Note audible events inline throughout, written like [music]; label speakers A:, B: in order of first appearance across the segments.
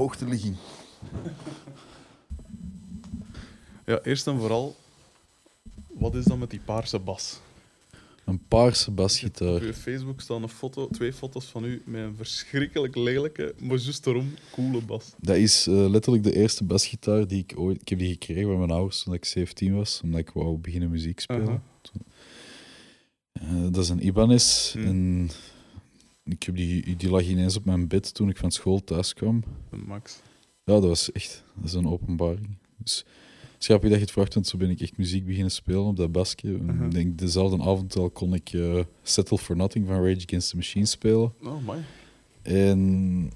A: Hoogteligging.
B: ja, eerst en vooral, wat is dan met die paarse bas?
A: Een paarse
B: Op
A: basgitaar.
B: je Facebook staan een foto, twee foto's van u met een verschrikkelijk lelijke, maar juist daarom coole bas.
A: Dat is eh, letterlijk de eerste basgitaar die ik ooit... Ik heb die gekregen van mijn ouders toen ik 17 was, omdat ik wou beginnen muziek spelen. Eh, dat is een Ibanez.
B: Hmm.
A: En ik heb die, die lag ineens op mijn bed toen ik van school thuis kwam.
B: Max.
A: Ja, dat was echt dat is een openbaring. Dus schappig dat je het vraagt, want zo ben ik echt muziek beginnen spelen op dat basje. En
B: Mhm.
A: Ik denk, dezelfde avond al kon ik eh, Settle for Nothing van Rage Against the Machine spelen.
B: Oh, my.
A: En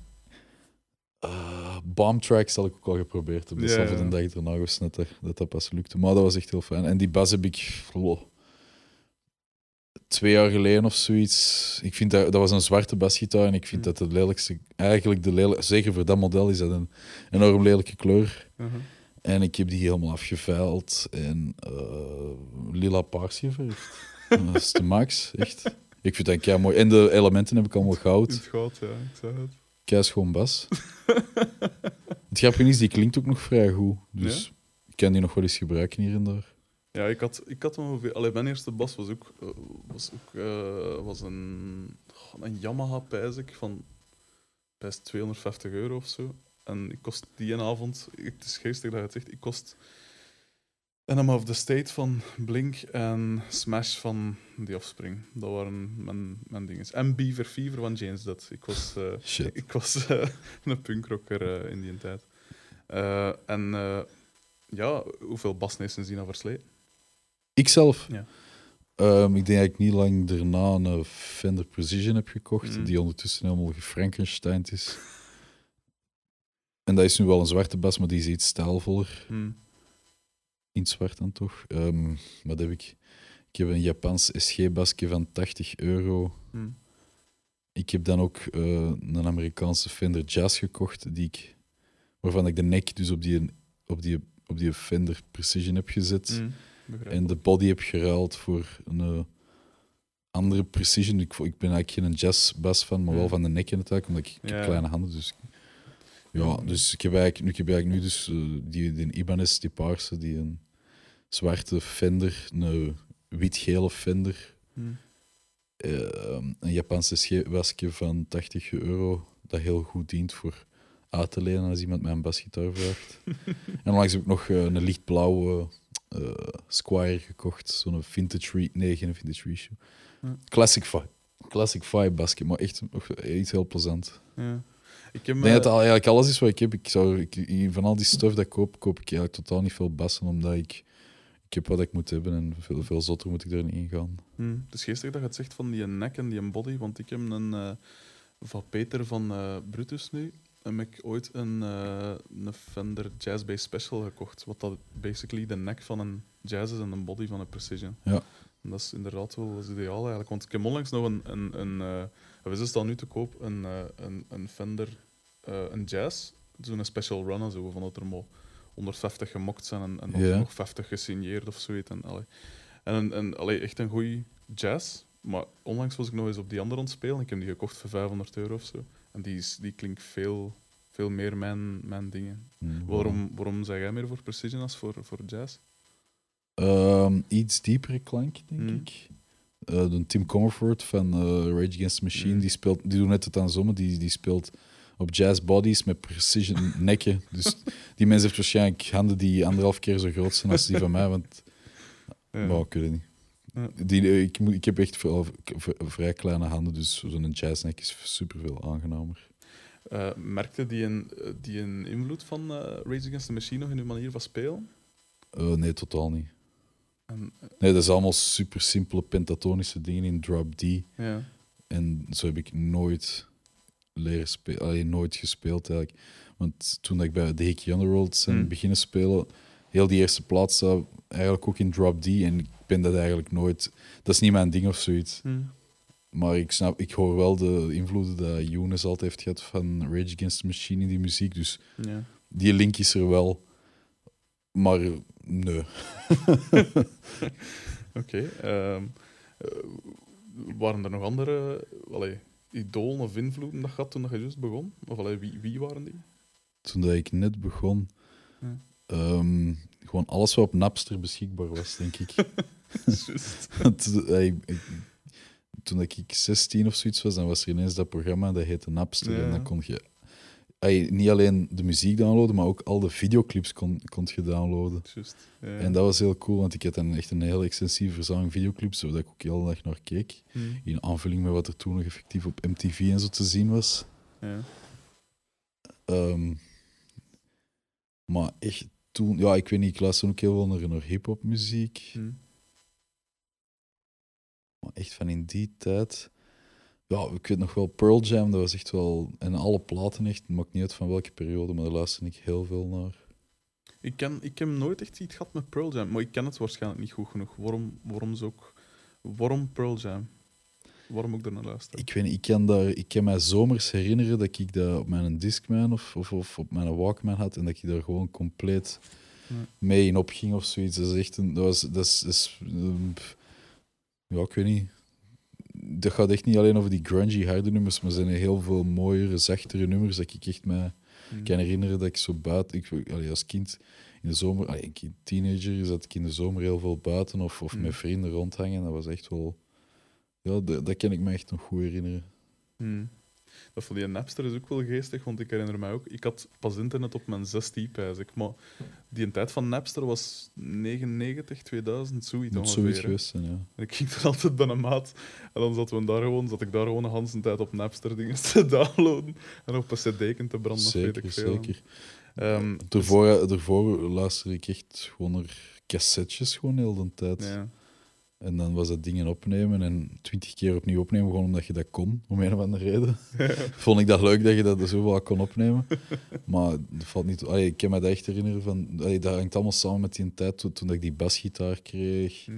A: eh Bomb Tracks had ik ook al geprobeerd op dezelfde
B: ja.
A: dag erna was net dat, dat pas lukte. Maar dat was echt heel fijn. En die bas heb ik oh, twee jaar geleden of zoiets. Ik vind dat, dat was een zwarte basgitaar en ik vind
B: Mm.
A: dat de lelijkste, eigenlijk de lelijkste, zeker voor dat model is dat een enorm lelijke kleur.
B: Uh-huh.
A: En ik heb die helemaal afgeveild en eh, lila paars geverfd. [laughs] dat is de max, echt. Ik vind dat kei mooi. En de elementen heb ik allemaal
B: In
A: goud.
B: het goud, ja, ik zeg het.
A: Kei schoon bas. [laughs] het grappige is, die klinkt ook nog vrij goed. Dus
B: Ja?
A: ik kan die nog wel eens gebruiken hier en daar.
B: Ja, ik had, ik had ongeveer... Allee, mijn eerste bas was ook, eh, was ook eh, was een, een Yamaha, pijs ik, van best 250 euro of zo. En ik kost die een avond... ik- Het is geestig dat je het zegt. Ik kost Enema of the State van Blink en Smash van The Offspring. Dat waren mijn, mijn dingen. En Beaver Fever van James Dutt. Ik was... eh, [laughs] ik was [laughs] een punkrocker in die tijd. En ja, hoeveel basnessen zien dat versleten?
A: Ikzelf?
B: Ja.
A: Ehm, ik denk dat ik niet lang daarna een Fender Precision heb gekocht,
B: Mm.
A: die ondertussen helemaal gefrankensteined is. En dat is nu wel een zwarte bas, maar die is iets stijlvoller.
B: Hm.
A: In zwart dan toch. Ehm, wat heb ik? Ik heb een Japans SG-basje van 80 euro.
B: Hm.
A: Ik heb dan ook eh, een Amerikaanse Fender Jazz gekocht, die ik, waarvan ik de nek dus op die, op die, op die Fender Precision heb gezet. En de body heb geruild voor een eh, andere Precision. Ik, ik ben eigenlijk geen jazzbas van, maar wel van de nek in het eigenlijk, omdat ik, ik heb kleine handen. Dus, ja, dus ik heb eigenlijk, nu, ik heb eigenlijk nu dus eh, die, die Ibanez, die paarse, die een zwarte Fender, een wit-gele Fender,
B: Hm.
A: eh, een Japanse scheepwasje van 80 euro, dat heel goed dient voor uit te lenen als iemand mij een basgitaar vraagt. [laughs] en onlangs heb ik nog een lichtblauwe eh, Squire gekocht, zo'n vintage re nee, geen vintage reissue.
B: Ja.
A: Classic vibe. Classic vibe basket, maar echt iets heel plezant.
B: Ja. Ik heb
A: denk dat
B: me-
A: al, eigenlijk alles is wat ik heb. Ik zou, ik, van al die stuff dat ik koop, koop ik eigenlijk totaal niet veel bassen, omdat ik, ik heb wat ik moet hebben en veel, veel zotter moet ik er niet in gaan.
B: Hm. Het is geestig dat je het zegt van die nek en die body, want ik heb een eh, van Peter van eh, Brutus nu. Heb ik ooit een, eh, een Fender Jazz Bass Special gekocht. Wat dat basically de nek van een jazz is en een body van een Precision.
A: Ja.
B: En dat is inderdaad wel dat is ideaal eigenlijk. Want ik heb onlangs nog een. een, een uh, we staan nu te koop een, eh, een, een Fender eh, een Jazz. Zo'n special run en zo. Van dat er maar 150 gemokt zijn en, en nog 50 gesigneerd of zoiets. En, allee. en, en allee, echt een goede jazz. Maar onlangs was ik nog eens op die andere aan het spelen. Ik heb die gekocht voor 500 euro of zo. En die, is, die klinkt veel, veel meer mijn, mijn dingen.
A: Hmm,
B: Waarom, waarom zeg jij meer voor precision als voor, voor jazz?
A: Ehm, iets diepere klank, denk
B: Mm.
A: ik. Eh, de Tim Comerford van eh, Rage Against the Machine,
B: Mm.
A: die, speelt, die doet net het aan zomer, die, die speelt op jazz bodies met precision [laughs] nekken. Dus die mens heeft waarschijnlijk handen die anderhalf keer zo groot zijn als die van mij, want [laughs]
B: Ja.
A: maar ik weet het niet. Die, eh, ik, moet, ik heb echt vooral vrij kleine handen, dus zo'n jazznek is super veel aangenamer.
B: Eh, merkte die een, eh, die een invloed van eh Rage Against the Machine nog in uw manier van spelen?
A: Nee, totaal niet.
B: En,
A: Nee, dat is allemaal super simpele pentatonische dingen in drop D.
B: ja.
A: En zo heb ik nooit leren spelen, alleen nooit gespeeld eigenlijk. Want toen ik bij The Hickey Underworld ben
B: Hmm.
A: beginnen spelen, heel die eerste plaats staat eigenlijk ook in drop D. En ik ben dat eigenlijk nooit... Dat is niet mijn ding of zoiets.
B: Hm.
A: Maar ik, snap, ik hoor wel de invloeden dat Younes altijd heeft gehad van Rage Against the Machine in die muziek. Dus die link is er wel. Maar nee. [laughs]
B: Oké. ehm, eh, waren er nog andere allee, idolen of invloeden dat je had toen je juist begon? Of allee, wie, wie waren die?
A: Toen dat ik net begon,
B: Ja.
A: Ehm, gewoon alles wat op Napster beschikbaar was, denk ik. [laughs] Want, [laughs] eh, ik- toen ik 16 of zoiets was, dan was er ineens dat programma dat heette Napster.
B: Ja.
A: En dan kon je niet alleen de muziek downloaden, maar ook al de videoclips kon, kon je downloaden.
B: Juist. Ja.
A: En dat was heel cool, want ik had dan echt een heel extensieve verzameling videoclips, waar ik ook heel dag naar keek.
B: Hm.
A: In aanvulling met wat er toen nog effectief op MTV en zo te zien was.
B: Ja.
A: Ehm, maar echt toen, ja, ik weet niet, ik luisterde ook heel veel naar, hip-hop muziek.
B: Hm.
A: Maar echt van in die tijd. Ja, ik weet nog wel Pearl Jam, dat was echt wel. En alle platen echt, maakt niet uit van welke periode, maar daar luisterde ik heel veel naar.
B: Ik, ken, ik heb nooit echt iets gehad met Pearl Jam, maar ik ken het waarschijnlijk niet goed genoeg. Waarom, waarom, ook, waarom Pearl Jam? Waarom ook naar luisteren?
A: Ik weet niet, ik kan, daar, ik kan mij zomers herinneren dat ik dat op mijn Discman of, of, of op mijn Walkman had en dat ik daar gewoon compleet
B: Ja.
A: mee in opging of zoiets. Dat is echt een. Dat was, dat is, dat is, ehm, ja, ik weet niet. Dat gaat echt niet alleen over die grungy harde nummers, maar er zijn heel veel mooiere, zachtere nummers dat ik echt mij kan herinneren dat ik zo buiten, ik, allee, als kind in de zomer, ik teenager, zat ik in de zomer heel veel buiten of, of
B: Mm.
A: met vrienden rondhangen. Dat was echt wel, ja, dat, dat kan ik me echt nog goed herinneren.
B: Hm. Dat van die Napster is ook wel geestig, want ik herinner mij ook, ik had pas internet op mijn 16, pijs ik, maar die tijd van Napster was 99, 2000, zoiets
A: Moet
B: ongeveer.
A: zoiets geweest zijn, ja.
B: En ik ging er altijd bij een maat en dan zaten we daar gewoon, zat ik daar gewoon een hele tijd op Napster dingen te [laughs] downloaden en op een cd te branden, of weet
A: Zeker,
B: ik veel.
A: zeker.
B: Ehm,
A: Daarvoor, daarvoor luisterde ik echt gewoon naar cassettes gewoon heel de tijd.
B: ja.
A: En dan was dat dingen opnemen en twintig keer opnieuw opnemen, gewoon omdat je dat kon, om een of andere reden. [laughs] Vond ik dat leuk dat je dat er zoveel kon opnemen. Maar dat valt niet... Allee, ik kan me dat echt herinneren van... Allee, dat hangt allemaal samen met die tijd toen, toen ik die basgitaar kreeg.
B: Hm.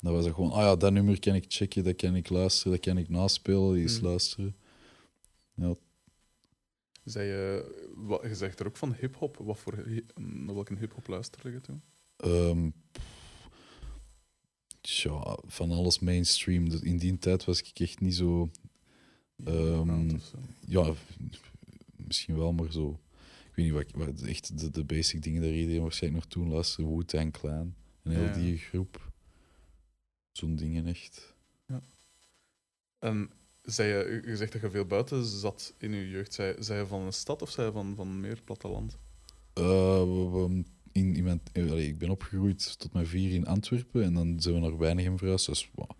A: Dan was het gewoon, ah ja, dat nummer kan ik checken, dat kan ik luisteren, dat kan ik naspelen, die eens
B: Hmm.
A: luisteren. Ja,
B: Zei je, wat, je zegt er ook van hip-hop. Wat voor, naar welke hip-hop luisterde je toen?
A: ehm, tja, van alles mainstream. In die tijd was ik echt niet zo... Ehm,
B: zo.
A: Ja, misschien wel, maar zo... Ik weet niet, wat, wat echt de, de basic dingen daar iedereen waarschijnlijk nog toen luisterde. Wu-Tang Clan en heel
B: Ja.
A: die groep. Zo'n dingen echt.
B: En zei je, je zegt dat je veel buiten zat in je jeugd. Zei, zei je van een stad of zei je van, van meer platteland?
A: We- we- in, in mijn, eh, allee, ik ben opgegroeid tot mijn vier in Antwerpen en dan zijn we naar Weinigem verhuisd. Dat is wow,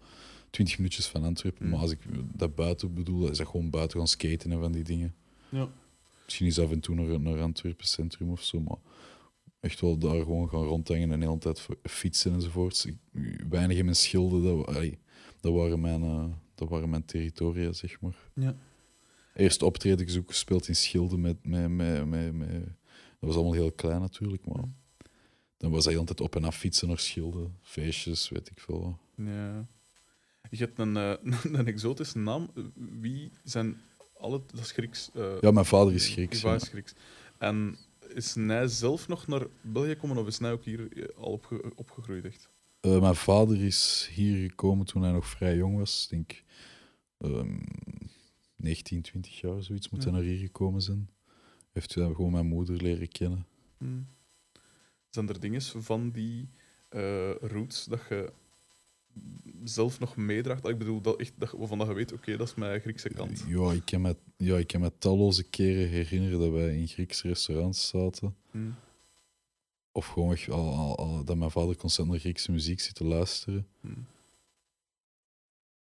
A: 20 minuutjes van Antwerpen.
B: Mm.
A: Maar als ik dat buiten bedoel, is dat gewoon buiten gaan skaten en van die dingen.
B: Ja.
A: Misschien is af en toe naar, naar Antwerpen centrum of zo, maar echt wel daar gewoon gaan rondhangen en de hele tijd fietsen enzovoorts. Ik, Weinigem en Schilde, dat, allee, dat, waren mijn, eh, dat waren mijn territoria, zeg maar.
B: Ja.
A: Eerst optreden ik ook gespeeld in Schilde met, met, met, met, met- Dat was allemaal heel klein natuurlijk, maar
B: Mm.
A: Dan was hij altijd op en af fietsen naar Schilde. Feestjes, weet ik veel.
B: ja. Je hebt een, eh, [laughs] een exotische naam. Wie zijn alle... Dat is Grieks. eh,
A: Ja, mijn vader is Grieks.
B: Ivar
A: ja.
B: is Grieks. En is hij zelf nog naar België gekomen of is hij ook hier eh, al opge- opgegroeid? Echt?
A: Mijn vader is hier gekomen toen hij nog vrij jong was. Ik denk ehm 19, 20 jaar, zoiets moet
B: Ja.
A: hij naar hier gekomen zijn. Heeft hij gewoon mijn moeder leren kennen.
B: Hmm. Zijn er dingen van die eh roots dat je zelf nog meedraagt? Ik bedoel, dat echt, dat, waarvan dat je weet, oké, dat is mijn Griekse kant.
A: Ja, ik kan, me, ja, ik kan me talloze keren herinneren dat wij in Griekse restaurants zaten.
B: Hmm.
A: Of gewoon echt al, al, al- dat mijn vader constant naar Griekse muziek zit te luisteren.
B: Hmm.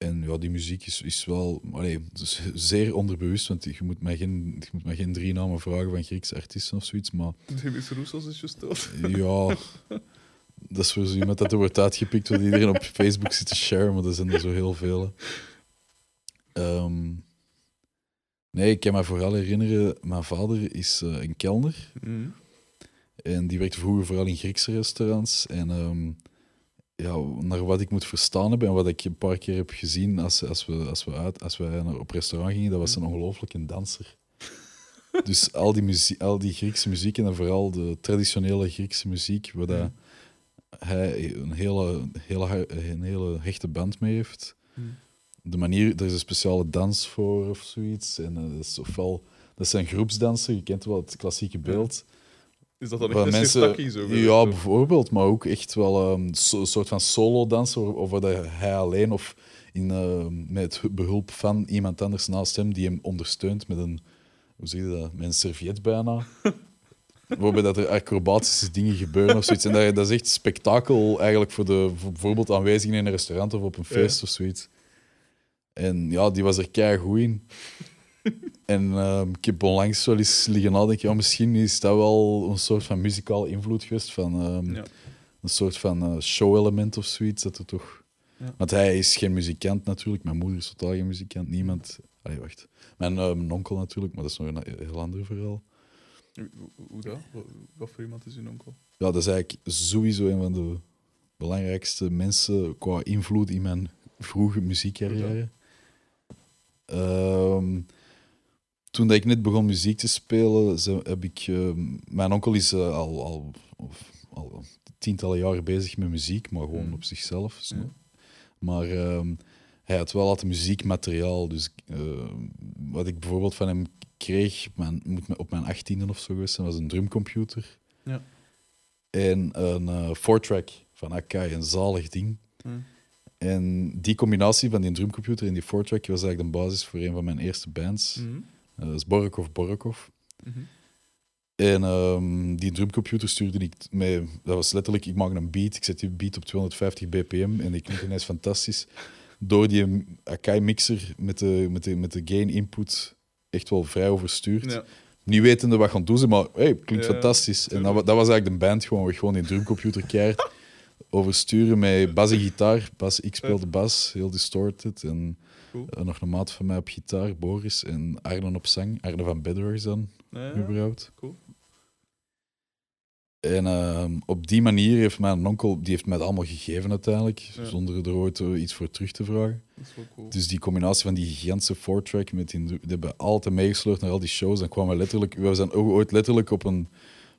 A: En ja, die muziek is, is wel allee, dus zeer onderbewust, want je moet, mij geen, je moet mij geen drie namen vragen van Griekse artiesten of zoiets. Maar
B: Demis Roussos is juist dood. [laughs]
A: ja, dat is voor zo iemand dat er wordt uitgepikt, wat iedereen op Facebook zit te sharen, maar er zijn er zo heel veel. Ehm, nee, ik kan me vooral herinneren, mijn vader is eh, een kelner.
B: Hmm.
A: En die werkte vroeger vooral in Griekse restaurants. En ehm, ja, naar wat ik moet verstaan heb en wat ik een paar keer heb gezien als, als, we, als, we, uit, als we naar, op restaurant gingen, dat was een ongelooflijk een danser. [laughs] Dus al die, muzie al die Griekse muziek en dan vooral de traditionele Griekse muziek, waar dat hij een hele, hele, een hele hechte band mee heeft. De manier, er is een speciale dans voor of zoiets. En eh, dat is ofwel, dat zijn groepsdansen, je kent wel het klassieke beeld.
B: Is dat dan echt een
A: mensen,
B: sirtaki zo?
A: ja, bijvoorbeeld, maar ook echt wel ehm, so- een soort van solo-dansen, of, of dat hij alleen of in, eh, met behulp van iemand anders naast hem die hem ondersteunt met een, hoe zeg je dat, met een serviet bijna. [laughs] Waarbij dat er acrobatische dingen gebeuren of zoiets. En dat, dat is echt spektakel eigenlijk voor de voor bijvoorbeeld aanwezigen in een restaurant of op een feest of zoiets. En ja, die was er kei goed in. [laughs] En ehm, ik heb onlangs wel eens liggen nadenken, ja, misschien is dat wel een soort van muzikale invloed geweest van ehm,
B: Ja.
A: een soort van eh, show-element of zoiets. Dat er toch...
B: Ja.
A: Want hij is geen muzikant natuurlijk, mijn moeder is totaal geen muzikant, niemand... Allee, wacht. Mijn, eh, mijn onkel natuurlijk, maar dat is nog een heel ander verhaal.
B: Hoe, dat? Wat, wat voor iemand is uw onkel?
A: Ja, dat is eigenlijk sowieso een van de belangrijkste mensen qua invloed in mijn vroege muziekcarrière. Ehm, toen dat ik net begon muziek te spelen, ze- heb ik... ehm, mijn onkel is eh, al, al, of, al tientallen jaren bezig met muziek, maar gewoon
B: Mm.
A: op zichzelf. Maar ehm, hij had wel altijd muziekmateriaal. Dus eh, wat ik bijvoorbeeld van hem kreeg, mijn, moet op mijn achttiende of zo geweest zijn, was een drumcomputer.
B: Ja.
A: En een eh four-track van Akai, een zalig ding.
B: Hm.
A: En die combinatie van die drumcomputer en die four-track was eigenlijk de basis voor een van mijn eerste bands.
B: Mhm.
A: Eh, dat is Borokov Borokov.
B: Mhm.
A: En ehm, die drumcomputer stuurde ik mee. Dat was letterlijk, ik maak een beat, ik zet die beat op 250 bpm en die klinkt ineens fantastisch. Door die Akai-mixer met de, met, de, met de gain-input echt wel vrij overstuurd.
B: Ja.
A: Niet wetende wat gaan doen ze, maar hey, klinkt
B: Ja,
A: fantastisch. En dat, dat was eigenlijk de band, gewoon, gewoon die drumcomputer keihard [laughs] oversturen met bas en gitaar. Bas, ik speelde bas, heel distorted. En
B: Cool.
A: eh, nog een maat van mij op gitaar, Boris. En Arne op zang, Arne van Bedworks dan,
B: Ja,
A: überhaupt.
B: Cool.
A: En ehm, op die manier heeft mijn onkel, die heeft mij het allemaal gegeven uiteindelijk,
B: Ja.
A: zonder er ooit eh, iets voor terug te vragen.
B: Dat is wel cool.
A: Dus die combinatie van die gigantische four-track met die, die hebben altijd meegesleurd naar al die shows. Dan kwamen we letterlijk, we zijn ook ooit letterlijk op een,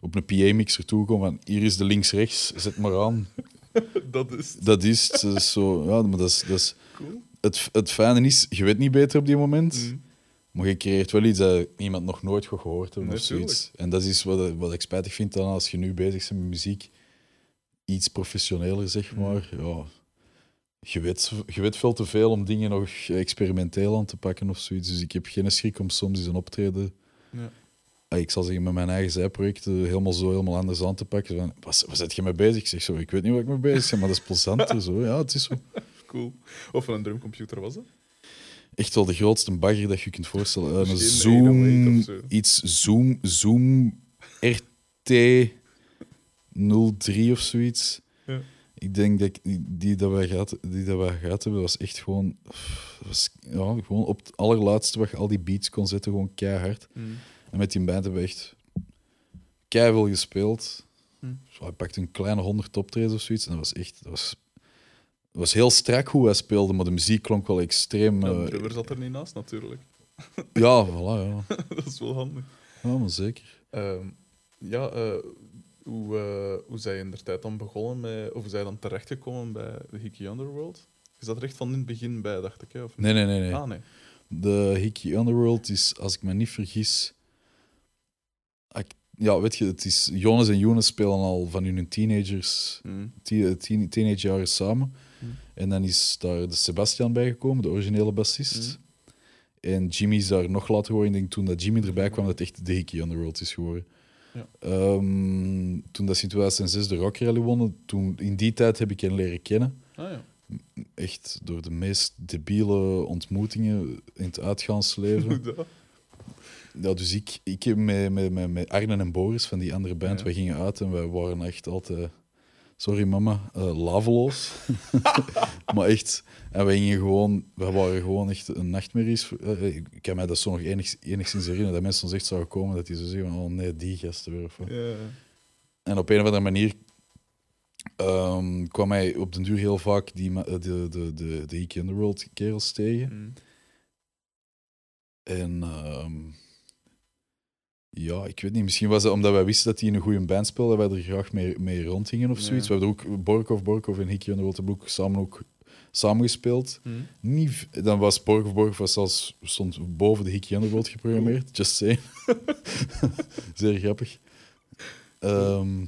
A: op een PA-mixer toegekomen van hier is de links-rechts, zet maar aan.
B: dat is [laughs]
A: Dat is, het, dat is zo, ja, maar dat is, dat is,
B: cool.
A: Het, het fijne is, je weet niet beter op die moment,
B: Mhm.
A: maar je creëert wel iets dat iemand nog nooit gehoord heeft of zoiets. En dat is wat, wat ik spijtig vind dan als je nu bezig bent met muziek, iets professioneler zeg
B: Mhm.
A: maar. Ja, je, weet, je weet veel te veel om dingen nog experimenteel aan te pakken of zoiets. Dus ik heb geen schrik om soms eens een optreden,
B: Ja.
A: ah, ik zal zeggen met mijn eigen zijprojecten, helemaal zo helemaal anders aan te pakken. Van, wat, wat zit je mee bezig? Ik zeg zo, ik weet niet waar ik mee bezig ben, maar dat is plezanter. [laughs] zo. Ja, het is zo.
B: Cool. Of van een drumcomputer was dat?
A: echt wel de grootste bagger dat je kunt voorstellen. Eh, een Zoom,
B: 808 of zo.
A: iets Zoom, Zoom RT 03 of zoiets.
B: Ja.
A: Ik denk dat die, dat wij gehad, die dat wij gehad hebben, was echt gewoon, was, ja, gewoon op het allerlaatste wat je al die beats kon zetten, gewoon keihard.
B: Mhm.
A: En met die band hebben we echt keihard gespeeld.
B: Hm.
A: Zo, hij pakte een kleine honderd optredens of zoiets. En dat was echt, dat was, dat was heel strak hoe hij speelde, maar de muziek klonk wel extreem.
B: Ja,
A: eh,
B: de drummer zat er niet naast, natuurlijk. [laughs]
A: ja, voilà, ja. [laughs]
B: dat is wel handig.
A: Ja, maar zeker.
B: Ehm, ja, eh, hoe, eh hoe zij in der tijd dan begonnen met, of hoe zij dan terechtgekomen bij de Hickey Underworld? Is dat er echt van in het begin bij, dacht ik? Hè? Of?
A: Nee, nee, nee. nee.
B: Ah, nee.
A: De Hickey Underworld is, als ik me niet vergis... Ja, weet je, het is... Jonas en Jonas spelen al van hun teenagers, teen, teen, teenagejaren samen.
B: Hm.
A: En dan is daar de Sebastian bijgekomen, de originele bassist. En Jimmy is daar nog later geworden. Ik denk toen dat Jimmy erbij kwam, dat het echt de Hickey Underworld is geworden.
B: Ja.
A: Ehm, toen dat ze in 2006 de Rock Rally wonnen, toen, in die tijd heb ik hen leren kennen.
B: Ah ja.
A: Echt door de meest debiele ontmoetingen in het uitgaansleven. [laughs]
B: Dat?
A: Ja, dus ik, ik heb met, met, met, met Arne en Boris van die andere band,
B: Ja.
A: wij gingen uit en wij waren echt altijd, sorry mama, eh laveloos. [laughs] maar echt, en wij gingen gewoon, wij waren gewoon echt een nachtmerries. Eh, ik ik kan mij dat zo nog enig, enigszins herinneren, dat mensen ons echt zouden komen, dat die zo zeggen, oh nee, die gasten weer. Of. En op een of andere manier ehm, kwam hij op den duur heel vaak die, ma- de, de, de, de, Underworld kerels tegen.
B: Hm.
A: En ehm, ja, ik weet niet, misschien was het omdat wij wisten dat hij in een goede band speelde, dat wij er graag mee, mee rondgingen of
B: Ja.
A: zoiets. We hebben er ook Borkov, Borkov en Hickey Underworld hebben ook samen ook samengespeeld.
B: Hm.
A: Niet, dan was Borg of Borg was zelfs, stond boven de Hickey Underworld geprogrammeerd. Just saying. [laughs] Zeer grappig. Ehm,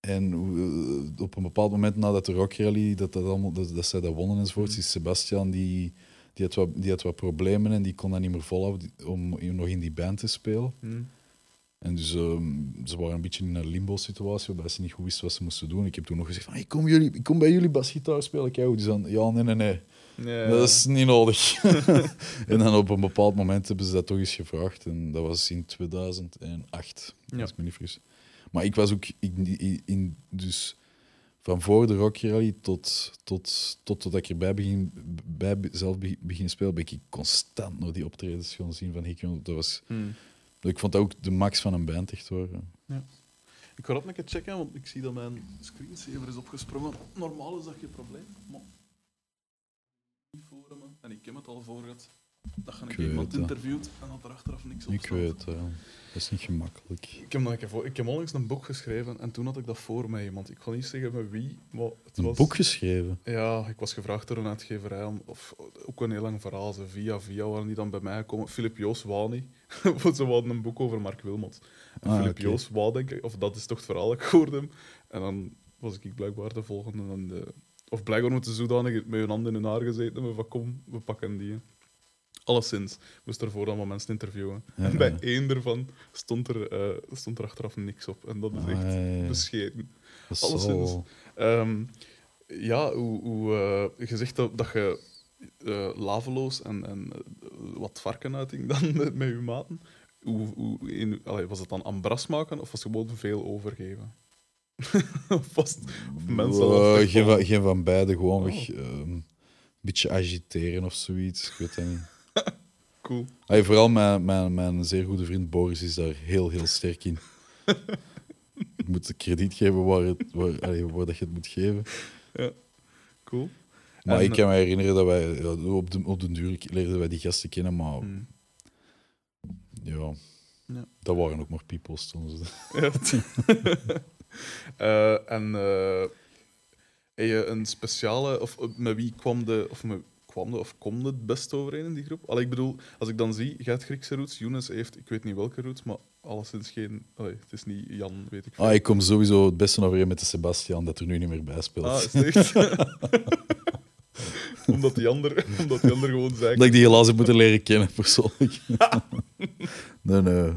A: en eh, op een bepaald moment nadat de Rock Rally, dat, dat, allemaal, dat, dat zij dat wonnen enzovoort,
B: Mhm.
A: is Sebastian die, die, had wat, die had wat problemen en die kon dat niet meer volhouden om nog in die band te spelen.
B: Hm.
A: En dus ehm, ze waren een beetje in een limbo-situatie waarbij ze niet goed wisten wat ze moesten doen. Ik heb toen nog gezegd van, ik kom, jullie, ik kom bij jullie basgitaar spelen. Kijk, die ja, nee, nee, nee.
B: Ja,
A: Dat is niet nodig. [laughs] en dan op een bepaald moment hebben ze dat toch eens gevraagd. En dat was in 2008,
B: Ja.
A: als ik me niet vergis. Maar ik was ook in, in, in- dus van voor de Rock Rally tot, tot, tot, tot ik erbij begin, bij zelf be- begin spelen, ben ik constant naar die optredens gaan zien van. Dat was,
B: Hm.
A: ik vond dat ook de max van een band, echt hoor.
B: Ik ga dat een keer checken, want ik zie dat mijn screensaver is opgesprongen. Normaal is dat geen probleem, maar... Niet voor me. En ik heb het al voor gehad. Dat ik,
A: Ik weet
B: iemand
A: dat.
B: interviewt en dat er achteraf niks op
A: Ik
B: staat.
A: weet, ja. dat is niet gemakkelijk.
B: Ik heb, nog een keer voor, ik heb onlangs een boek geschreven en toen had ik dat voor mij iemand. Ik ga niet zeggen met wie, maar het
A: Een
B: was...
A: boek geschreven.
B: Ja, ik was gevraagd door een uitgeverij, om, of ook een heel lang verhaal. Ze via via waren die dan bij mij gekomen. Philip Joos wou niet. [laughs] Want ze hadden een boek over Mark Wilmot. En
A: Ah,
B: Philip
A: oké.
B: Joos wou, denk ik, of dat is toch het verhaal dat ik hoorde hem. En dan was ik blijkbaar de volgende. En de, of blijkbaar moeten zodanig met hun handen in hun haar gezeten hebben van kom, we pakken die. Alleszins, moest ervoor wat mensen interviewen.
A: Ja,
B: en bij één daarvan stond er, eh, stond er achteraf niks op. En dat is echt
A: Ah, ja, ja.
B: bescheten.
A: Dat
B: alleszins. Ehm, ja, hoe, hoe, eh, je zegt dat, dat je eh, laveloos en, en wat varken uiting dan [laughs] met, met je maten. Hoe, hoe, in, allee, was het dan ambras maken of was het gewoon veel overgeven? [laughs] of was het- of mensen
A: geen,
B: van-
A: geen van beide, gewoon
B: Oh.
A: weg. ehm, een beetje agiteren of zoiets. Ik weet niet.
B: Cool.
A: Vooral mijn, mijn, mijn zeer goede vriend Boris is daar heel, heel sterk in. [laughs] Je moet krediet geven waar, het, waar, allee, waar dat je het moet geven.
B: Cool.
A: Maar
B: En,
A: ik kan me herinneren dat wij ja, op, de, op de duur leerden wij die gasten kennen, maar
B: Hmm.
A: ja,
B: Ja.
A: dat waren ook maar peoples toen.
B: Ja. [laughs] Eh, en heb je een speciale, of eh, met wie kwam de, of met, kwam de, of kom het best overeen in die groep? Allee, ik bedoel, als ik dan zie, jij hebt Griekse roots, Younes heeft, ik weet niet welke roots, maar alleszins geen, allee, het is niet Jan, weet ik veel.
A: Ah, ik kom sowieso het beste overeen met de Sebastian, dat er nu niet meer bij speelt.
B: Ah, is echt? [laughs] omdat, die ander, omdat die ander gewoon zei.
A: Dat ik die helaas heb moeten leren kennen, persoonlijk. [laughs] nee, nee.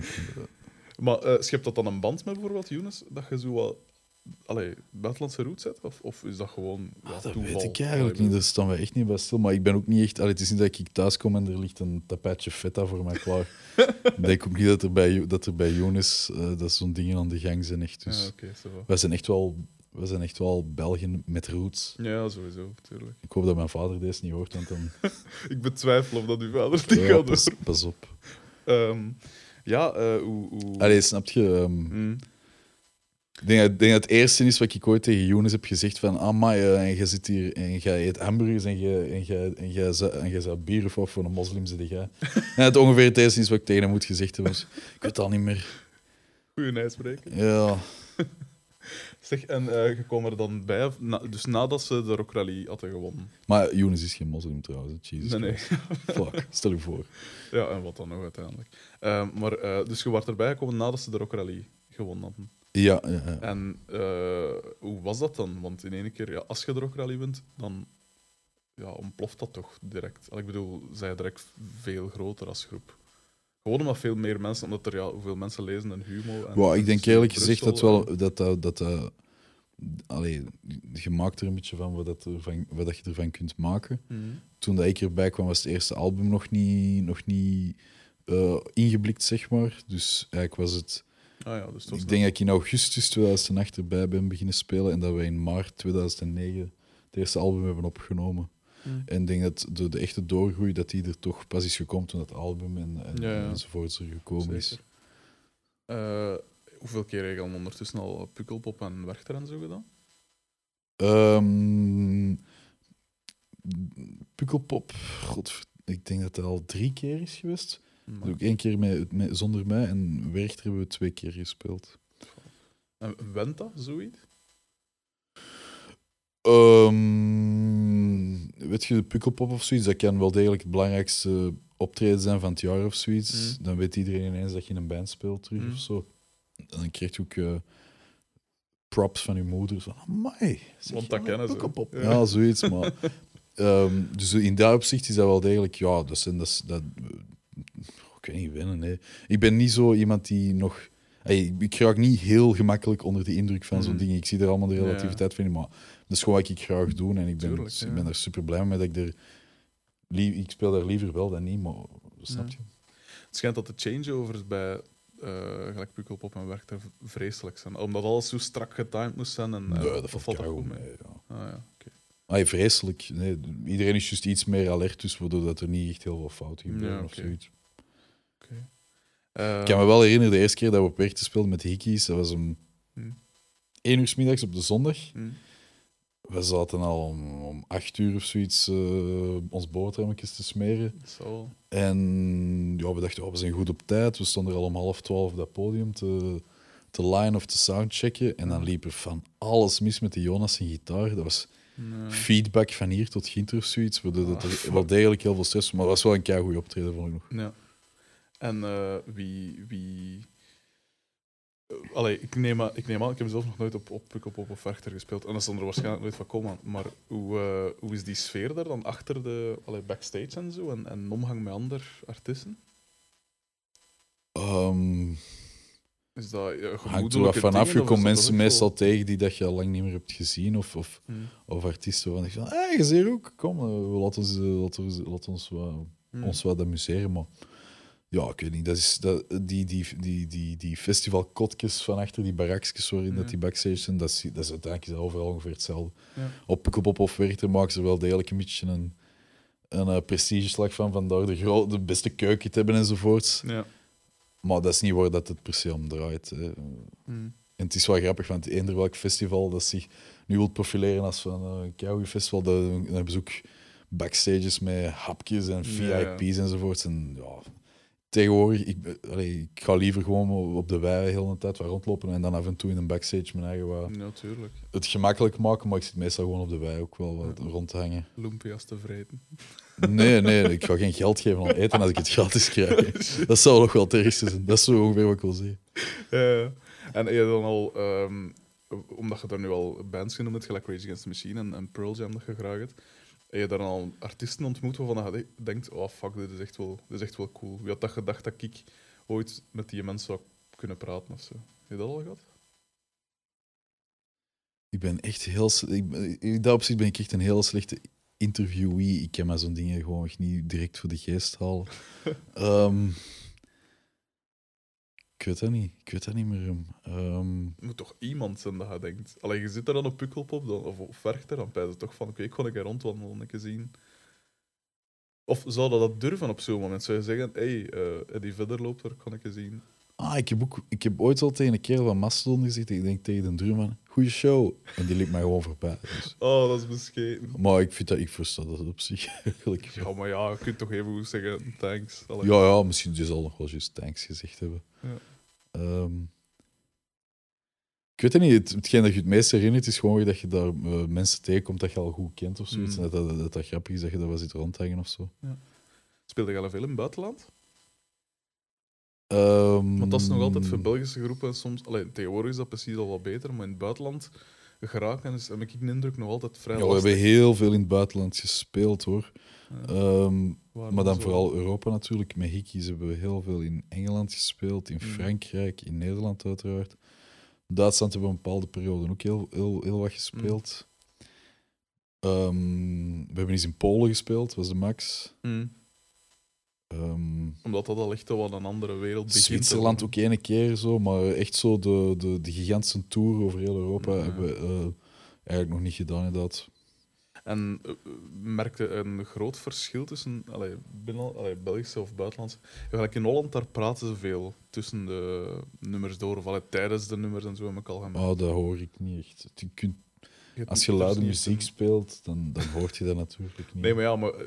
B: Maar eh schept dat dan een band met bijvoorbeeld Younes? Dat je zo wat allee, buitenlandse roots hebt? Of, of is dat gewoon ja,
A: Ah, dat
B: toeval?
A: weet ik eigenlijk
B: Allee,
A: niet, daar staan we echt niet bij stil. Maar ik ben ook niet echt... Allee, het is niet dat ik thuis kom en er ligt een tapijtje feta voor mij klaar. [laughs] ik denk ook niet dat er bij, dat er bij Jonas eh, dat zo'n dingen aan de gang zijn. Echt. Dus
B: Ja, va.
A: wij, zijn echt wel, wij zijn echt wel Belgen met roots.
B: Ja, sowieso, natuurlijk.
A: Ik hoop dat mijn vader deze niet hoort, want dan... [laughs]
B: Ik betwijfel of dat uw vader die
A: Ja,
B: gaat
A: pas, pas op.
B: Ehm, ja, hoe... hoe...
A: Allee, snap je... ehm,
B: Mm.
A: Ik denk, dat- ik denk dat het eerste is wat ik ooit tegen Jonas heb gezegd van ah, maar en je zit hier en je eet hamburgers en je, en je, en je, zou- en je zou bier of wat voor een moslim zit jij. [laughs] En het ongeveer het eerste is wat ik tegen hem moet gezegd hebben. Dus, ik weet het al niet meer.
B: Goeie uitspreken.
A: Ja, [laughs]
B: Zeg, en eh je kwam er dan bij, na- dus nadat ze de Rock Rally hadden gewonnen.
A: maar Jonas is geen moslim trouwens. Jesus
B: Nee, nee.
A: Fuck, stel je voor.
B: Ja, en wat dan nog uiteindelijk. Ehm, maar, eh, dus je werd erbij gekomen nadat ze de Rock Rally gewonnen hadden.
A: Ja, ja, ja.
B: En eh, hoe was dat dan? Want in één keer, ja, als je de Rock Rally wint, dan ja, ontploft dat toch direct. Al, Ik bedoel, zij direct veel groter als groep. Gewoon omdat veel meer mensen, omdat er ja, hoeveel mensen lezen en Humo. En,
A: Wow, ik denk
B: en
A: eerlijk gezegd dat wel dat dat. dat, dat allee, je maakt er een beetje van wat, dat ervan, wat dat je ervan kunt maken.
B: en- Mhm.
A: toen dat ik erbij kwam, was het eerste album nog niet, nog niet eh, ingeblikt, zeg maar. Dus eigenlijk was het...
B: Ah ja, dus
A: Ik denk dat ik in augustus 2008 erbij ben beginnen spelen en dat we in maart 2009 het eerste album hebben opgenomen.
B: Mhm.
A: En ik denk dat de, de echte doorgroei, dat die er toch pas is gekomen toen dat album en, en,
B: Ja, ja.
A: enzovoorts er gekomen is.
B: Eh, hoeveel keer heb je dan ondertussen al Pukkelpop en Werchter en zo gedaan?
A: Ehm Pukkelpop, god, ik denk dat dat al drie keer is geweest.
B: Maar-
A: Ook één keer met, met, zonder mij en Werchter hebben we twee keer gespeeld.
B: En went dat, zoiets?
A: Ehm, weet je, de Pukkelpop of zoiets, dat kan wel degelijk het belangrijkste optreden zijn van het jaar of zoiets.
B: Mm.
A: Dan weet iedereen ineens dat je in een band speelt terug
B: Mm.
A: of zo. En dan krijg je ook eh, props van je moeder. Van, amai,
B: Want dat kennen ze. Ja.
A: Ja. zoiets. Maar, [laughs] ehm, dus in dat opzicht is dat wel degelijk, ja, dat zijn, dat, dat, ik weet niet, winnen. Nee. Ik ben niet zo iemand die nog. Ik- raak niet heel gemakkelijk onder de indruk van zo'n
B: Mhm.
A: ding. Ik zie er allemaal de
B: Ja.
A: relativiteit van in, maar dat is gewoon wat ik graag doe. En ik ben,
B: Tuurlijk, ja.
A: ik ben er super blij mee dat ik er. Ik speel daar liever wel dan niet, maar snap
B: Ja.
A: je?
B: Het schijnt dat de changeovers bij eh gelijk Pukkelpop en Werchter vreselijk zijn. Omdat alles zo strak getimed moest zijn. En, eh,
A: nee, dat valt goed mee.
B: mee?
A: Ja.
B: Ah,
A: Ay, vreselijk. Nee, iedereen is juist iets meer alert, dus waardoor dat er niet echt heel veel fouten gebeuren
B: Ja,
A: of zoiets. Ik kan me wel herinneren, de eerste keer dat we op Werchter speelden met de Hickeys, dat was om
B: Hmm.
A: één uur 's middags op de zondag.
B: hm.
A: We zaten al om, om acht uur of zoiets eh, ons boterhammetjes te smeren. En ja, we dachten, oh, we zijn goed op tijd. We stonden er al om half twaalf op dat podium te, te line of te soundchecken. En dan liep er van alles mis met de Jonas en gitaar. Dat was
B: Nee.
A: feedback van hier tot Ginter of zoiets. Dat
B: Ah,
A: er wel degelijk heel veel stress. Maar het was wel een keigoed optreden, vond ik nog.
B: Ja. En eh, wie. wie... eh, Allee, ik neem, aan, ik neem aan, ik heb zelf nog nooit op, op Pukkelpop of Werchter gespeeld. En dat zal er waarschijnlijk nooit van komen. Maar hoe, eh, hoe is die sfeer daar dan achter de allee, backstage en zo? En, en omgang met andere artiesten?
A: Ehm
B: Is dat ja,
A: hangt er wat vanaf. Je komt mensen meestal tegen die dat je al lang niet meer hebt gezien. Of, of,
B: wel-
A: of artiesten waarvan je van, hey, je hier ook. Kom, eh, laat ons, laat ons, laat ons wat
B: Hm.
A: ons wat amuseren. Maar ja, ik weet niet. Dat is, dat, die, die, die, die, die festivalkotjes van achter die barakjes waarin dat
B: Ja.
A: die backstage zijn, dat is, dat is uiteindelijk overal ongeveer hetzelfde.
B: Ja.
A: Op Pukkelpop of Werchter maken ze wel degelijk een beetje een, een eh, prestigeslag van, vandaar de, de beste keuken te hebben enzovoorts.
B: Ja.
A: Maar dat is niet waar dat het per se om draait. Hè.
B: Hm.
A: En het is wel grappig, want eender welk festival dat zich nu wil profileren als van eh, een keigoed festival, dat, dan ze ook backstages met hapjes en. VIP's enzovoorts. En ja, tegenwoordig, ik, allee, ik ga liever gewoon op de wei heel de tijd wat rondlopen en dan af en toe in een backstage mijn eigen wat
B: Natuurlijk.
A: het gemakkelijk maken, maar ik zit meestal gewoon op de wei ook wel wat
B: Ja.
A: rond te hangen.
B: Lumpia's te vreten.
A: Nee, nee, ik ga geen geld geven aan eten als ik het gratis krijg. [laughs] Dat zou nog wel het zijn. Dat is zo ongeveer wat ik wil zeggen.
B: Ja. En je dan al, ehm, omdat je daar nu al bands genoemd hebt, gelijk Rage Against the Machine en, en Pearl Jam dat je graag hebt, heb je daar al artiesten ontmoet waarvan je denkt, oh fuck, dit is echt wel, dit is echt wel cool. Wie had dat gedacht dat ik ooit met die mensen zou kunnen praten of zo? Heb je dat al gehad?
A: Ik ben echt heel... Ik, in dat opzicht ben ik echt een heel slechte interviewee. Ik kan maar zo'n dingen gewoon echt niet direct voor de geest halen. [laughs] Ehm, ik weet dat niet. Ik weet dat niet meer. um.
B: Er moet toch iemand zijn dat je denkt. Alleen je zit er dan op Pukkelpop dan, of op Werchter, dan pijs je toch van, oké, ik ga een keer rondwandelen, een keer zien. Of zou dat, dat durven op zo'n moment? Zou je zeggen, hé, hey, uh, die verder loopt, daar kan ik eens zien.
A: Ah, ik, heb ook, ik heb ooit al tegen een kerel van Mastodon gezegd. Ik denk tegen de drummer, goeie show. En die liep mij gewoon voorbij. Dus.
B: Oh, dat is bescheten.
A: Maar ik, vind dat, ik versta dat op zich [laughs] eigenlijk.
B: Ja, maar ja, je kunt toch even goed zeggen, thanks. Allee.
A: Ja, ja, misschien die zal nog wel juist thanks gezegd hebben.
B: Ja.
A: Ehm, ik weet het niet. Het, hetgeen dat je het meest herinnert is gewoon dat je daar eh, mensen tegenkomt dat je al goed kent of zoiets.
B: Mm.
A: En dat, dat, dat dat grappig is dat je daar wat zit rondhangen of zo.
B: Speelde je al veel in het buitenland?
A: Ehm,
B: Want dat is nog altijd voor Belgische groepen soms... Allee, tegenwoordig is dat precies al wat beter, maar in het buitenland geraken is, heb ik de indruk, nog altijd vrij
A: Ja, we
B: lastig.
A: hebben heel veel in het buitenland gespeeld hoor.
B: Ja,
A: Ehm, maar dan
B: zo?
A: vooral Europa natuurlijk. Met Hickeys hebben we heel veel in Engeland gespeeld, in
B: Mm.
A: Frankrijk, in Nederland uiteraard. Duitsland hebben we een bepaalde periode ook heel, heel, heel wat gespeeld. Ehm, we hebben eens in Polen gespeeld, was de max.
B: Mm.
A: Ehm,
B: Omdat dat al echt wel wat een andere wereld begint.
A: Zwitserland ook ene keer zo, maar echt zo de, de, de gigantische tour over heel Europa
B: Ja.
A: hebben we eh, eigenlijk nog niet gedaan inderdaad.
B: En uh, merkte een groot verschil tussen allee, binnen, allee, Belgische of buitenlandse. Gelijk in Holland, daar praten ze veel tussen de nummers door, of allee, tijdens de nummers en zo heb ik al gemerkt.
A: Oh, dat hoor ik niet echt. Je kunt, als je luide muziek speelt, dan, dan hoort je dat natuurlijk niet.
B: Nee, maar ja, maar eh,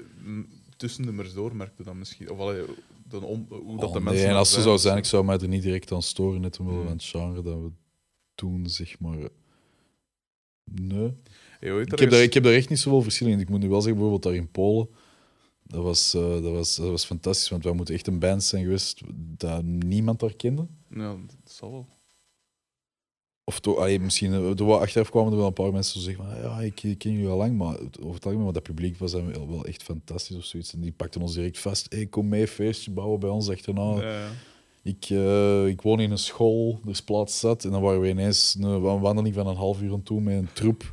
B: tussen nummers door merkte dat misschien. Of allee, dan om, hoe dat
A: Oh,
B: de
A: nee,
B: mensen.
A: en
B: daar
A: als het zou zijn, ik zou mij er niet direct aan storen, net omwille
B: Hmm.
A: van het genre dat we doen, zeg maar. Nee.
B: Hey,
A: Ik heb, daar, ik heb daar echt niet zoveel verschil in. Ik moet nu wel zeggen, bijvoorbeeld daar in Polen, dat was, eh, dat was, dat was fantastisch, want wij moeten echt een band zijn geweest dat niemand daar kende.
B: Ja, dat zal wel.
A: Of toch, allee, misschien, eh, er wa- achteraf kwamen er wel een paar mensen zo zeggen van, ja, ik, ik ken jullie al lang, maar over het algemeen, dat publiek was dan wel, wel echt fantastisch of zoiets. En die pakten ons direct vast, hey, kom mee, feestje bouwen bij ons achterna.
B: Ja, ja.
A: Ik, eh, ik woon in een school, er is plaats zat. En dan waren we ineens een wa- wandeling van een half uur aan toe met een troep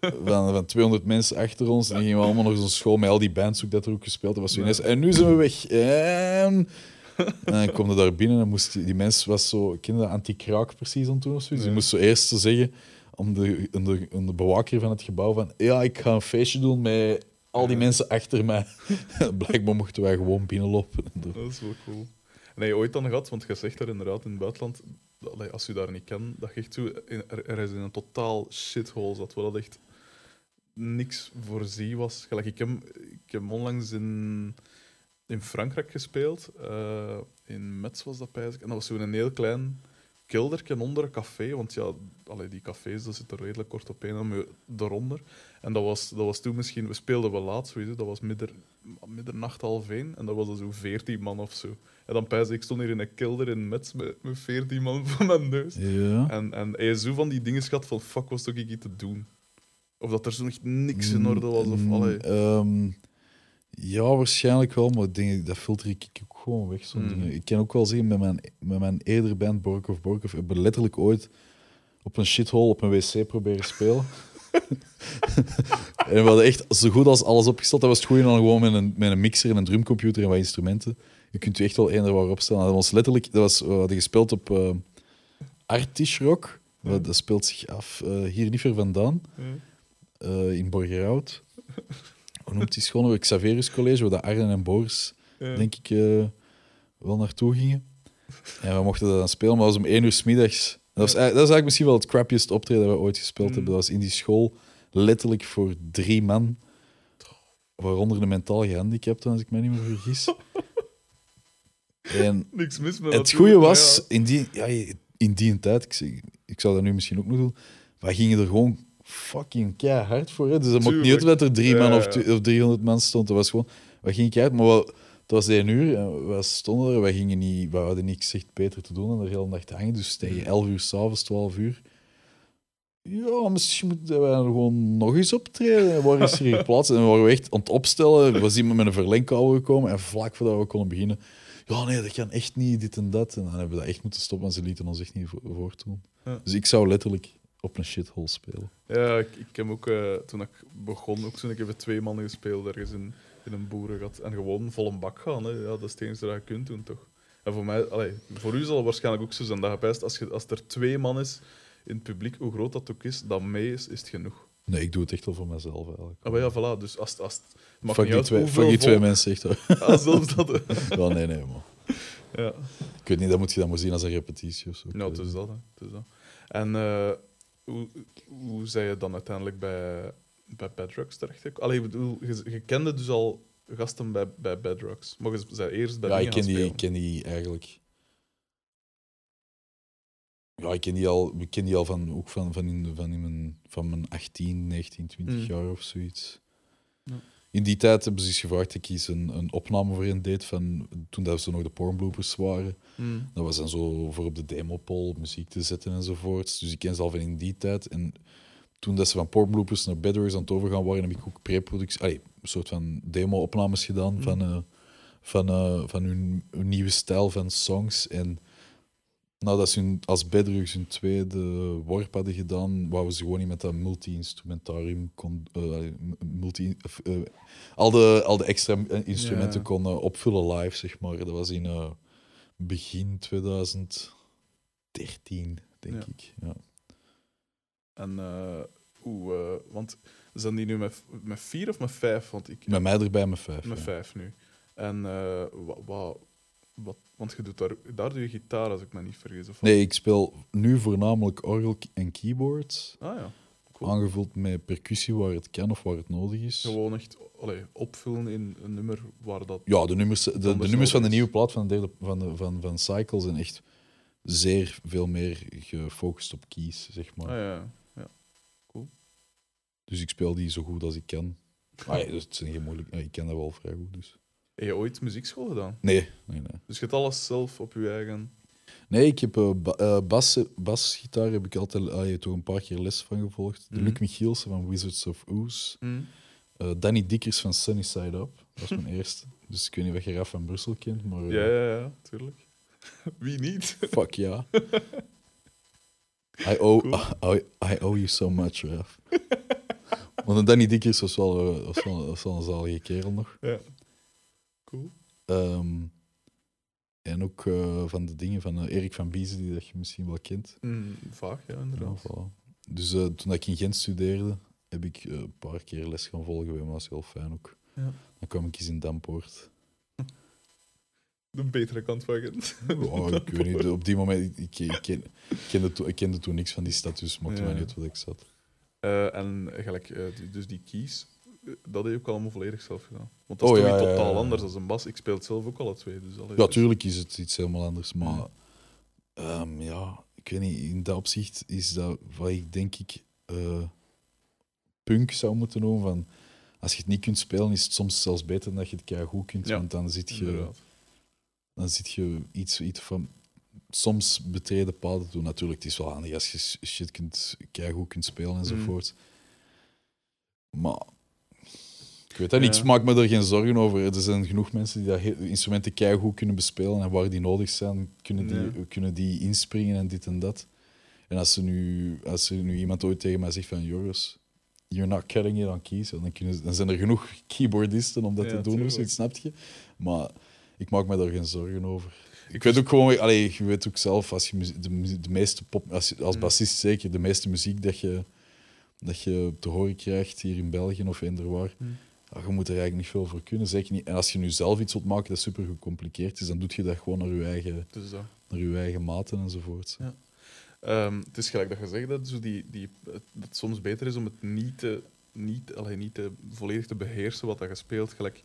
A: [laughs] van, van 200 mensen achter ons. En dan gingen we allemaal naar zo'n school met al die bands ook dat er ook gespeeld. Was ineens, en nu zijn we weg. En, en dan kwam daar binnen en moest die, die mens was zo, kende dat anti-kraak precies aan toen of. Dus die
B: Ja.
A: moest zo eerst zo zeggen om de, om de, om de bewaker van het gebouw van ja, ik ga een feestje doen met al die mensen achter mij. [laughs] Blijkbaar mochten wij gewoon binnenlopen.
B: Dat is wel cool. En heb je ooit dan gehad, want je zegt daar inderdaad in het buitenland, dat, als je daar niet kent, dat je echt zo in, er, er is in een totaal shithole zat, waar dat echt niks voorzien was. Gelijk, ik, heb, ik heb onlangs in, in Frankrijk gespeeld, eh, in Metz was dat pijs ik, en dat was zo'n heel klein kelderken onder een café, want ja, allee, die cafés dat zitten redelijk kort op één eronder. En dat was, dat was toen misschien, we speelden wel laat sowieso, dat was midder, middernacht half één, en dat was dan zo veertien man of zo. En dan pijs ik stond hier in een kelder in Metz met, met veertien man [laughs] voor mijn neus.
A: Ja.
B: En, en hij zo van die dingen schat van fuck, was toch ik iets te doen? Of dat er zo echt niks in orde was, of
A: Mm,
B: allee.
A: ehm, ja, waarschijnlijk wel, maar dingen, dat filter ik ook gewoon weg. Zo'n
B: Mm.
A: dingen. Ik kan ook wel zeggen, met mijn, met mijn eerdere band Borkov Borkov hebben we letterlijk ooit op een shithole op een wc proberen spelen. [laughs] en we hadden echt zo goed als alles opgesteld. Dat was het goede dan gewoon met een, met een mixer en een drumcomputer en wat instrumenten. Je kunt je echt wel eender waar opstellen. Dat was letterlijk, dat was, we hadden gespeeld op Artish Rock.
B: Ja.
A: Dat speelt zich af eh, hier niet ver vandaan
B: Ja.
A: eh, in Borgerhout. Hoe noemt die school nog? Het Xaverius College, waar de Arjen en Boris,
B: Ja.
A: denk ik, eh, wel naartoe gingen. En we mochten dat dan spelen, maar dat was om één uur s middags. Dat, was, dat is eigenlijk misschien wel het crappiest optreden dat we ooit gespeeld
B: Mm.
A: hebben. Dat was in die school letterlijk voor drie man, waaronder een mentaal gehandicapte, als ik me niet meer vergis. En
B: Niks mis met
A: het goede was,
B: ja.
A: in die, ja, in die tijd, ik, ik zou dat nu misschien ook nog doen, wij gingen er gewoon fucking keihard voor. Hè. Dus dat maakt niet uit dat er drie
B: Ja,
A: man of, of 300 man stond. Dat was gewoon, wij gingen keihard, maar wel, het was één uur en wij stonden er. Wij, gingen niet, wij hadden niet gezegd beter te doen de hele dag te hangen. Dus tegen 11 uur s'avonds, 12 uur. Ja, misschien moeten wij gewoon nog eens optreden. Waar is er hier plaats? En we waren we echt aan het opstellen. Er was iemand met een verlengkabel gekomen. En vlak voordat we konden beginnen, ja, nee, dat kan echt niet, dit en dat. En dan hebben we dat echt moeten stoppen, want ze lieten ons echt niet voor, voortdoen.
B: Ja.
A: Dus ik zou letterlijk op een shithole spelen.
B: Ja, ik, ik heb ook, eh, toen ik begon, ook zo'n keer met twee mannen gespeeld ergens in, in een boerengat. En gewoon vol een bak gaan. Hè. Ja, dat is het enige dat je kunt doen, toch? En voor mij, allee, voor u zal het waarschijnlijk ook zo zijn dat je best, als, je, als er twee man is in het publiek, hoe groot dat ook is, dat mee is, is het genoeg.
A: Nee, ik doe het echt wel voor mezelf eigenlijk.
B: Ah, maar ja, voilà. Dus als, als, het
A: Fuck
B: niet
A: die twee,
B: hoeveel
A: fuck die twee mensen echt. hoor. [laughs]
B: Ah, zelfs dat.
A: Ja, [laughs] nee, nee, man.
B: ja.
A: Ik weet niet, dat moet je dan maar zien als een repetitie of zo.
B: Ja, het is dat. Hè. Het is dat. En eh, hoe, hoe zei je dan uiteindelijk bij, bij Bedrocks terecht? Allee, ik bedoel, je, je kende dus al gasten bij, bij Bedrocks. Maar je zei eerst bij
A: Ja, ik ken die, ik ken die eigenlijk. Ja, ik ken die al, ik ken die al van, ook van, van, in, van, in mijn, van mijn 18, 19, 20
B: Mm.
A: jaar of zoiets.
B: Ja.
A: In die tijd hebben ze eens gevraagd dat ik eens een, een opname voor hen deed van toen dat ze nog de pornbloopers waren.
B: Hmm.
A: Dat was dan zo voor op de demopol muziek te zetten enzovoorts. Dus ik ken ze al van in die tijd. En toen dat ze van pornbloopers naar Bedwars aan het overgaan waren, heb ik ook pre-productie, een soort van demo-opnames gedaan
B: Mhm.
A: van, eh, van, eh, van hun, hun nieuwe stijl van songs. En nadat ze hun, als Bedrugs hun tweede worp hadden gedaan, wouden ze gewoon niet met dat multi-instrumentarium kon, eh, multi, of, eh, al, de, al de extra eh, instrumenten
B: Ja.
A: kon eh, opvullen live, zeg maar. Dat was in eh, begin 2013, denk
B: Ja.
A: ik. Ja.
B: En eh, hoe, eh, want zijn die nu met, met vier of met vijf? Want ik,
A: Met mij erbij met vijf.
B: met
A: ja.
B: vijf nu. En eh, wat, wat, want je doet daar, daar doe je gitaar, als ik me niet vergis. Of?
A: Nee, ik speel nu voornamelijk orgel en keyboard.
B: Ah ja, cool.
A: Aangevuld met percussie waar het kan of waar het nodig is.
B: Gewoon echt allee, opvullen in een nummer waar dat...
A: Ja, de nummers, de, nummers van de nieuwe plaat van, de derde, van, de, van, van Cycle zijn echt zeer veel meer gefocust op keys, zeg maar.
B: Ah ja, ja.
A: Dus ik speel die zo goed als ik kan. Maar ja, dus het zijn geen moeilijk. ik ken dat wel vrij goed. Dus.
B: Heb je ooit muziekschool gedaan?
A: Nee, nee, nee.
B: Dus je hebt alles zelf op je eigen.
A: Nee, ik heb eh, ba- eh, bas, basgitaar heb ik altijd je hebt toch een paar keer les van gevolgd. De
B: Mhm.
A: Luc Michielsen van Wizards of Ooze. Eh, Danny Dikkers van Sunny Side Up. Dat was mijn [laughs] eerste. Dus ik weet niet of je Raf van Brussel kent, maar
B: Ja, ja, ja, tuurlijk. [laughs] Wie niet? [laughs]
A: fuck ja. I owe,
B: Cool.
A: I, I owe you so much, Raf. Want Danny Dikkers was wel, was wel, was wel een zalige kerel nog.
B: Ja. Cool.
A: Ehm, en ook eh, van de dingen van eh, Erik van Biezen, die dat je misschien wel kent.
B: Mm, vaag, ja,
A: Ja,
B: inderdaad.
A: voilà. Dus eh, toen ik in Gent studeerde, heb ik een paar keer les gaan volgen. Maar dat was heel fijn ook.
B: Ja.
A: Dan kwam ik eens in Dampoort.
B: De betere kant van Gent.
A: Oh, ik [laughs] weet niet, op die moment, ik, ik, ken, ik, kende, toen, ik kende toen niks van die stad, dus het maakte
B: Ja.
A: mij niet wat ik zat.
B: En gelijk, dus die keys, dat heb ook allemaal volledig zelf gedaan. Want dat
A: Oh,
B: is toch
A: ja,
B: iets
A: ja, ja,
B: totaal
A: ja.
B: anders dan een bas. Ik speel het zelf ook alle twee. Dus
A: Ja,
B: dus-
A: tuurlijk is het iets helemaal anders, maar ehm, ja, ik weet niet, in dat opzicht is dat wat ik denk ik eh, punk zou moeten noemen. Van, als je het niet kunt spelen, is het soms zelfs beter dat je het keihard goed kunt, want dan zit je...
B: Inderdaad.
A: dan zit je iets, iets van soms betreden paden doen. Natuurlijk, het is wel handig als je shit kunt, goed kunt spelen enzovoort. Maar ik weet dat niet, ik maak me er geen zorgen over. Er zijn genoeg mensen die dat instrumenten goed kunnen bespelen en waar die nodig zijn, kunnen die, kunnen die inspringen en dit en dat. En als er nu, als er nu iemand ooit tegen mij zegt van Joris, you're not cutting it on keys, dan, kunnen, dan zijn er genoeg [laughs] keyboardisten om dat
B: Ja,
A: te doen, of zoiets, snap je? Maar ik maak me daar geen zorgen over. Ik weet ook gewoon, allee, je weet ook zelf, als je de, meeste pop, als, je- als bassist zeker, de meeste muziek dat je, dat je te horen krijgt hier in België of eender waar,
B: Mm.
A: Ja, je moet er eigenlijk niet veel voor kunnen. Zeker niet. En als je nu zelf iets wilt maken dat super gecompliceerd is, dan doe je dat gewoon naar je eigen,
B: Dus
A: naar je eigen maten enzovoort.
B: Ja. Ehm, het is gelijk dat je zegt dat, zo die, die, het- dat het soms beter is om het niet, te, niet, allee, niet te, volledig te beheersen wat dat je speelt. Gelijk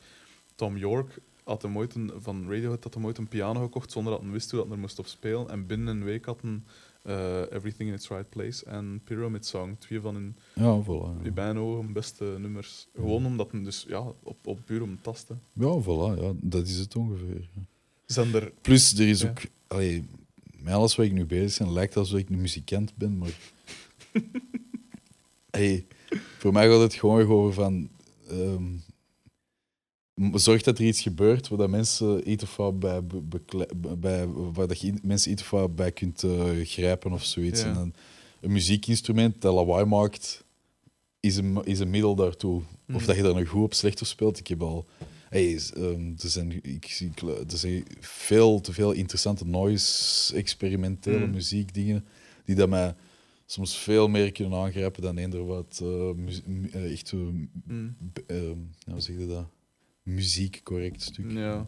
B: Tom York had hem ooit een, van Radiohead had hem ooit een piano gekocht zonder dat hij wist hoe dat er moest op spelen. En binnen een week had hij eh, Everything in its Right Place en Pyramid Song, twee van hun,
A: Ja, voilà. Ja,
B: ogen, beste nummers. Gewoon omdat hij dus, ja, op, op puur om tasten.
A: ja voilà. Ja, dat is het ongeveer.
B: Zijn er...
A: Plus, er is ook... Allee, met alles wat ik nu bezig ben, lijkt alsof ik een muzikant ben, maar... [laughs] hey, voor mij gaat het gewoon over van... ehm, zorg dat er iets gebeurt waar dat mensen iets of wat bij, bij waar dat je mensen iets of wat bij kunt eh, grijpen of zoiets.
B: Ja.
A: En een muziekinstrument dat lawaai maakt, is een, is een middel daartoe. Of
B: Mhm.
A: dat je daar nog goed of slecht op speelt. Ik heb al... Hey, ehm, er, zijn, ik, zie- ik- er zijn veel te veel interessante noise, experimentele
B: Mhm.
A: muziekdingen die dat mij soms veel meer kunnen aangrijpen dan eender wat eh, mu- eh, echt
B: Mm.
A: ehm, hoe zeg je dat? Muziek correct stuk.
B: Ja.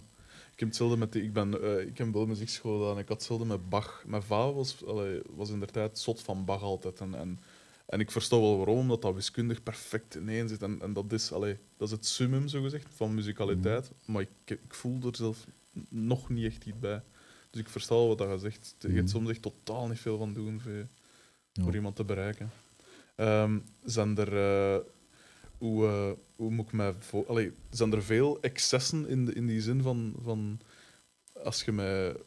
B: Ik heb hetzelfde met die, ik ben eh, ik heb wel muziekschool gedaan. Ik had hetzelfde met Bach. Mijn vader was, allee, was in de tijd zot van Bach altijd. En, en, en ik versta wel waarom, omdat dat wiskundig perfect ineen zit. En, en dat, is, allee, dat is het summum, zo gezegd, van muzikaliteit. Maar ik, ik voel er zelf nog niet echt iets bij. Dus ik versta wel wat dat je zegt. Je
A: Mhm.
B: gaat soms echt totaal niet veel van doen voor,
A: Ja.
B: voor iemand te bereiken. Ehm, zijn er... eh, hoe, eh, hoe moet ik mij voor... Allee, zijn er veel excessen in, de, in die zin van, van als je met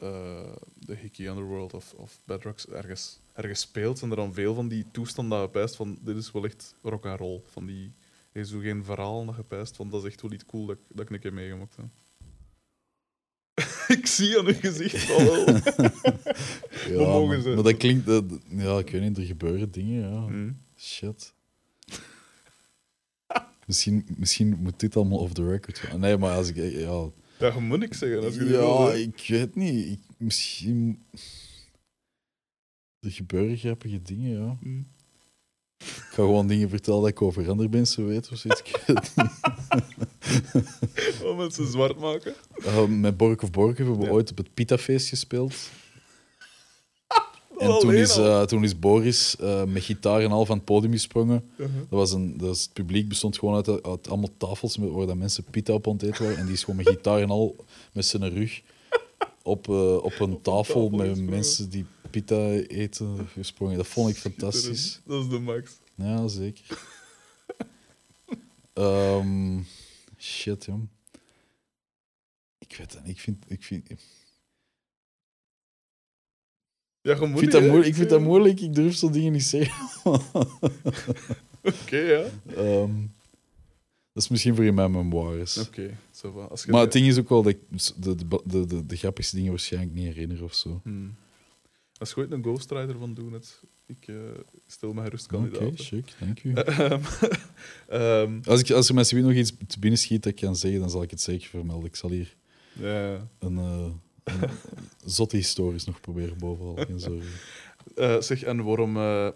B: eh, de Hickey Underworld of, of Bedrocks ergens, ergens speelt, zijn er dan veel van die toestanden dat je pijst van dit is wel echt rock and roll. Van die, er is zo geen verhaal dat je pijst van dat is echt wel iets cool dat, ik- dat ik een keer meegemaakt heb. [laughs] ik zie aan uw gezicht van wel. [laughs]
A: Ja, maar, dat klinkt... Dat, ja, ik weet niet, er gebeuren dingen, ja.
B: Hm.
A: Shit. Misschien, misschien moet dit allemaal off the record gaan. Nee, maar als ik... Ja,
B: je moet niks zeggen. Als je
A: ja ik weet niet. Ik, misschien... Er gebeuren grappige dingen, ja.
B: Hm.
A: Ik ga gewoon dingen vertellen dat ik over andere mensen weet of zoiets. Ik. [laughs]
B: Om mensen zwart maken.
A: Uh, met Bork of Bork hebben we
B: Ja.
A: ooit op het Pita-feest gespeeld. En
B: Alleen
A: toen is, eh, toen is Boris eh, met gitaar en al van het podium gesprongen.
B: Uh-huh.
A: Dat was een, dat het publiek bestond gewoon uit, uit allemaal tafels met, waar dat mensen pita op aan het eten waren. En die is gewoon met gitaar en al met zijn rug op, eh, op een tafel
B: tafel
A: met
B: gesprongen.
A: mensen die pita eten gesprongen. Dat vond ik fantastisch.
B: Dat is de max.
A: Ja, zeker. [laughs] Ehm, shit, jong. Ik weet het niet. Ik vind, ik vind, ik
B: Ja,
A: vind, dat, moeilijk, ik vind dat moeilijk. Ik durf zo dingen niet zeggen. [laughs]
B: Oké, ja.
A: Ehm, dat is misschien voor in mijn memoires.
B: Oké, zo va. Als je
A: Maar het ding is ook wel dat ik de, de, de, de, de grappigste dingen waarschijnlijk niet herinner of zo.
B: Hmm. Als je ooit een ghostwriter van doen het, ik eh, stel me gerust
A: Oké,
B: kandidaat.
A: chic, dank u.
B: Ehm, [laughs] ehm,
A: Als, ik, als er mensen nog iets te binnen schiet dat ik kan zeggen, dan zal ik het zeker vermelden. Ik zal hier
B: ja.
A: een, een zotte historisch nog proberen bovenal. [laughs] Geen zorgen.
B: Eh, zeg, en waarom... eh,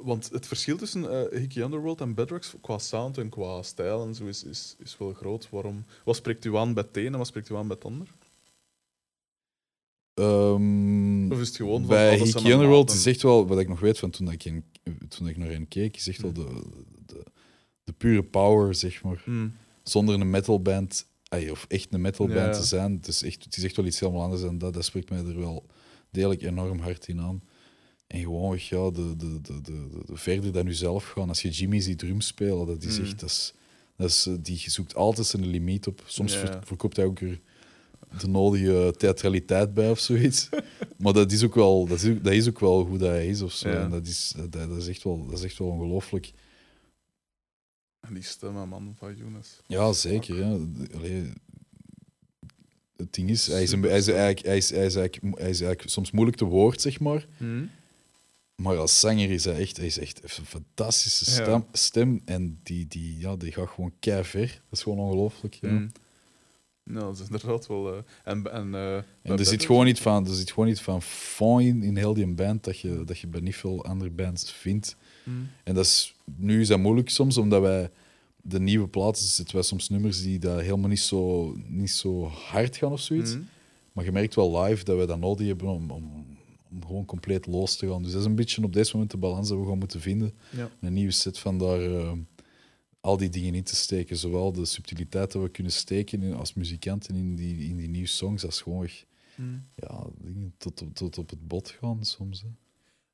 B: want het verschil tussen eh Hickey Underworld en Bedrocks qua sound en qua stijl en zo is, is, is wel groot. Waarom, wat spreekt u aan bij het een en wat spreekt u aan bij het ander?
A: Ehm,
B: Of is het gewoon van,
A: bij
B: zijn
A: Hickey Underworld is echt wel, wat ik nog weet van toen ik, in, toen ik naar hen keek, is echt wel de, de, de pure power, zeg maar.
B: Hmm.
A: Zonder een metalband, ay, of echt een metalband
B: Ja.
A: te zijn, het is, echt, het is echt wel iets helemaal anders en dat, dat spreekt mij er wel degelijk enorm hard in aan. En gewoon, ja, de, de, de, de, de, de verder dan jezelf gaan. Als je Jimmy ziet drum spelen, dat is
B: Mm.
A: echt, dat is, dat is, eh, die zoekt altijd zijn limiet op. Soms
B: Ja.
A: verkoopt hij ook er de nodige theatraliteit bij of zoiets. [laughs] maar dat is ook wel, dat is, dat is ook wel hoe dat hij is of zo.
B: Ja.
A: En dat is, dat, dat is echt wel, dat is echt wel ongelooflijk.
B: Die stem, man, van Younes.
A: Ja, zeker. Ja. Allee, het ding is, hij is, een, hij, is eigenlijk, hij, is, hij, is eigenlijk, hij is eigenlijk soms moeilijk te woord, zeg maar.
B: Hmm.
A: Maar als zanger is hij echt, hij is echt een fantastische
B: Ja.
A: stem. en die, die, ja, die gaat gewoon kei ver. Dat is gewoon ongelooflijk. Ja.
B: Hmm. Nou, dat is inderdaad wel... eh, en en, eh,
A: En er zit, gewoon niet van, er zit gewoon niet van in, in heel die band dat je, dat je bij niet veel andere bands vindt.
B: Hmm.
A: En dat is, nu is dat moeilijk soms, omdat wij de nieuwe platen zitten wij soms nummers die dat helemaal niet zo, niet zo hard gaan of zoiets.
B: Hmm.
A: Maar je merkt wel live dat wij dat nodig hebben om, om, om gewoon compleet los te gaan. Dus dat is een beetje op deze moment de balans dat we gewoon moeten vinden.
B: Ja.
A: Een nieuwe set van daar eh, al die dingen in te steken. Zowel de subtiliteit dat we kunnen steken in- als muzikanten in die, in die nieuwe songs, als gewoon echt,
B: Hmm.
A: ja, dingen tot, op- tot op het bot gaan soms. Hè.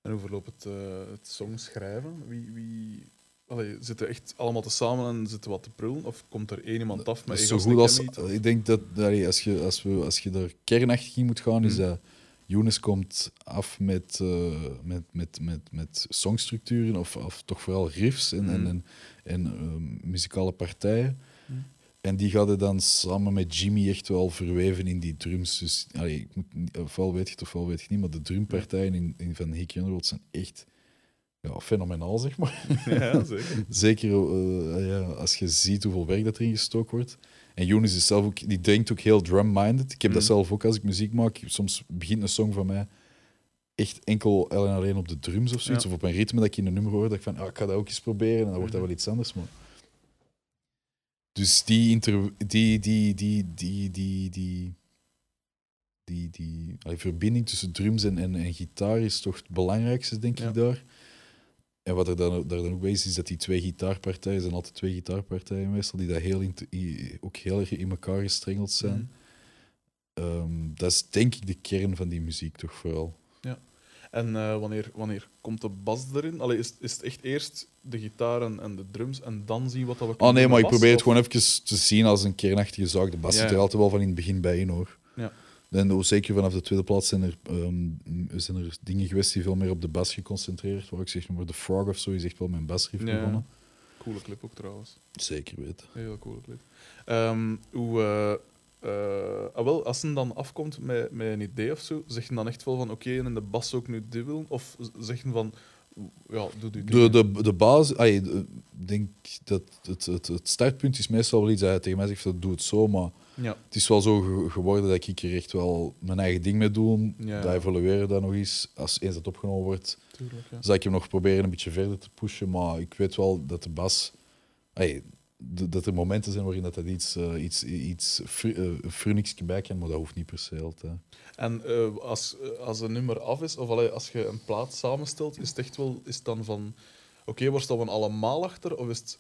B: En hoe verloopt het, eh het songschrijven? Wie, wie... Allee, zitten echt allemaal te samen en zitten wat te prullen? Of komt er één iemand af met
A: zo goed als,
B: niet?
A: ik denk dat allee, als, je, als, we, als je daar kernachtig in moet gaan, is
B: Mhm.
A: dat Younes komt af met, eh, met, met, met, met songstructuren, of, of toch vooral riffs en, en,
B: Mhm.
A: en, en ehm, muzikale partijen.
B: Mhm.
A: En die gaat dan samen met Jimmy echt wel verweven in die drums. Dus allee, ik moet, ofwel weet je het ofwel weet je het niet, maar de drumpartijen in, in Van Hickey Underworld zijn echt ja, fenomenaal, zeg maar.
B: Ja, zeker.
A: Zeker eh, ja, als je ziet hoeveel werk dat erin gestoken wordt. En Younes is zelf ook, die denkt ook heel drum-minded. Ik heb dat
B: Mm.
A: zelf ook als ik muziek maak. Soms begint een song van mij echt enkel en alleen op de drums of zoiets.
B: Ja.
A: Of op een ritme dat ik in een nummer hoor. Dat ik van, ah, ik ga dat ook eens proberen. En dan wordt dat
B: Mhm.
A: wel iets anders. Maar... Dus die, inter die, die, die, die, die, die, die, die allee, verbinding tussen drums en, en, en gitaar is toch het belangrijkste, denk
B: Ja.
A: ik, daar. En wat er dan, daar dan ook bij is, is dat die twee gitaarpartijen, zijn altijd twee gitaarpartijen meestal, die dat heel in, ook heel erg in elkaar gestrengeld zijn.
B: Hmm.
A: Ehm, dat is denk ik de kern van die muziek toch vooral.
B: En eh, wanneer, wanneer komt de bas erin? Allee, is, is het echt eerst de gitaar en, en de drums en dan zien wat dat we
A: Oh nee, maar ik probeer het
B: of-
A: gewoon even te zien als een kernachtige zaak. De bas
B: Ja,
A: zit er
B: ja.
A: altijd wel van in het begin bij in hoor.
B: Ja.
A: En zeker vanaf de tweede plaats zijn er, ehm, zijn er dingen geweest die veel meer op de bas geconcentreerd waren. Ik zeg maar, de Frog of zo is echt wel mijn basriff
B: Ja.
A: begonnen.
B: Coole clip ook trouwens.
A: Zeker weten.
B: Heel coole clip. Ehm, hoe, eh, eh, ah, wel, als een dan afkomt met, met een idee of zo, zeg je dan echt wel van oké, en de bas ook nu dit willen? Of zeg je van ja, doe die
A: De, de, de de- ik denk dat het, het, het startpunt is meestal wel iets dat hij tegen mij zegt, dat doe het zo, maar
B: Ja,
A: het is wel zo ge- geworden dat ik er echt wel mijn eigen ding mee doe.
B: Ja.
A: Dat evolueren dan nog eens. Als eens dat opgenomen wordt,
B: tuurlijk. Ja.
A: zal ik hem nog proberen een beetje verder te pushen, maar ik weet wel dat de bas... d- dat er momenten zijn waarin dat, dat iets, eh, iets, iets fr eh, frunniksje bij kan, maar dat hoeft niet per se altijd.
B: En eh, als, als een nummer af is, of allee, als je een plaat samenstelt, is het echt wel is het dan van oké, waar staan we allemaal achter? Of is het,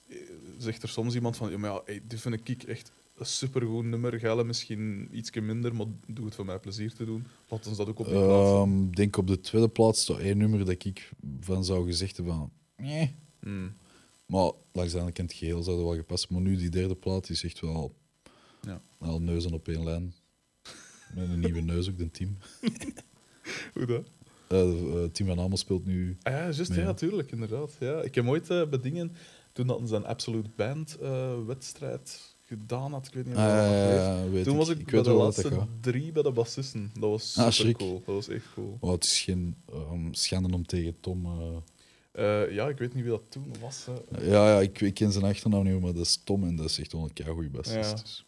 B: zegt er soms iemand van ja, maar ja, hey, dit vind ik echt een supergoed nummer, Gelle misschien ietsje minder, maar doe het voor mij plezier te doen. Laat ons dat ook op plaats zetten.
A: Ehm, Ik denk op de tweede plaats staat één nummer dat ik van zou gezegd hebben van... "Nee."
B: Hmm.
A: Maar langs de andere kant het geheel zou er wel gepast. Maar nu die derde plaat is echt wel
B: Ja.
A: al neuzen op één lijn. Met een nieuwe neus ook, de team. [laughs]
B: Hoe dat?
A: Eh eh, team van Amel speelt nu...
B: Ah, ja, juist,
A: Ja.
B: ja, tuurlijk, inderdaad. Ja. Ik heb ooit eh bij dingen, toen dat ze een Absolute Band wedstrijd gedaan had, ik weet niet weet.
A: ja, weet
B: Toen was ik,
A: ik
B: bij
A: weet
B: de
A: wel
B: laatste drie bij de bassisten. Dat was
A: Ah,
B: super cool. Dat was echt cool.
A: Oh, het is geen ehm, schande om tegen Tom... eh,
B: Eh, ja, ik weet niet wie dat toen was. hè.
A: Ja, ja ik, ik ken zijn achternaam niet, maar dat is Tom en dat is echt wel een keigoeie bassist.
B: Ja.
A: dus.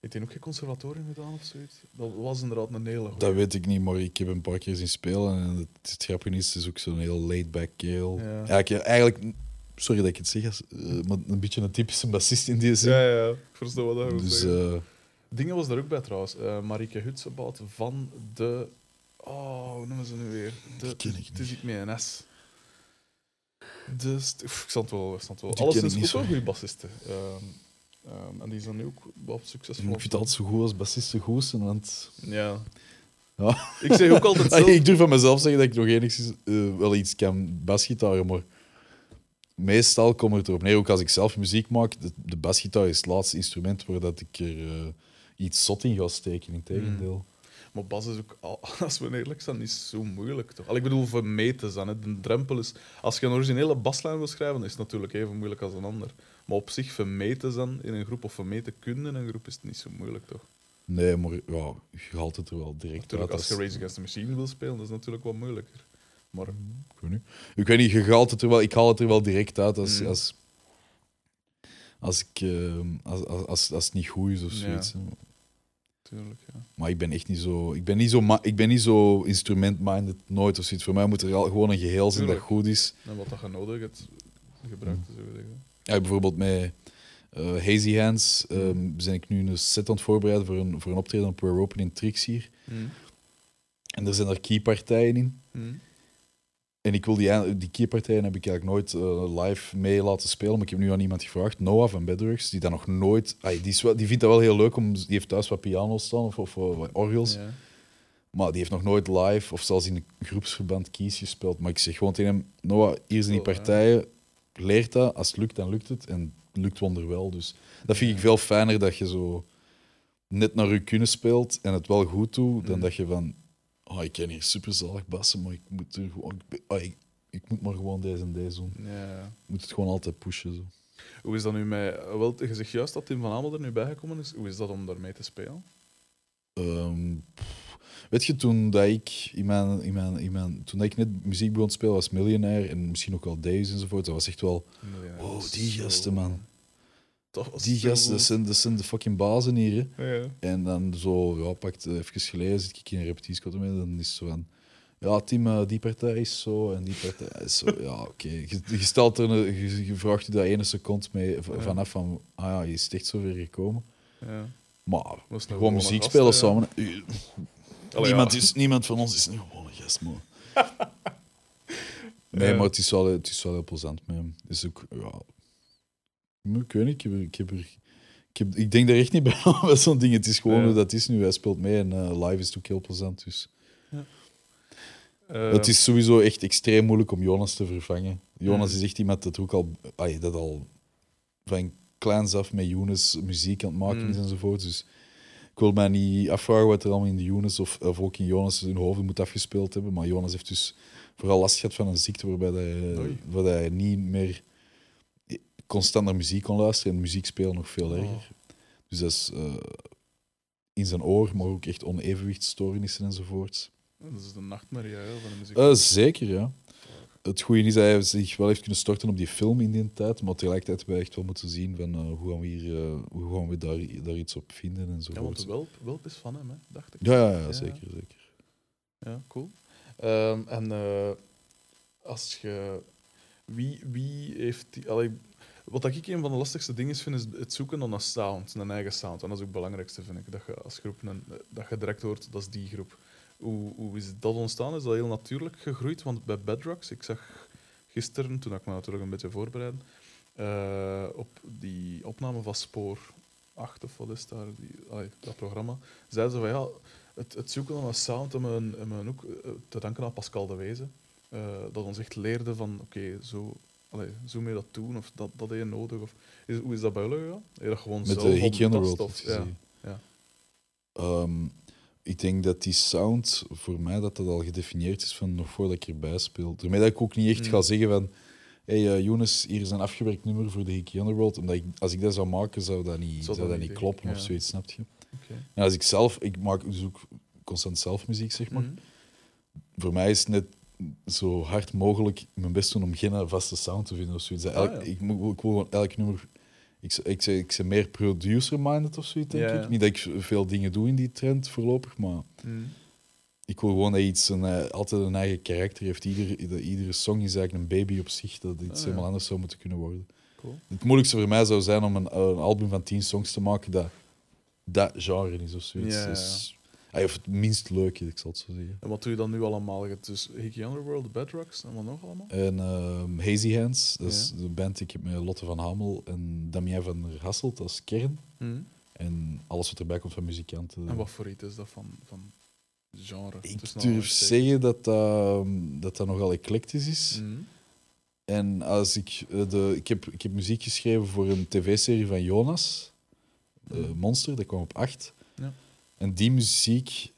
B: Heeft hij ook geen conservatorium gedaan of zoiets? Dat was inderdaad een hele goeie.
A: Dat weet ik niet, maar ik heb hem een paar keer zien spelen. En het, het grappige is, het is ook zo'n heel laid-back kerel.
B: Ja.
A: Eigenlijk, sorry dat ik het zeg, eh, maar een beetje een typische bassist in die zin.
B: Ja, ja. Ik versta wat dat
A: dus eh,
B: Dingen was daar ook bij trouwens. Eh Marieke Hutsebout van de. Oh, hoe noemen ze nu weer? De,
A: Die ken ik
B: Het is niet meer een S. Oef, ik stond wel. Ik stond wel.
A: Ik
B: Alleszins
A: niet
B: ook
A: zo.
B: wel goede bassisten. Ehm, ehm, en die zijn nu ook wel
A: ik
B: succesvol.
A: vind het altijd zo goed als bassisten goed zijn, want...
B: Ja.
A: Ja.
B: Ik zeg ook altijd [laughs] zelf.
A: ik durf van mezelf zeggen dat ik nog enigszins wel iets kan basgitaren, maar meestal komt het erop neer, ook als ik zelf muziek maak, de, de basgitaar is het laatste instrument waar dat ik er eh, iets zot in ga steken, in tegendeel.
B: Maar bas is ook, al- [laughs] als we eerlijk zijn, niet zo moeilijk toch? Al, ik bedoel, voor mee te zijn. Hè. De drempel is. Als je een originele baslijn wil schrijven, is het natuurlijk even moeilijk als een ander. Maar op zich, voor mee te zijn in een groep of voor mee te kunnen in een groep, is het niet zo moeilijk toch?
A: Nee, maar ja, je haalt het er wel direct
B: Natuurlijk,
A: uit.
B: als je Rage Against the Machine wil spelen, dat is natuurlijk wat moeilijker. Maar
A: Ik weet niet. Ik weet niet, je haalt het er wel, ik haal het er wel direct uit als,
B: Mm.
A: als, als, ik, eh, als, als, als, als het niet goed is of
B: Ja.
A: zoiets. hè.
B: natuurlijk, ja.
A: Maar ik ben echt niet zo, ik ben niet zo, ik ben niet zo instrument-minded, nooit of zoiets. Voor mij moet er al gewoon een geheel zijn dat
B: Tuurlijk.
A: goed is.
B: En wat dat je nodig hebt, gebruikt, zo zeggen.
A: Ja, bijvoorbeeld met eh, Hazy Hands ehm, ben ik nu een set aan het voorbereiden voor een, voor een optreden op Rare Open in Trix hier.
B: Mm.
A: En er zijn er keypartijen in.
B: Mm.
A: En ik wil die, die keypartijen heb ik eigenlijk nooit eh, live mee laten spelen. Maar ik heb nu aan iemand gevraagd, Noah van Bedworks, die dat nog nooit... ai, die, is die vindt dat wel heel leuk, om, die heeft thuis wat piano's staan of, of eh, wat orgels.
B: Ja.
A: Maar die heeft nog nooit live of zelfs in een groepsverband kies gespeeld. Maar ik zeg gewoon tegen hem, Noah, hier zijn die
B: ja.
A: partijen, leer dat. Als het lukt, dan lukt het. En het lukt wonderwel. Dus dat vind ik veel fijner, dat je zo net naar je kunnen speelt en het wel goed doet, dan dat je van, oh, ik ken hier superzalig bassen, maar ik moet, er gewoon, ik, ah, ik, ik moet maar gewoon deze en deze doen.
B: Ja.
A: Ik moet het gewoon altijd pushen. Zo.
B: Hoe is dat nu met... Wel, je zegt juist dat Tim van Amel er nu bijgekomen is. Hoe is dat om daarmee te spelen?
A: Ehm, weet je, toen dat ik, in mijn, in mijn, in mijn, toen dat ik net muziek begon te spelen, was Millionaire en misschien ook wel Days enzovoort. Dat was echt wel,
B: is
A: die gasten, man.
B: Dat
A: die gasten, dat zijn, dat zijn de fucking bazen hier. Hè.
B: Ja.
A: En dan zo, ja, pakt even geleden, zit ik in een repetitiesquad mee, dan is het zo van, ja, Tim, eh, die partij is zo en die partij is zo. Ja, oké. [laughs] Je, je stelt er, een- je, je vraagt je daar ene seconde mee vanaf van, ah ja, je is echt zo weer gekomen.
B: Ja.
A: Maar gewoon muziek
B: gast,
A: spelen samen. eh,
B: Allee,
A: niemand, is, niemand van ons is een gewone gast, man. [laughs] nee,
B: Ja.
A: maar het is, wel, het is wel heel plezant met hem. Is ook, ja... Ik weet niet, ik, heb, er- ik, heb er, ik, heb, ik denk daar echt niet bij aan zo'n ding. Het is gewoon
B: Ja.
A: hoe dat is nu. Hij speelt mee en eh, live is ook heel plezant. Dus.
B: Eh,
A: het is sowieso echt extreem moeilijk om Jonas te vervangen. Jonas
B: Mm.
A: is echt iemand dat ook al, ay, dat al van kleins af met Jonas muziek aan het maken
B: Mm.
A: is enzovoort. Dus ik wil mij niet afvragen wat er allemaal in de Jonas of, of ook in Jonas hun hoofd moet afgespeeld hebben. Maar Jonas heeft dus vooral last gehad van een ziekte waarbij hij,
B: Oei.
A: hij niet meer constant naar muziek kon luisteren en muziek spelen nog veel
B: Oh.
A: erger. Dus dat is eh, in zijn oor, maar ook echt onevenwichtstoornissen enzovoorts.
B: Dat is de nachtmerrie ja, van de muziek.
A: Eh, zeker, ja. Het goede is dat hij zich wel heeft kunnen storten op die film in die tijd, maar tegelijkertijd hebben wij echt wel moeten zien van eh, hoe gaan we, hier, hoe gaan we daar, daar iets op vinden
B: ja, want
A: enzovoort.
B: de welp, welp is van hem, hè, dacht ik.
A: Ja, ja, ja,
B: Ja.
A: zeker, zeker.
B: Ja, cool. Ehm, en als je... Wie, wie heeft die... Allee, wat ik een van de lastigste dingen vind, is het zoeken naar een sound, een eigen sound. En dat is ook het belangrijkste, vind ik. Dat je als groep een, dat je direct hoort, dat is die groep. Hoe, hoe is dat ontstaan? Is dat heel natuurlijk gegroeid? Want bij Bedrocks, ik zag gisteren, toen ik me natuurlijk een beetje voorbereid, eh, op die opname van Spoor 8 of wat is daar, die, dat programma, zeiden ze van ja, het, het zoeken naar een sound hebben we ook eh, te danken aan Pascal de Wezen. eh, dat ons echt leerde van, oké, zo allee, zo dat doen? Of dat, dat je nodig? Of, is, hoe is dat bij jullie gegaan? Heb je dat gewoon
A: Met
B: zelf
A: de Underworld.
B: of-
A: heeft
B: Ja. ja.
A: Ehm, ik denk dat die sound voor mij dat dat al gedefinieerd is van nog voordat ik erbij speel. Daarmee dat ik ook niet echt
B: Mm.
A: ga zeggen van hey, eh, Jonas, hier is een afgewerkt nummer voor de Hickey Underworld. Omdat ik, als ik dat zou maken, zou dat niet, zou
B: dat
A: dat
B: niet
A: kloppen of
B: ja.
A: zoiets, snap je? Als ik zelf, ik maak dus ook constant zelf muziek, zeg maar.
B: Mhm.
A: Voor mij is het net zo hard mogelijk mijn best doen om geen vaste sound te vinden of zoiets. Elk,
B: Ah, ja.
A: ik, ik wil gewoon elk nummer. Ik, ik, zeg, ik zeg meer producer-minded of zoiets, denk
B: Ja,
A: ik. Niet dat ik veel dingen doe in die trend voorlopig, maar
B: Mhm.
A: ik wil gewoon dat iets een, eh, altijd een eigen karakter heeft. Ieder, dat iedere song is eigenlijk een baby op zich, dat iets
B: Ah,
A: helemaal anders zou moeten kunnen worden.
B: Cool.
A: Het moeilijkste voor mij zou zijn om een, een album van tien songs te maken dat dat genre is of zoiets. Dus, of het minst leuke, ik zal het zo zeggen.
B: En wat doe je dan nu allemaal? Je hebt Dus Hickey Underworld, Bedrocks en wat nog allemaal?
A: En ehm, Hazy Hands, dat is
B: Ja.
A: de band die ik heb met Lotte van Hamel en Damien van der Hasselt als kern.
B: Mhm.
A: En alles wat erbij komt van muzikanten.
B: En wat voor iets is dat van, van genre?
A: ik
B: tussen
A: durf
B: aanhalingstekens?
A: zeggen dat dat, dat dat nogal eclectisch is.
B: Mhm.
A: En als ik, eh, de, ik, heb, ik heb muziek geschreven voor een tv-serie van Jonas,
B: Mhm.
A: Monster, dat kwam op 8. En die muziek,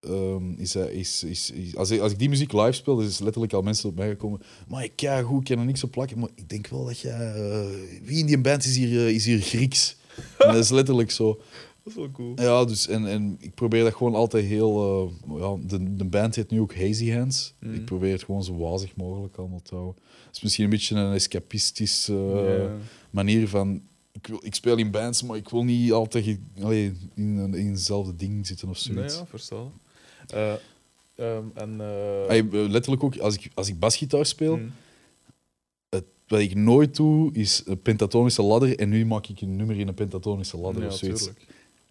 A: ehm, is, eh, is, is, is- als, ik, als ik die muziek live speel, is letterlijk al mensen op mij gekomen. Maar ik ja, goed, ik kan er niks op plakken. Maar ik denk wel dat je. eh, wie in die band is hier, eh, is hier Grieks? [laughs] En dat is letterlijk zo.
B: Dat is wel cool.
A: Ja, dus en, en ik probeer dat gewoon altijd heel. ja, de, de band heet nu ook Hazy Hands.
B: Mhm.
A: Ik probeer het gewoon zo wazig mogelijk allemaal te houden. Het is misschien een beetje een escapistisch
B: Ja.
A: manier van. Ik, wil, ik speel in bands, maar ik wil niet altijd in, in hetzelfde ding zitten of
B: Nee,
A: zoiets.
B: ja, verstaan. Eh, ehm, en, eh,
A: letterlijk ook, als ik, als ik basgitaar speel,
B: mhm.
A: wat ik nooit doe, is een pentatonische ladder. En nu maak ik een nummer in een pentatonische ladder
B: ja,
A: of zoiets.
B: tuurlijk.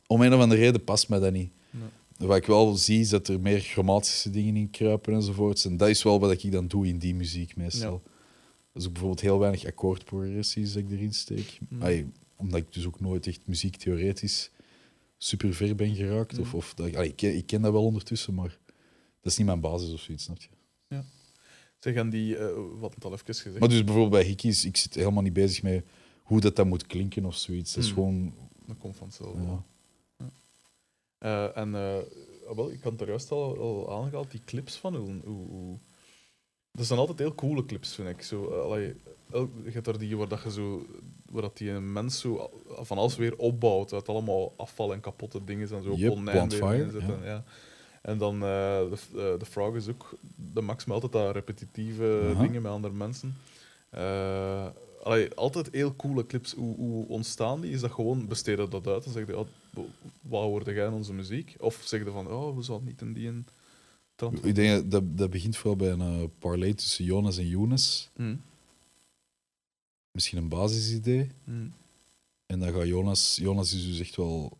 A: Om een of andere reden past mij dat niet.
B: Nee.
A: Wat ik wel zie, is dat er meer chromatische dingen in kruipen enzovoorts. En dat is wel wat ik dan doe in die muziek meestal.
B: Ja.
A: Dus ook bijvoorbeeld heel weinig akkoordprogressies dat ik erin steek.
B: Mm.
A: Omdat ik dus ook nooit echt muziektheoretisch super ver ben geraakt. Of,
B: Mm.
A: of dat, ik- allee, ik, ken, ik ken dat wel ondertussen, maar dat is niet mijn basis of zoiets, snap je?
B: Zeg, en die, eh, wat het al even gezegd.
A: Maar dus bijvoorbeeld bij Hickeys, ik zit helemaal niet bezig met hoe dat, dat moet klinken of zoiets. Dat is
B: Mm.
A: gewoon...
B: Dat komt vanzelf.
A: Ja.
B: Ja. Eh, en eh, ah, wel, ik had het er juist al, al aangehaald, die clips van hoe, hoe, Dat zijn altijd heel coole clips, vind ik. Zo, allee, je hebt daar die waar, dat je zo, waar dat die een mens zo van alles weer opbouwt. Uit allemaal afval en kapotte dingen en zo.
A: Yep,
B: oneindig inzetten,
A: ja.
B: ja. En dan eh, de, eh, de Frog is ook... De Max met altijd dat repetitieve dingen met andere mensen. Eh, allee, altijd heel coole clips. Hoe, hoe ontstaan die? Is dat gewoon besteden dat uit en zeg je, oh, wat hoorde jij in onze muziek? Of zeg je van, oh, we zouden niet in die een.
A: Ik denk dat- dat, begint vooral bij een parlay tussen Jonas en Younes.
B: Mm,
A: Misschien een basisidee.
B: mm,
A: En dan gaat Jonas... Jonas is dus echt wel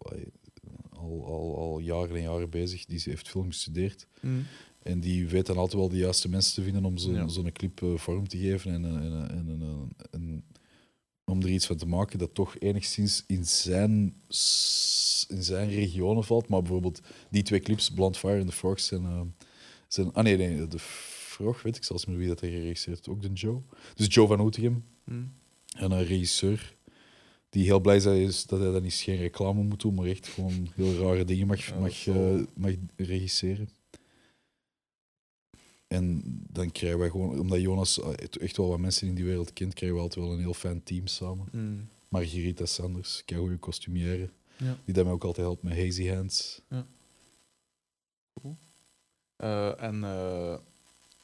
A: al, al, al jaren en jaren bezig. Die heeft film gestudeerd.
B: mm.
A: En die weet dan altijd wel de juiste mensen te vinden om zo'n
B: Ja.
A: clip eh, vorm te geven en, en, en, en, en- om er iets van te maken dat toch enigszins in zijn, in zijn regionen valt. Maar bijvoorbeeld die twee clips, Blond Fire en The Frog, zijn... eh, zijn ah nee, nee, de Frog, weet ik zelfs niet wie dat hij geregisseerd heeft. Ook de Joe. Dus Joe van Oetegem,
B: Mm.
A: En een regisseur die heel blij is dat hij, is dat hij dan niet geen reclame moet doen, maar echt gewoon heel rare dingen mag,
B: Ja,
A: mag, eh, mag regisseren. En dan krijgen wij gewoon, omdat Jonas eh, echt- wel wat mensen in die wereld kent, krijgen we altijd wel een heel fijn team samen.
B: Mm.
A: Margarita Sanders, goede costumière,
B: Ja.
A: die dat mij ook altijd helpt met Hazy Hands.
B: Eh, en eh,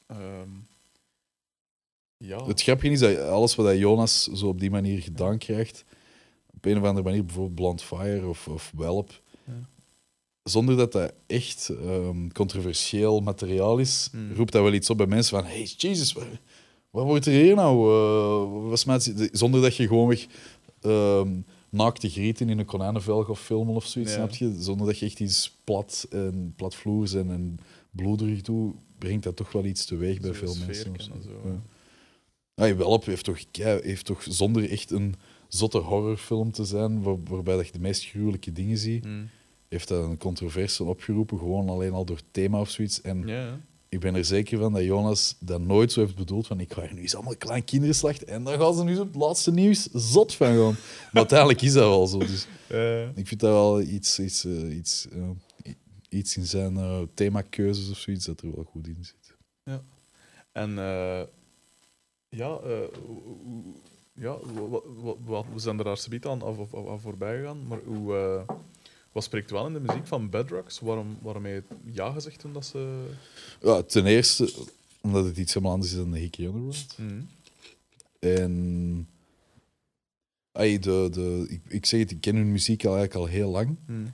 B: ehm, ja,
A: Het grappige is dat alles wat Jonas zo op die manier gedaan krijgt, op een of andere manier, bijvoorbeeld Blond Fire of, of Welp,
B: Ja.
A: zonder dat dat echt ehm, controversieel materiaal is,
B: Mm.
A: roept dat wel iets op bij mensen van hey, Jesus, wat, wat wordt er hier nou? ze- zonder dat je gewoonweg ehm naakte grieten in een konijnenvelg of filmen of zoiets,
B: Ja.
A: snap je? Zonder dat je echt iets plat en platvloers en, en bloederig doet, brengt dat toch wel iets teweeg bij veel mensen. zo, Ja.
B: Ja.
A: Ja, Welp heeft toch, heeft toch zonder echt een zotte horrorfilm te zijn, waar- waarbij dat je de meest gruwelijke dingen ziet,
B: Mm.
A: heeft dat een controverse opgeroepen, gewoon alleen al door thema of zoiets. En
B: Ja, ja.
A: ik ben er zeker van dat Jonas dat nooit zo heeft bedoeld van ik ga hier nu eens allemaal kleine kinderen slachten en dan gaan ze nu op het laatste nieuws zot van gaan. Maar [laughs] uiteindelijk is dat wel zo. Dus ik vind dat wel iets, iets, eh, iets, eh, iets in zijn eh, themakeuzes of zoiets dat er wel goed in zit.
B: en eh, ja, hoe- ja we zijn er daar subiet aan, af, af voorbij gegaan, maar hoe, eh, wat spreekt wel in de muziek van Bedrocks? Waarom, waarom heb je ja gezegd toen dat ze...
A: Ja, ten eerste omdat het iets helemaal anders is dan de Hickey Underworld.
B: Mhm.
A: En ay, de, de, ik, ik zeg het, ik ken hun muziek al, eigenlijk al heel lang.
B: Mhm.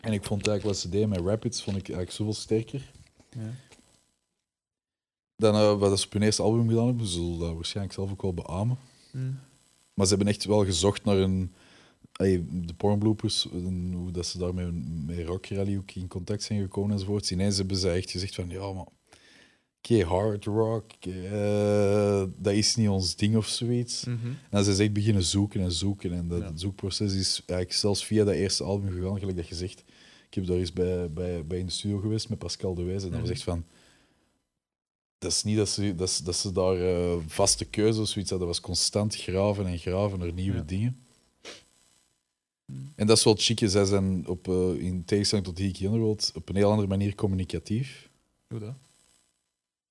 A: En ik vond eigenlijk wat ze deden met Rapids vond ik eigenlijk zoveel sterker
B: Ja.
A: Dan eh, wat ze op hun eerste album gedaan hebben. Ze zullen dat waarschijnlijk zelf ook wel beamen.
B: Mhm.
A: Maar ze hebben echt wel gezocht naar een. ay, de pornbloopers, hoe dat ze daarmee met Rock Rally ook in contact zijn gekomen enzovoort. Ineens hebben ze echt gezegd van ja, maar. Oké, hard rock, eh, dat is niet ons ding of zoiets.
B: Mhm.
A: En ze is echt beginnen zoeken en zoeken. En dat
B: Ja.
A: zoekproces is eigenlijk zelfs via dat eerste album gegaan, gelijk dat je zegt. Ik heb daar eens bij, bij, bij in de studio geweest met Pascal de Wijs. En was
B: Mhm.
A: echt van. Dat is niet dat ze, dat ze, dat ze daar eh, vaste keuze of zoiets hadden. Dat was constant graven en graven naar nieuwe
B: Ja.
A: dingen.
B: Mhm.
A: En dat is wel chic. Zij zijn op, eh, in tegenstelling tot Hickey Underworld op een heel andere manier communicatief.
B: Hoe dat?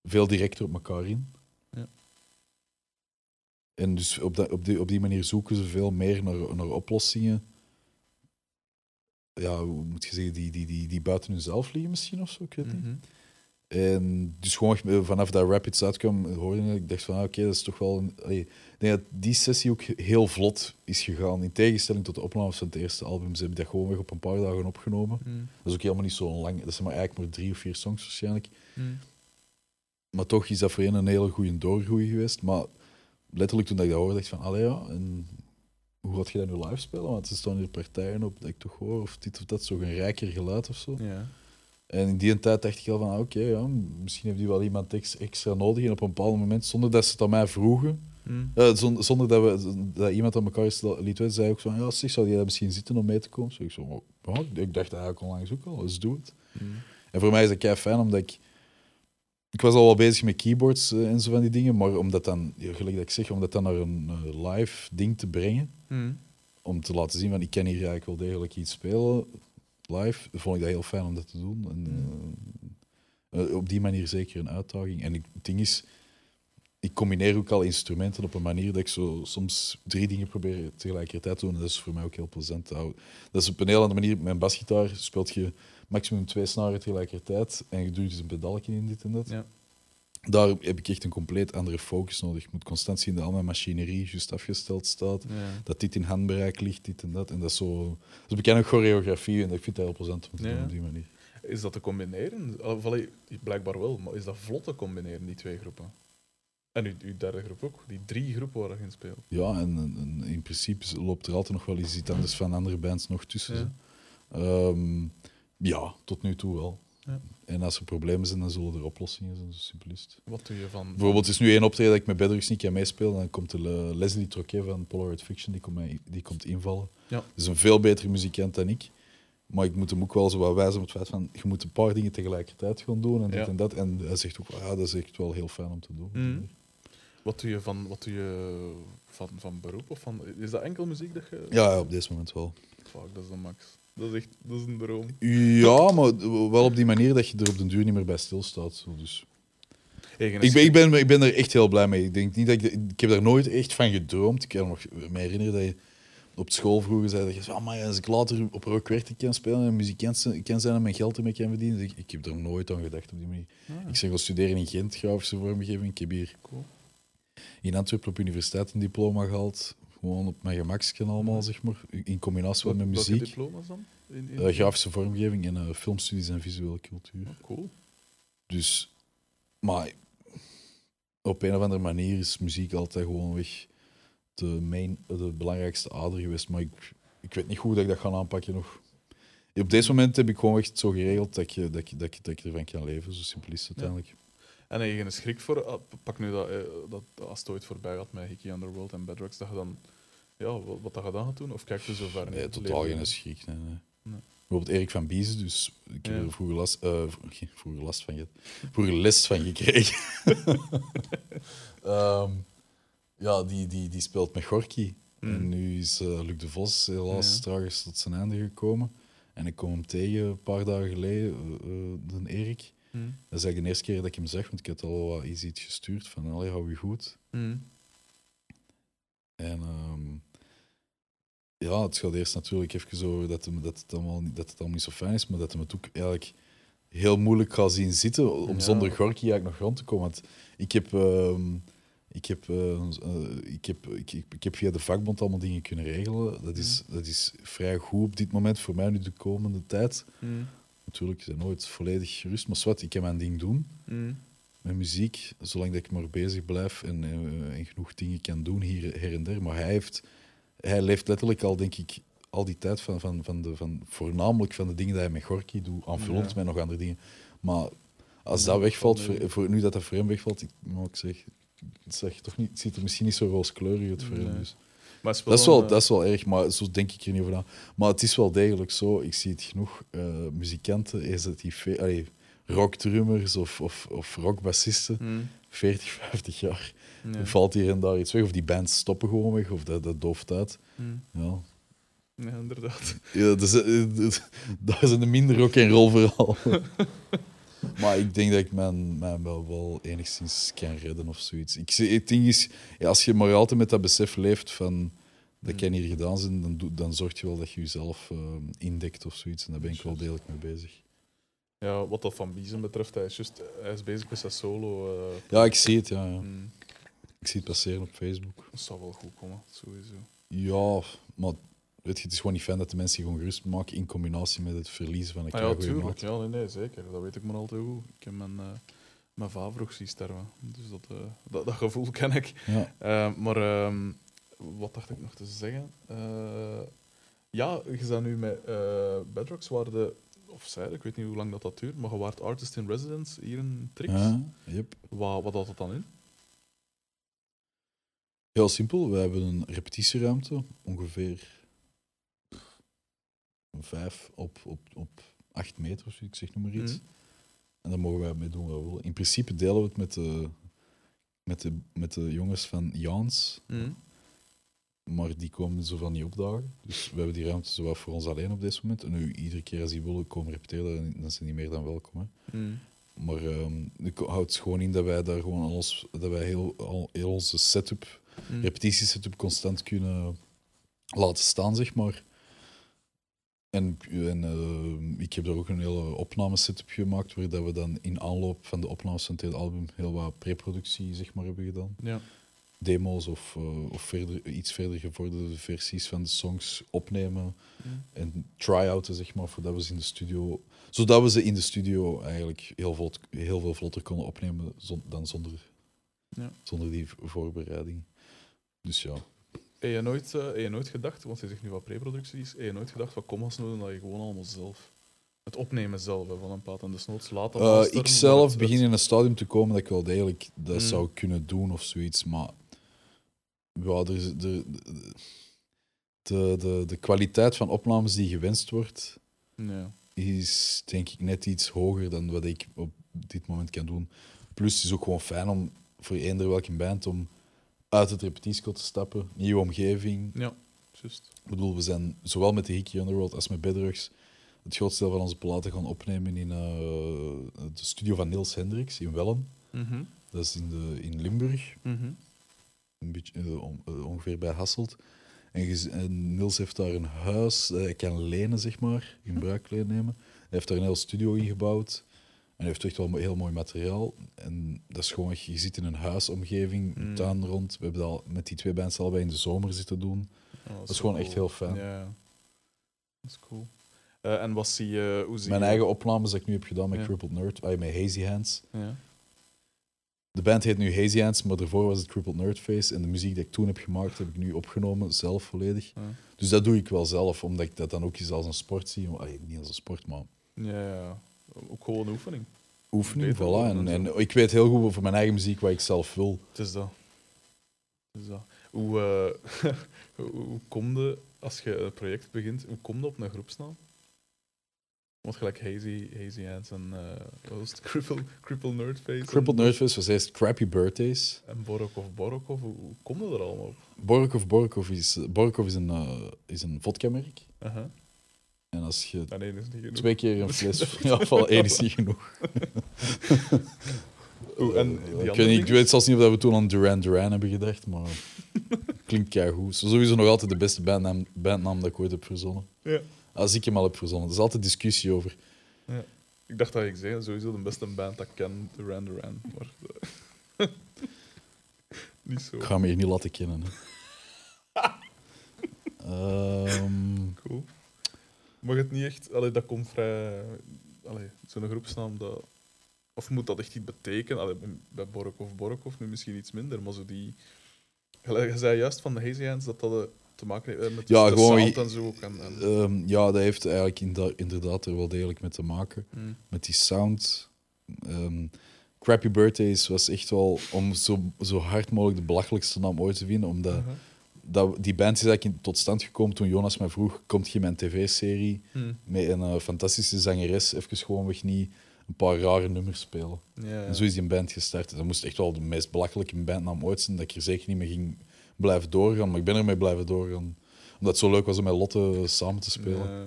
A: Veel directer op elkaar in.
B: Ja.
A: En dus op, dat, op, die, op die manier zoeken ze veel meer naar, naar oplossingen. Ja, hoe moet je zeggen, die, die, die, die buiten hunzelf liggen misschien of zo, ik weet niet.
B: Mhm.
A: En dus gewoon echt vanaf dat Rapids uitkwam, hoorde ik, ik dacht van, ah, oké, dat is toch wel... Een, allee, ik denk dat die sessie ook heel vlot is gegaan, in tegenstelling tot de opnames van het eerste album. Ze hebben dat gewoon weg op een paar dagen opgenomen.
B: Mhm.
A: Dat is ook helemaal niet zo lang, dat zijn maar eigenlijk maar drie of vier songs waarschijnlijk.
B: Mhm.
A: Maar toch is dat voor hen een hele goede doorgroei geweest. Maar letterlijk toen ik dat hoorde, dacht ik van, allee ja, en hoe gaat je dat nu live spelen? Want er staan hier partijen op dat ik toch hoor, of dit of dat, zo'n rijker geluid of zo.
B: Ja.
A: En in die tijd dacht ik al van, ah, oké, ja, misschien heeft hij wel iemand ex- extra nodig. En op een bepaald moment, zonder dat ze het aan mij vroegen,
B: Mhm.
A: eh, zonder, zonder dat, we, dat iemand aan elkaar liet weten, zei ik ook van, ja, zeg, zou jij misschien zitten om mee te komen? Ik, zo, oh, ik dacht eigenlijk onlangs ook al, let's do it.
B: Mhm.
A: En voor mij is dat kei fijn, omdat ik... Ik was al wel bezig met keyboards eh, en zo van die dingen, maar om dat dan, gelijk dat ik zeg, om dat dan naar een eh, live ding te brengen,
B: Mhm.
A: om te laten zien van ik kan hier eigenlijk wel degelijk iets spelen, live, vond ik dat heel fijn om dat te doen. En, eh, eh, op die manier zeker een uitdaging. En ik, het ding is, ik combineer ook al instrumenten op een manier dat ik zo soms drie dingen probeer tegelijkertijd te doen. En dat is voor mij ook heel plezant te houden. Dat is op een heel andere manier. Met mijn basgitaar speelt je maximum twee snaren tegelijkertijd en je doet dus een pedalje in dit en dat.
B: Ja.
A: Daar heb ik echt een compleet andere focus nodig. Ik moet constant zien dat al mijn machinerie juist afgesteld staat.
B: Ja.
A: Dat dit in handbereik ligt, dit en dat. En dat is zo... Dus choreografie en ik vind dat heel plezant om te
B: Ja.
A: doen op die manier.
B: Is dat te combineren? Of, allee, blijkbaar wel, maar is dat vlot te combineren, die twee groepen? En uw, uw derde groep ook, die drie groepen waar je in speelt.
A: Ja, en, in principe loopt er altijd nog wel iets anders van andere bands nog tussen.
B: Ja.
A: Ehm, ja, tot nu toe wel.
B: Ja.
A: En als er problemen zijn, dan zullen er oplossingen zijn, zo simpel.
B: Wat doe je van...
A: Bijvoorbeeld, er is nu één optreden dat ik met Bedrux niet kan meespelen. Dan komt de Le- Leslie Troquet van Polaroid Fiction, die komt, die komt invallen.
B: Ja.
A: Dat is een veel betere muzikant dan ik. Maar ik moet hem ook wel zo wat wijzen op het feit van, je moet een paar dingen tegelijkertijd gaan doen en dit
B: Ja.
A: en dat. En hij zegt ook, ja, dat is echt wel heel fijn om te doen.
B: Mhm. Wat doe je van, wat doe je van, van beroep? Of van, is dat enkel muziek dat je...
A: Ja, op deze moment wel.
B: Fuck, dat is de max. Dat is echt dat is een droom.
A: Ja, maar wel op die manier dat je er op den duur niet meer bij stilstaat. Zo, dus. Ik, ben, ik, ben, ik ben er echt heel blij mee. Ik, denk niet dat ik, ik heb daar nooit echt van gedroomd. Ik kan me nog me herinneren dat je op school vroeger zei dat je zei, "Ah, maar als ik later op rock werd kan spelen en muzikant kan zijn en mijn geld ermee kan verdienen. Ik, ik heb er nooit aan gedacht op die manier.
B: Ah,
A: Ik ben gaan studeren in Gent, grafische vormgeving. Ik heb hier
B: cool.
A: in Antwerpen op universiteit een diploma gehaald. Gewoon op mijn gemaksken allemaal, zeg maar. In combinatie met
B: Welke
A: muziek.
B: diploma's dan? In, in-
A: Eh, grafische vormgeving en eh, filmstudies en visuele cultuur.
B: Ah, cool.
A: Dus, maar op een of andere manier is muziek altijd gewoon weg de, main, de belangrijkste ader geweest. Maar ik, ik weet niet hoe dat ik dat ga aanpakken nog. Op deze moment heb ik gewoon echt zo geregeld dat je, dat je, dat je, dat je ervan kan leven. Zo simpel is het uiteindelijk.
B: En heb je geen schrik voor, ah, pak nu dat, eh, dat als het ooit voorbij gaat met Hickey Underworld en Bedrocks, dat je dan, ja, wat, wat dat je dan gaat doen? Of kijk je zo ver?
A: Nee, totaal geen schrik. Nee, nee.
B: Nee.
A: Bijvoorbeeld Erik van Biezen, dus ik heb
B: Ja.
A: er vroeger last, eh, [laughs] vroeger last van ge- vroeger les van gekregen. [laughs] Ehm, ja, die, die, die speelt met Gorky.
B: Mm.
A: En nu is eh, Luc de Vos helaas
B: Ja.
A: tragisch tot zijn einde gekomen. En ik kwam hem tegen een paar dagen geleden, de Erik.
B: Hm.
A: Dat is eigenlijk de eerste keer dat ik hem zeg, want ik had al wat iets gestuurd van, allee, hou je goed.
B: Hm.
A: En ehm, ja, het gaat eerst natuurlijk even over dat, hem, dat, het allemaal, niet- dat het allemaal niet zo fijn is, maar dat hem het ook eigenlijk heel moeilijk gaat zien zitten om
B: Ja.
A: zonder Gorky eigenlijk nog rond te komen. Want ik heb, ehm, ik, heb, eh, ik, heb, ik, ik, ik heb via de vakbond allemaal dingen kunnen regelen. Dat is, dat is vrij goed op dit moment voor mij nu de komende tijd. Natuurlijk, ik ben nooit volledig gerust, maar zwart, ik kan mijn ding doen
B: Hm.
A: met muziek, zolang dat ik maar bezig blijf en, eh, en genoeg dingen kan doen hier her en der. Maar hij, heeft, hij leeft letterlijk al, denk ik, al die tijd van, van, van, de, van voornamelijk van de dingen die hij met Gorky doet, aanvullend
B: Ja.
A: met nog andere dingen. Maar als
B: Ja,
A: dat wegvalt, voor, voor, nu dat dat voor hem wegvalt, ik, maar ik zeg, het, zeg toch niet, het ziet er misschien niet zo rooskleurig uit voor hem. Dus.
B: Maar
A: Dat is, wel,
B: een,
A: dat is wel erg, maar zo denk ik er niet over na. Maar het is wel degelijk zo, ik zie het genoeg, eh, muzikanten, is het die allee, rockdrummers of, of, of rockbassisten,
B: hm.
A: 40, 50 jaar,
B: Ja.
A: valt hier en daar iets weg. Of die bands stoppen gewoon weg, of dat, dat dooft uit.
B: Hm.
A: Ja.
B: Ja, inderdaad.
A: Ja, dus, eh, dus- [laughs] daar is een minder rock en roll verhaal. [laughs] [laughs] maar ik denk dat ik mijn, mijn wel, wel enigszins kan redden of zoiets. Ik, zie- het ding is, ja, als je maar altijd met dat besef leeft van dat
B: Mm.
A: kan hier gedaan zijn, dan, doe- dan zorg je wel dat je jezelf eh, indekt of zoiets. En daar ben ik wel degelijk mee bezig.
B: Ja, wat dat van Biezen betreft, hij is, just, hij is bezig met zijn solo. eh,
A: Ja, ik zie het, ja, ja.
B: hm.
A: Ik zie het passeren op Facebook.
B: Dat zal wel goed komen, sowieso.
A: Ja, maar weet je, het is gewoon niet fijn dat de mensen gewoon gerust maken in combinatie met het verliezen van een
B: Ah, ja, tuurlijk. Ja, nee, nee, zeker. Dat weet ik maar al te goed. Ik heb mijn, eh mijn va vroeg zien sterven. Dus dat, eh, dat, dat gevoel ken ik.
A: Ja.
B: Eh, maar ehm, wat dacht ik nog te zeggen? Ja, je bent nu met Bedrocks, waar de, of zij, ik weet niet hoe lang dat, dat duurt, maar je waart artist in residence hier in Trix.
A: Ja, yep.
B: Wat, wat had het dan in?
A: Heel simpel, we hebben een repetitieruimte, ongeveer vijf op, op, op acht meter of ik zeg nog maar iets.
B: Mhm.
A: En daar mogen wij mee doen wat we willen. In principe delen we het met de, met de, met de jongens van Jans,
B: Mhm.
A: maar die komen zo van niet opdagen. Dus we hebben die ruimte zo wat voor ons alleen op dit moment. En nu, iedere keer als die willen komen repeteren, dan- zijn die meer dan welkom. Hè.
B: Mhm.
A: Maar ehm ik houd het gewoon in dat wij daar gewoon alles, dat wij heel, al, heel onze setup
B: Mhm.
A: repetitiesetup constant kunnen laten staan, zeg maar. En, en eh, ik heb daar ook een hele opnamesetup gemaakt, waar dat we dan in aanloop van de opnames van het album heel wat preproductie zeg maar, hebben gedaan.
B: Ja.
A: Demo's of, eh, of verder, iets verder gevorderde versies van de songs opnemen en try-outen, zeg maar, voordat we ze in de studio... Zodat we ze in de studio eigenlijk heel, vlot, heel veel vlotter konden opnemen zon- dan zonder,
B: Ja.
A: zonder die voorbereiding. Dus ja,
B: Heb je nooit, heb je nooit gedacht, want je zegt nu wat preproductie is, heb je nooit gedacht, wat kom als nodig dat je gewoon allemaal zelf, het opnemen zelf hè, van een plaat en desnoods laten
A: Uh,
B: masteren,
A: ik zelf
B: het-
A: begin
B: het-
A: in een stadium te komen dat ik wel degelijk dat
B: Mm.
A: zou kunnen doen of zoiets, maar ja, er is, de, de, de, de kwaliteit van opnames die gewenst wordt,
B: Ja.
A: is denk ik net iets hoger dan wat ik op dit moment kan doen. Plus het is ook gewoon fijn om voor eender welke band om uit het repetitieschool te stappen, nieuwe omgeving.
B: Ja, juist.
A: Ik bedoel, we zijn zowel met de Hickey Underworld als met Bedrugs het grootste deel van onze platen gaan opnemen in eh, de studio van Niels Hendricks in Wellen.
B: Mhm.
A: Dat is in, de, in Limburg, een beetje, on- eh, ongeveer bij Hasselt. En, Niels heeft daar een huis hij kan lenen, zeg maar, in bruikleen nemen. Hij heeft daar een hele studio ingebouwd. En hij heeft echt wel heel mooi materiaal. En dat is gewoon, je zit in een huisomgeving, een
B: Mm.
A: tuin rond. We hebben dat al met die twee bands allebei in de zomer zitten doen.
B: Ja,
A: Dat is gewoon echt heel fijn.
B: Ja, dat is cool. Eh, en wat zie je, hoe zie
A: Mijn
B: je...
A: eigen opnames dat ik nu heb gedaan met
B: Ja.
A: Crippled Nerd, ah, met Hazy Hands.
B: Ja.
A: De band heet nu Hazy Hands, maar daarvoor was het Crippled Nerd Face. En de muziek die ik toen heb gemaakt, heb ik nu opgenomen, zelf volledig.
B: Ja.
A: Dus dat doe ik wel zelf, omdat ik dat dan ook eens als een sport zie. Allee, niet als een sport, maar
B: Ja, ja. Ook gewoon oefening.
A: oefening,
B: Beter
A: voilà. En, ik weet heel goed voor mijn eigen muziek wat ik zelf wil.
B: Het is dat. Het is dat. Hoe, eh [laughs] hoe, kom je, als je een project begint, hoe kom je op een groepsnaam? Want gelijk Hazy, Hazy Hands en eh was het? [laughs] Cripple, Cripple Nerdface.
A: Crippled
B: en,
A: Nerdfest was eerst Crappy Birthdays.
B: En Borokov Borokov. Hoe, hoe kom je er allemaal op?
A: Borokov Borokov is, Borokov is een, eh, is een vodka-merk.
B: Aha.
A: En als je
B: Ah, nee, dat is niet genoeg.
A: twee keer een fles... [laughs] Ja, van één is niet genoeg. [laughs]
B: Oeh, en die
A: ik, weet niet, ik
B: dingen?
A: weet zelfs niet of dat we toen aan Duran Duran hebben gedacht, maar [laughs] klinkt keigoed. Sowieso nog altijd de beste bandnaam, bandnaam dat ik ooit heb verzonnen.
B: Ja.
A: Als ik hem al heb verzonnen. Er is altijd discussie over.
B: Ik dacht dat ik zei, sowieso de beste band dat ik ken, Duran Duran. Maar eh, niet zo.
A: Ik ga me hier niet laten kennen. Ehm,
B: Cool. Maar het niet echt... Allee, dat komt vrij... Allee, zo'n groepsnaam, dat... Of moet dat echt iets betekenen? Allee, bij Borokov Borokov nu misschien iets minder, maar zo die... Gelijk, Je zei juist van de Hazy Hands dat dat eh, te maken heeft eh, met
A: Ja,
B: de
A: gewoon
B: sound en zo ook. En, en,
A: ehm, ja, dat heeft eigenlijk inderdaad er wel degelijk mee te maken.
B: Hmm.
A: Met die sound. Ehm, Crappy Birthdays was echt wel om zo, zo hard mogelijk de belachelijkste naam ooit te vinden. Omdat
B: Aha.
A: Dat, die band is eigenlijk in- tot stand gekomen toen Jonas mij vroeg: komt je mijn tv-serie
B: Hmm.
A: met een eh, fantastische zangeres even gewoonweg niet een paar rare nummers spelen?
B: Ja,
A: En zo is die een band gestart. Dat moest echt wel de meest belachelijke bandnaam ooit zijn, dat ik er zeker niet mee ging blijven doorgaan. Maar ik ben ermee blijven doorgaan. Omdat het zo leuk was om met Lotte samen te spelen.
B: Ja.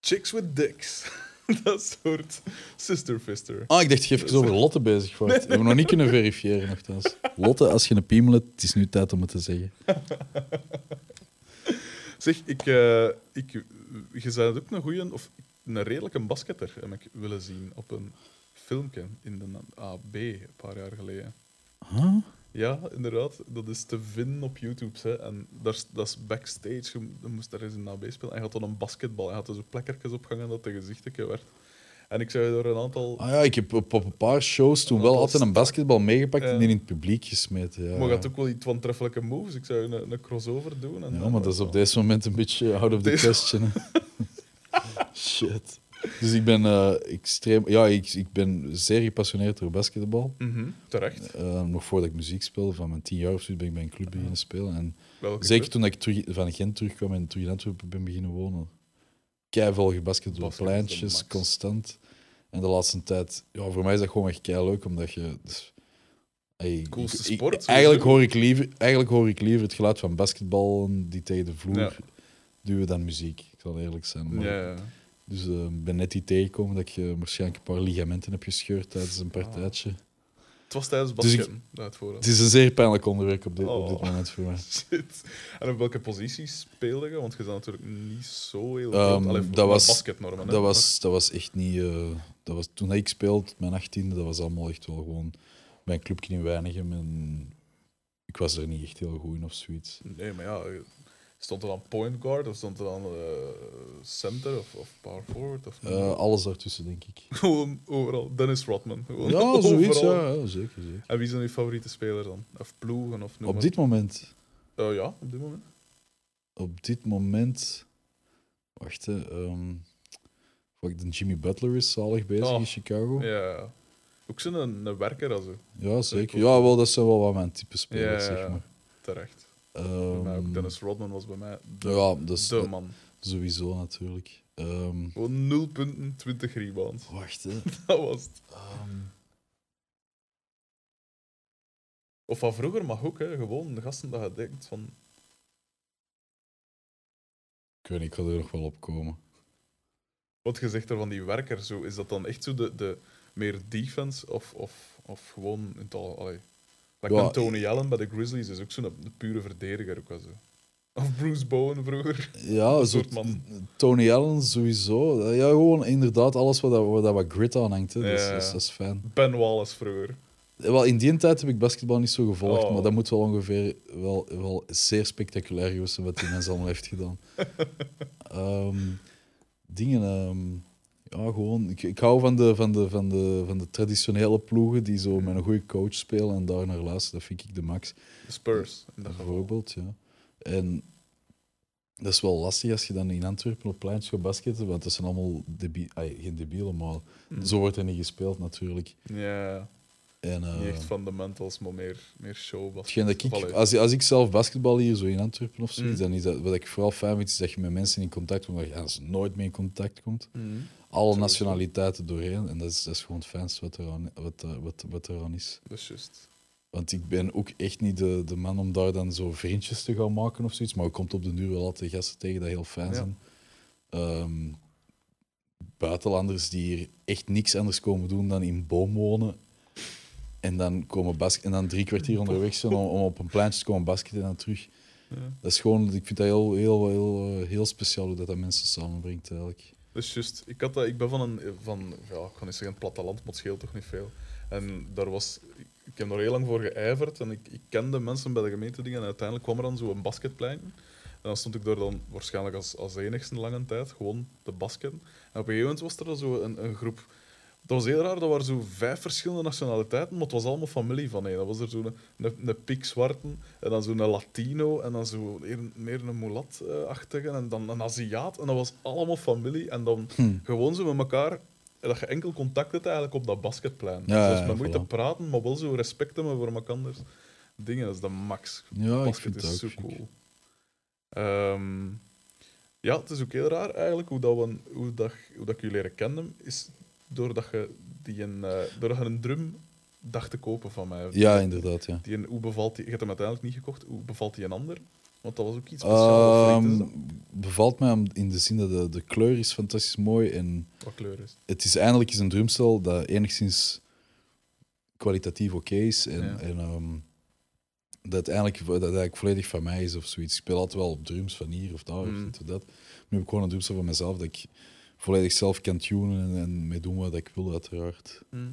B: Chicks with dicks. [laughs] [laughs] dat soort sister fister.
A: Ah, ik dacht je even over Lotte bezig was. Dat hebben we nog niet kunnen verifiëren nogthans. Lotte, als je een piemel hebt, het is nu tijd om het te zeggen. [laughs]
B: Zeg, ik, eh, ik, je zou ook een goeie, of een redelijke basketter heb ik willen zien op een filmpje in de AB een paar jaar geleden.
A: Huh?
B: Ja, inderdaad. Dat is te vinden op YouTube. Hè. En daar, is- dat is backstage. Je moest daar eens in AB spelen. Hij had dan een basketbal. Hij had er zo plekkertjes opgehangen dat de gezichtje werd. En ik zou je door een aantal...
A: Ah ja, ik heb op, een paar shows toen
B: Een
A: wel altijd een basketbal meegepakt en die in het publiek gesmeten. Ja,
B: Maar had ook wel iets van treffelijke moves. Ik zou een, een crossover doen. En,
A: ja maar dat is op deze moment een beetje out of the question. [laughs] Shit. Dus ik ben eh, extreem... Ja, ik, ik ben zeer gepassioneerd door basketbal.
B: Mhm, terecht.
A: Eh, nog voordat ik muziek speelde, van mijn tien jaar of zo, ben ik bij een club beginnen spelen. En
B: Welke
A: Zeker
B: club?
A: toen ik terug, van Gent terugkwam en terug in Antwerpen ben beginnen wonen. Keiveel gebasket door
B: Basket is de
A: pleintjes, constant. En de laatste tijd, ja, voor mij is dat gewoon echt kei leuk, omdat je. dus, ey,
B: Coolste
A: ik- ik-
B: sport,
A: eigenlijk, hoor ik liever, eigenlijk hoor ik liever het geluid van basketballen die tegen de vloer
B: Ja.
A: duwen dan muziek. Ik zal eerlijk zijn. Maar,
B: Ja, ja.
A: Dus eh, ik ben net die tegengekomen dat je waarschijnlijk een paar ligamenten heb gescheurd tijdens een partijtje.
B: Het was tijdens
A: Dus ik-
B: dat voorhand.
A: Het is een zeer pijnlijk onderwerp op dit, op dit
B: Oh.
A: moment voor mij. [laughs]
B: Shit. En op welke positie speelde je? Want je bent natuurlijk niet zo heel
A: Ehm,
B: groot. Allee,
A: dat was-
B: basketnormen.
A: Dat was, dat was echt niet. eh, dat was, toen ik speelde, mijn 18e, dat was allemaal echt wel gewoon bij een clubje in Weinigem. En ik was er niet echt heel goed in of zoiets.
B: Nee, maar ja, stond er dan point guard of stond er dan eh, center of, of power forward? Of
A: Eh, alles daartussen, denk ik. [laughs]
B: Gewoon overal. Dennis Rodman. Gewoon
A: Ja, [laughs] zoiets. Ja, ja, zeker. zeker.
B: En wie zijn uw favoriete speler dan? Of ploegen? Of noem
A: Op
B: maar.
A: dit moment.
B: Eh, ja, op dit moment.
A: Op dit moment. Wacht, hè. ehm, de Jimmy Butler is zalig bezig
B: Oh,
A: in Chicago. Ja,
B: Ja. Ook zo'n een, een werker als u.
A: zeker. Ja, wel, dat zijn wel wat mijn type
B: Ja,
A: spelers,
B: ja,
A: zeg maar.
B: terecht. Bij mij ook
A: Ehm,
B: Dennis Rodman was bij mij de,
A: ja,
B: de man.
A: sowieso natuurlijk. Ehm,
B: Gewoon 0 punten, 20 rebounds.
A: wacht, hè. [laughs]
B: Dat was het.
A: Ehm,
B: Of van vroeger mag ook, hè. gewoon de gasten dat je denkt van.
A: ik weet niet, ik ga er nog wel op komen.
B: Wat je zegt er van die werker, zo, is dat dan echt zo de, de meer defense of, of, of gewoon in het al. Allee.
A: Ja,
B: Tony Allen bij de Grizzlies is ook zo'n pure verdediger. Ook wel zo. Of Bruce Bowen vroeger.
A: Ja,
B: soort man.
A: Tony Allen sowieso. Ja, gewoon inderdaad alles wat, wat, wat grit aan hangt. Hè. Dat, is,
B: Ja.
A: dat, is, dat is fijn.
B: Ben Wallace vroeger.
A: Wel, in die tijd heb ik basketbal niet zo gevolgd,
B: Oh.
A: maar dat moet wel ongeveer wel, wel zeer spectaculair geweest zijn wat die mens allemaal heeft gedaan. [laughs] Ehm, dingen, ehm, ja, gewoon. Ik, ik hou van de, van, de, van, de, van de traditionele ploegen die zo met een goede coach spelen en daar naar luisteren. Dat vind ik de max.
B: De Spurs. In dat geval.
A: Bijvoorbeeld, ja. En dat is wel lastig als je dan in Antwerpen op pleintjes gaat basketten, want dat zijn allemaal debi ai, geen debielen, maar
B: Mm.
A: zo wordt er niet gespeeld natuurlijk.
B: Ja.
A: En, eh,
B: Niet echt fundamentals, maar meer, meer show.
A: hetgeen dat ik, als, als ik zelf basketbal hier zo in Antwerpen of zoiets,
B: Mm.
A: dan is dat wat ik vooral fijn vind, is dat je met mensen in contact komt, waar je anders nooit mee in contact komt.
B: mhm.
A: Alle nationaliteiten doorheen. En dat is, dat is gewoon het fijnste wat er aan, wat, eh, wat, wat er aan is.
B: Dat is juist.
A: Want ik ben ook echt niet de, de man om daar dan zo vriendjes te gaan maken of zoiets. Maar je komt op de duur wel altijd gasten tegen dat heel fijn
B: Ja.
A: zijn. Ehm, buitenlanders die hier echt niks anders komen doen dan in boom wonen. En dan, komen bas en dan drie kwartier onderweg zijn om, om op een pleintje te komen basketten en dan terug.
B: Ja.
A: Dat is gewoon, ik vind dat heel, heel, heel, eh, heel speciaal hoe dat, dat mensen samenbrengt eigenlijk.
B: Is juist. Ik, had dat, ik ben van een, van, ja, ik zeggen platteland, maar het scheelt toch niet veel. En daar was, ik heb er heel lang voor geijverd en ik, ik kende mensen bij de gemeente dingen en uiteindelijk kwam er dan zo'n basketplein. En dan stond ik daar dan waarschijnlijk als, als enigste lange tijd gewoon te basketten. En op een gegeven moment was er zo een, een groep. Dat was heel raar, dat waren zo vijf verschillende nationaliteiten, maar het was allemaal familie van één. Dat was er zo'n een, een pikzwarte, en dan zo'n Latino, en dan zo meer, een mulat-achtige, en dan een Aziat. En dat was allemaal familie. En dan
A: Hm.
B: gewoon zo met elkaar, dat je enkel contact hebt eigenlijk op dat basketplein.
A: Ja,
B: dus
A: ja,
B: met moeite
A: voilà.
B: praten, maar wel zo respect hebben voor elkaar. Dingen, dat is de max.
A: Ja, ik vind
B: is zo cool. Ehm, ja, het is ook heel raar eigenlijk hoe, dat we, hoe, dat, hoe dat ik je leren kennen, is doordat je, die een, eh, doordat je een drum dacht te kopen van mij.
A: Ja, inderdaad. Ja.
B: Die een, hoe bevalt die? Je hebt hem uiteindelijk niet gekocht. Hoe bevalt die een ander? Want dat was ook iets speciaals. Dat?
A: bevalt mij in de zin dat de, de kleur is fantastisch mooi en
B: Wat kleur is
A: het is eindelijk eens een drumstel dat enigszins kwalitatief oké is en,
B: Ja.
A: en ehm, dat, eigenlijk, dat eigenlijk volledig van mij is of zoiets. Ik speel altijd wel op drums van hier of daar of
B: Mm.
A: dit of dat. Nu heb ik gewoon een drumstel van mezelf dat ik volledig zelf kan tunen en, en mee doen wat ik wil, uiteraard.
B: Hm.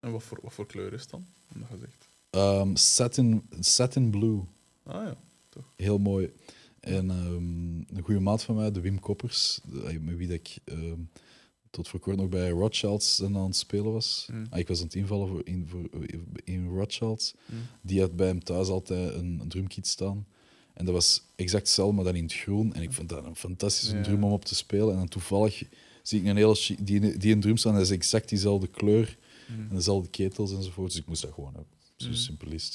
B: En wat voor, wat voor kleur is het dan? Je gezegd.
A: Ehm, satin, satin Blue,
B: Ah ja.
A: heel mooi. En ehm, een goede maat van mij, de Wim Koppers, de- met wie dat ik ehm, tot voor kort nog bij Rothschilds aan het spelen was.
B: Mm.
A: Ah, ik was aan het invallen voor, in, voor, in Rothschilds.
B: Hm.
A: Die had bij hem thuis altijd een, een drumkit staan. En dat was exact hetzelfde, maar dan in het groen. En ik vond dat een fantastische
B: Ja.
A: drum om op te spelen. En dan toevallig zie ik een hele die, die een drum staan, dat is exact diezelfde kleur
B: Hm.
A: en dezelfde ketels enzovoort. Dus ik moest dat gewoon hebben. Zo
B: Mm.
A: simpel is het.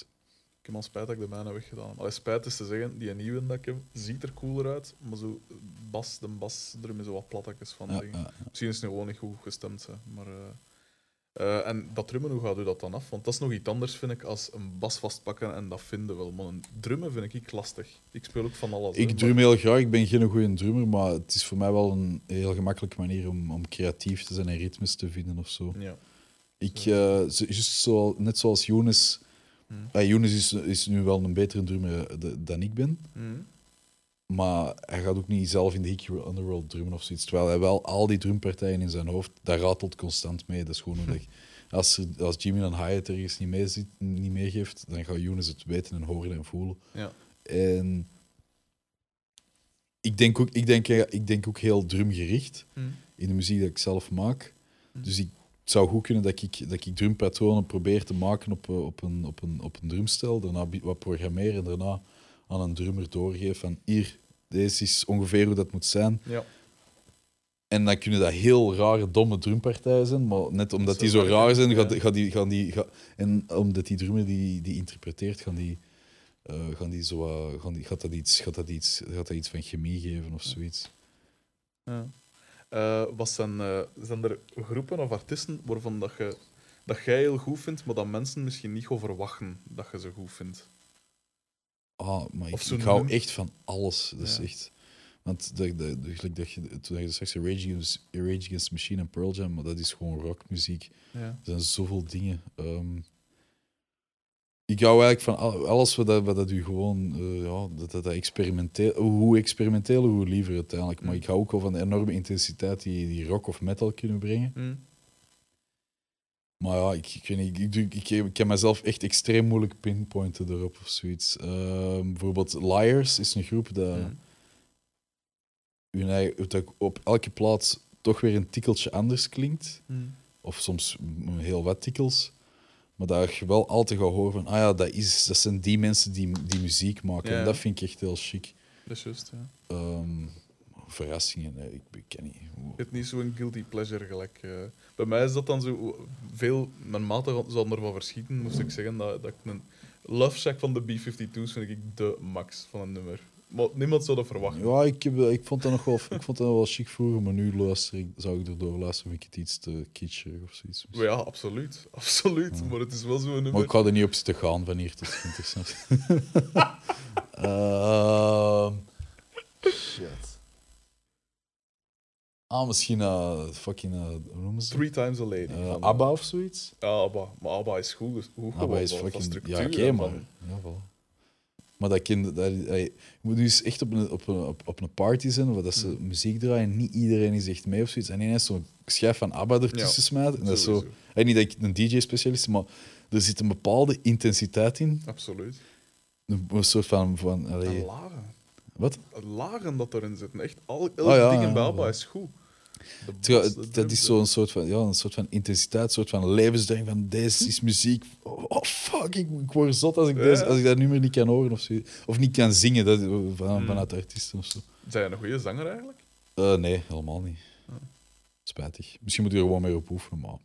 B: Ik heb al spijt dat ik de mijne weggedaan heb. Allee, spijt is te zeggen, die nieuwe dat ik heb, ziet er cooler uit. Maar zo, bas, de basdrum is zo wat plattekjes van
A: Ja,
B: dingen.
A: ja.
B: Misschien is het nu gewoon niet goed gestemd. Hè. Maar, eh, eh, en dat drummen, hoe gaat u dat dan af? Want dat is nog iets anders, vind ik, als een bas vastpakken en dat vinden wel. Maar een drummen vind ik lastig. Ik speel ook van alles. hè,
A: Ik
B: maar-
A: drum heel graag. Ik ben geen goede drummer, maar het is voor mij wel een heel gemakkelijke manier om, om creatief te zijn en ritmes te vinden of zo.
B: Ja.
A: Ik, eh, zo- just zo, net zoals Younes.
B: Hmm.
A: eh, Younes is, is nu wel een betere drummer eh, dan ik ben.
B: Hm.
A: Maar hij gaat ook niet zelf in de Hickey Underworld drummen of zoiets. Terwijl hij wel al die drumpartijen in zijn hoofd, daar ratelt constant mee. Dat is gewoon dat ik- als, als Jimmy dan Hyatt ergens niet, mee zit, niet meegeeft, dan gaat Younes het weten en horen en voelen.
B: Ja.
A: En ik denk ook, ik denk, ik denk ook heel drumgericht
B: Hm.
A: in de muziek dat ik zelf maak.
B: Hm.
A: Dus ik, het zou goed kunnen dat ik, dat ik drumpatronen probeer te maken op, eh, op, een, op, een, op een drumstel. Daarna wat programmeren en daarna aan een drummer doorgeven van hier, deze is ongeveer hoe dat moet zijn.
B: ja.
A: En dan kunnen dat heel rare, domme drumpartijen zijn, maar net omdat die zo raar zijn, gaat, gaat die, gaan die, ga- en omdat die drummer die, die interpreteert, gaan die, eh, gaan die zo, gaan die, gaat, dat iets, gaat, dat iets, gaat dat iets van chemie geven of zoiets.
B: Ja. Eh, wat zijn, eh, zijn er groepen of artiesten waarvan dat, je, dat jij heel goed vindt, maar dat mensen misschien niet gaan verwachten dat je ze goed vindt?
A: Ah, maar ik, ik hou echt van alles. Dat is echt... Want gelijk dat je, toen je straks zei, Rage Against, Rage Against Machine en Pearl Jam, maar dat is gewoon rockmuziek.
B: Ja.
A: Er zijn zoveel dingen. Ehm, ik hou eigenlijk van al- alles wat dat, wat dat u gewoon, eh, ja, dat, dat, dat experimenteel, hoe experimenteel, hoe liever uiteindelijk. Maar
B: Mm.
A: ik hou ook wel van de enorme intensiteit die, die rock of metal kunnen brengen.
B: Hm.
A: Maar ja, ik, ik, weet niet, ik, ik, ik kan mezelf echt extreem moeilijk pinpointen erop of zoiets. Ehm, bijvoorbeeld Liars is een groep dat, hun eigen- dat op elke plaats toch weer een tikkeltje anders klinkt.
B: Hm.
A: Of soms heel wat tikkels. Maar dat je wel altijd gaat horen van, ah ja, dat, is, dat zijn die mensen die, die muziek maken.
B: Ja,
A: En dat vind ik echt heel chic.
B: Dat is juist, ja.
A: Ehm, verrassingen. Ik, ik ken niet.
B: Het is niet zo'n guilty pleasure gelijk. eh. bij mij is dat dan zo. Veel, mijn maten zal ervan verschieten, moest ik zeggen dat, dat ik een Love Shack van de B-52's vind ik de max van een nummer. Maar niemand zou dat verwachten.
A: Ja, ik, heb, ik vond dat nog wel, ik vond dat wel chic vroeger, maar nu luister ik, zou ik erdoor luisteren, vind ik het iets te kitschig of zoiets.
B: Maar ja, absoluut. [laughs] Absoluut. Maar het is wel zo'n nummer.
A: Maar ik ga er niet op zitten gaan van hier tot interessant. [laughs] Ehm shit. Ah, misschien uh, fucking, uh, hoe?
B: Three Times a Lady.
A: Eh, ABBA of zoiets?
B: Ja, Abba. Maar Abba is goed. Hoe
A: ABBA is fucking... Ja, oké,
B: en
A: maar... Ja. Maar dat kind... Dat, je moet dus echt op een, op een, op, op een party zijn, waar dat ze
B: Mm.
A: muziek draaien, niet iedereen is echt mee of zoiets. En ineens zo'n schijf van ABBA ertussen
B: Ja,
A: smijten. En dat is zo... En niet dat ik een DJ-specialist maar er zit een bepaalde intensiteit in.
B: Absoluut.
A: Een, een soort van... van
B: En
A: allee,
B: lagen.
A: wat?
B: Lagen dat erin zitten. Echt, al, elk
A: Oh ja,
B: ding in
A: ja, ja.
B: is goed.
A: Terwijl dat is zo'n soort van, ja, een soort van intensiteit, een soort van levensdrang van deze is muziek. Oh, oh, fuck, ik, ik word zot als ik,
B: Ja.
A: deze, als ik dat nummer niet kan horen of zo. Of niet kan zingen dat, van,
B: Mm.
A: vanuit de artiesten of zo.
B: Zijn een goede zanger eigenlijk?
A: Eh, nee, helemaal niet.
B: Ah.
A: Spijtig. Misschien moet je er gewoon mee op oefenen, maar...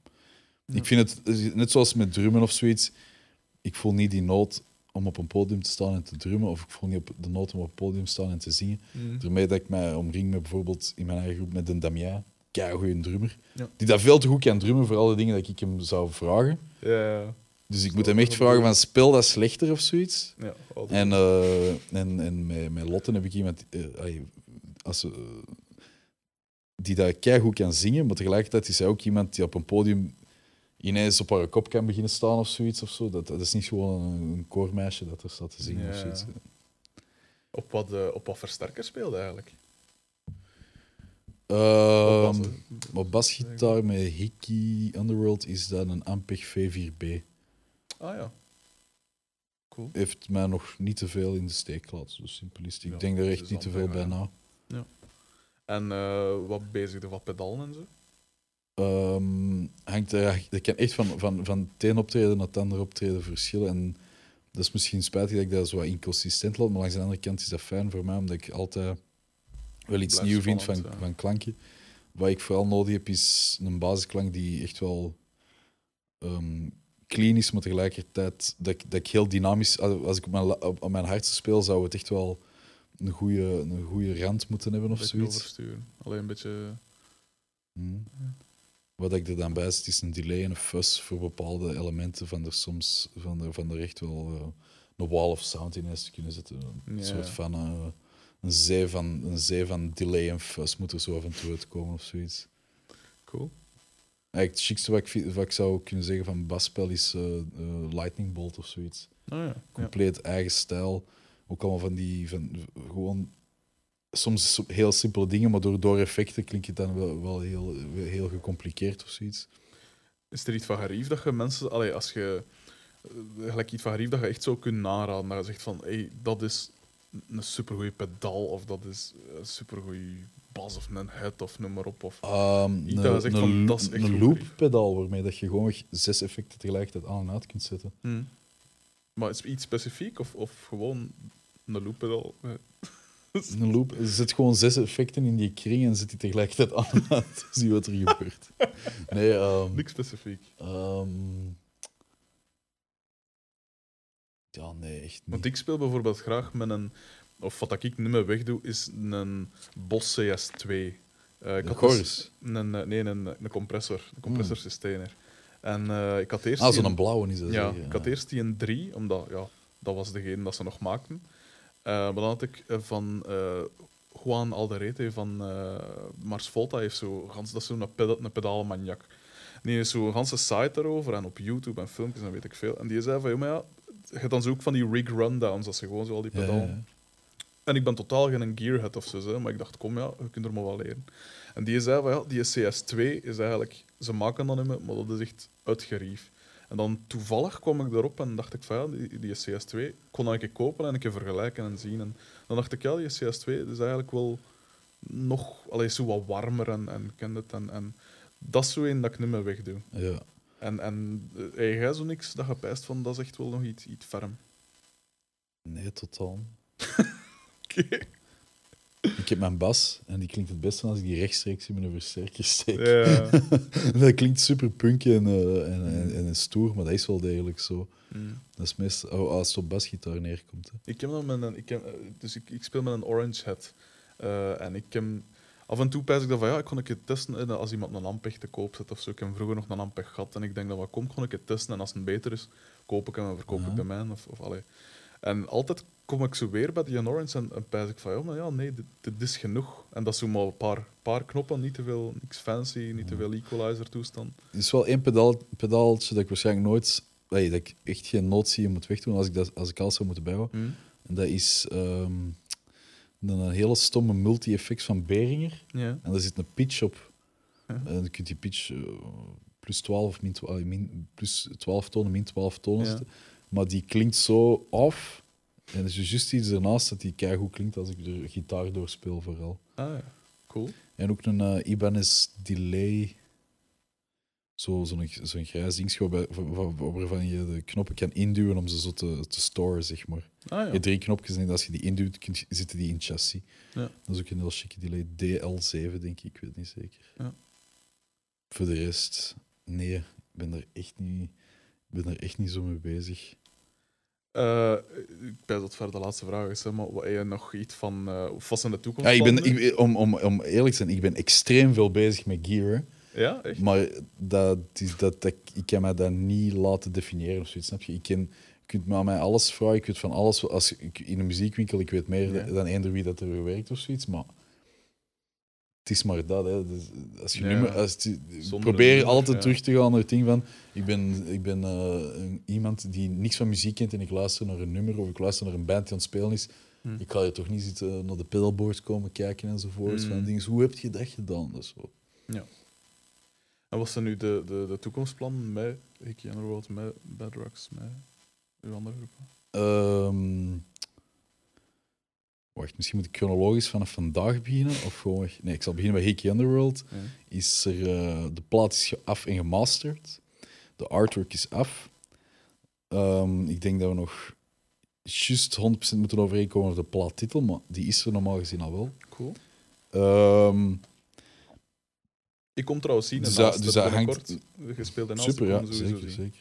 A: Ik vind het, net zoals met drummen of zoiets, ik voel niet die nood om op een podium te staan en te drummen, of ik voel niet op de nood om op een podium te staan en te zingen.
B: Mm.
A: Daarmee dat ik mij omring met bijvoorbeeld in mijn eigen groep met een Damien, goede drummer,
B: Ja.
A: die dat veel te goed kan drummen voor alle dingen dat ik hem zou vragen.
B: Ja, ja.
A: Dus ik
B: Zo,
A: moet hem echt vragen van speel dat slechter of zoiets.
B: ja.
A: En, eh, en, en met, met Lotte heb ik iemand eh, als, eh, die dat keigoed kan zingen, maar tegelijkertijd is zij ook iemand die op een podium ineens op haar kop kan beginnen staan of zoiets. Of zo. Dat, dat is niet gewoon een, een koormeisje dat er staat te zingen of
B: Ja.
A: zoiets.
B: op, wat, eh, op wat versterker speelde eigenlijk?
A: Ehm,
B: Op bas,
A: basgitaar met Hickey Underworld is dat een Ampeg V4B.
B: Ah ja. Cool.
A: Heeft mij nog niet te veel in de steek zo simpel is het. Ik
B: Ja,
A: denk er
B: dat
A: echt niet te veel
B: bij
A: na.
B: En eh, wat bezigde, wat pedalen en zo?
A: Ehm, hangt er, dat kan echt van, van, van het een optreden naar het andere optreden verschillen. En dat is misschien spijtig dat ik dat zo wat inconsistent laat, maar langs de andere kant is dat fijn voor mij, omdat ik altijd wel iets nieuws vind van,
B: ja.
A: van klanken. Wat ik vooral nodig heb, is een basisklank die echt wel ehm, clean is, maar tegelijkertijd dat ik, dat ik heel dynamisch... Als ik op mijn, op, mijn hardste speel, zou het echt wel een goede een goede rand moeten hebben of zoiets.
B: Alleen een beetje...
A: Hmm. Wat ik er dan bij zit, is een delay en een fuzz voor bepaalde elementen van er soms van er, van er echt wel eh, een wall of sound in is te kunnen zetten. Een
B: Ja.
A: soort van eh, een, zee van een zee van delay en fuzz moet er zo af en toe uitkomen of zoiets.
B: Cool.
A: Eigenlijk het chicste wat ik, wat ik zou kunnen zeggen van basspel is eh, Lightning Bolt of zoiets.
B: Ja. ja.
A: Compleet eigen stijl. Ook allemaal van die van gewoon soms so- heel simpele dingen, maar door, door effecten klinkt het dan wel, wel heel, heel gecompliceerd of zoiets.
B: Is er iets van gerief dat je mensen... Allee, als je... eh, Gelijk iets van gerief dat je echt zou kunnen naraden. Dat je zegt van, hey, dat is een supergoeie pedaal, of dat is een supergoeie bas, of een head, of noem maar op. Of...
A: Um,
B: Iets dat je zegt van,
A: een,
B: dat is echt
A: een
B: goed
A: loop-pedaal waarmee dat je gewoon zes effecten tegelijkertijd aan en uit kunt zetten.
B: Hm. Maar is iets specifiek, of, of gewoon een loop pedaal? Eh, [laughs]
A: Een loop, zet gewoon zes effecten in die kring en zet die tegelijkertijd [laughs] aan. Zie wat er gebeurt. Nee, ehm,
B: Niks specifiek.
A: ehm, ja, nee, echt niet.
B: Want ik speel bijvoorbeeld graag met een... Of wat ik niet meer wegdoe, is een Boss CS2. Eh, ik had dus
A: chorus.
B: Een, eh, nee, een, een compressor. Een compressor sustainer. En eh, ik had eerst...
A: Ah, zo'n
B: een-
A: blauwe is dat.
B: Ja, ik had eerst die een 3, omdat ja, dat was degene dat ze nog maakten. Maar dan had ik eh, van eh, Juan Alderete van eh, Mars Volta, heeft zo, gans, dat is zo'n peda een. Die heeft zo'n ganse site daarover en op YouTube en filmpjes en weet ik veel. En die zei van, ja, maar ja, je hebt dan zo ook van die rig rundowns, dat ze gewoon zo al die
A: ja,
B: pedalen...
A: ja.
B: En ik ben totaal geen gearhead of zo, hè, maar ik dacht, kom ja, je kunt er maar wel leren. En die zei van ja, die CS2 is eigenlijk, ze maken dat niet meer, maar dat is echt uitgerief. En dan toevallig kwam ik erop en dacht ik van ja, die, die CS2 kon ik een keer kopen en een keer vergelijken en zien. En dan dacht ik ja, die CS2 is eigenlijk wel nog allee, zo wat warmer en, en ken het. En, en dat is zo een dat ik niet meer wegdoe.
A: Ja.
B: En, en eh, hey, jij zo niks dat je pijst van, dat is echt wel nog iets, iets ferm.
A: Nee, totaal. [laughs]
B: Oké. [laughs]
A: ik heb mijn bas en die klinkt het beste als ik die rechtstreeks in mijn versterker steek.
B: Ja. [laughs]
A: dat klinkt super punk en, eh, en, en, en stoer, maar dat is wel degelijk zo.
B: Mm.
A: Dat is meestal oh, als het op basgitaar neerkomt. Hè.
B: Ik heb dan met een, ik heb, eh, dus ik, ik speel met een orange head. Eh, en ik heb, af en toe pijs ik dan van ja, ik kon een keer testen en als iemand een Ampeg te koop zet of zo. Ik heb vroeger nog een Ampeg gehad en ik denk dat wat komt, kon ik het testen en als het beter is, koop ik hem en verkoop
A: Ja.
B: ik de mijne. Of, of, allee. En altijd kom ik zo weer bij die orange en, en pijs ik van ja, maar ja, nee, dit, dit is genoeg. En dat is zo maar een paar, paar knoppen, niet te veel, niks fancy, niet te veel equalizer toestand.
A: Er is wel één pedaal, pedaaltje dat ik waarschijnlijk nooit, nee, dat ik echt geen nood zie om het weg te doen als ik, dat, als ik alles zou moeten bijhouden.
B: Hm?
A: En dat is ehm, een, hele stomme multi-effect van Behringer.
B: Ja.
A: En daar zit een pitch op. En dan kun je die pitch eh, plus 12 of min 12, min, plus 12 tonen, min 12 tonen. Maar die klinkt zo af. En er is juist iets ernaast dat die keigoed klinkt als ik er gitaar doorspeel vooral.
B: Ah ja, cool.
A: En ook een eh, Ibanez Delay. Zo'n zo zo'n zo'n grijs wa- waarvan je de knoppen kan induwen om ze zo te, te storen, zeg maar.
B: Ah
A: Je
B: ja.
A: hebt drie knopjes en als je die induwt, kun je- zitten die in het chassis.
B: Ja.
A: Dat is ook een heel chique delay. DL7, denk ik, ik weet het niet zeker.
B: Ja.
A: Voor de rest, nee, ik ben er echt niet, ben er echt niet zo mee bezig.
B: Eh, ik ben dat verder de laatste vraag is, hè, maar wat je nog iets van, eh of wat zijn de toekomst?
A: Ja, ik ben, ik, om, om, om eerlijk te zijn, ik ben extreem veel bezig met gear.
B: ja, echt?
A: Maar dat is, dat, dat, ik kan mij dat niet laten definiëren of zoiets, snap je? Ik ken, je kunt me aan mij alles vragen, ik weet van alles. Als ik, in een muziekwinkel, ik weet meer
B: Ja.
A: dan eender wie dat er werkt of zoiets, maar het is maar dat. Hè. Dus als je
B: Ja.
A: nummer, als het- probeer
B: nummer,
A: altijd
B: ja.
A: terug te gaan naar het ding van, ik ben, ik ben eh, iemand die niks van muziek kent en ik luister naar een nummer of ik luister naar een band die aan het spelen is.
B: Hm.
A: Ik ga je toch niet zitten naar de pedalboard komen kijken enzovoort.
B: Hm.
A: Van dingen, hoe heb je dat gedaan? Dat is zo.
B: En wat zijn nu de, de, de toekomstplannen met Hickey Underworld, met Bad Rocks, met uw andere groepen?
A: Ehm, wacht, misschien moet ik chronologisch vanaf vandaag beginnen. Of gewoon, nee, ik zal beginnen bij Hickey Underworld.
B: Ja.
A: Is er, eh, de plaat is af en gemasterd. De artwork is af. Ehm, ik denk dat we nog juist 100% moeten overeenkomen over de plaattitel, maar die is er normaal gezien al wel.
B: Cool.
A: Ehm,
B: Ik kom trouwens zien,
A: Dus
B: en
A: dat-
B: naast
A: dus
B: het
A: dat hangt-
B: gespeeld en
A: super, ja,
B: sowieso
A: zeker.
B: zien.
A: zeker.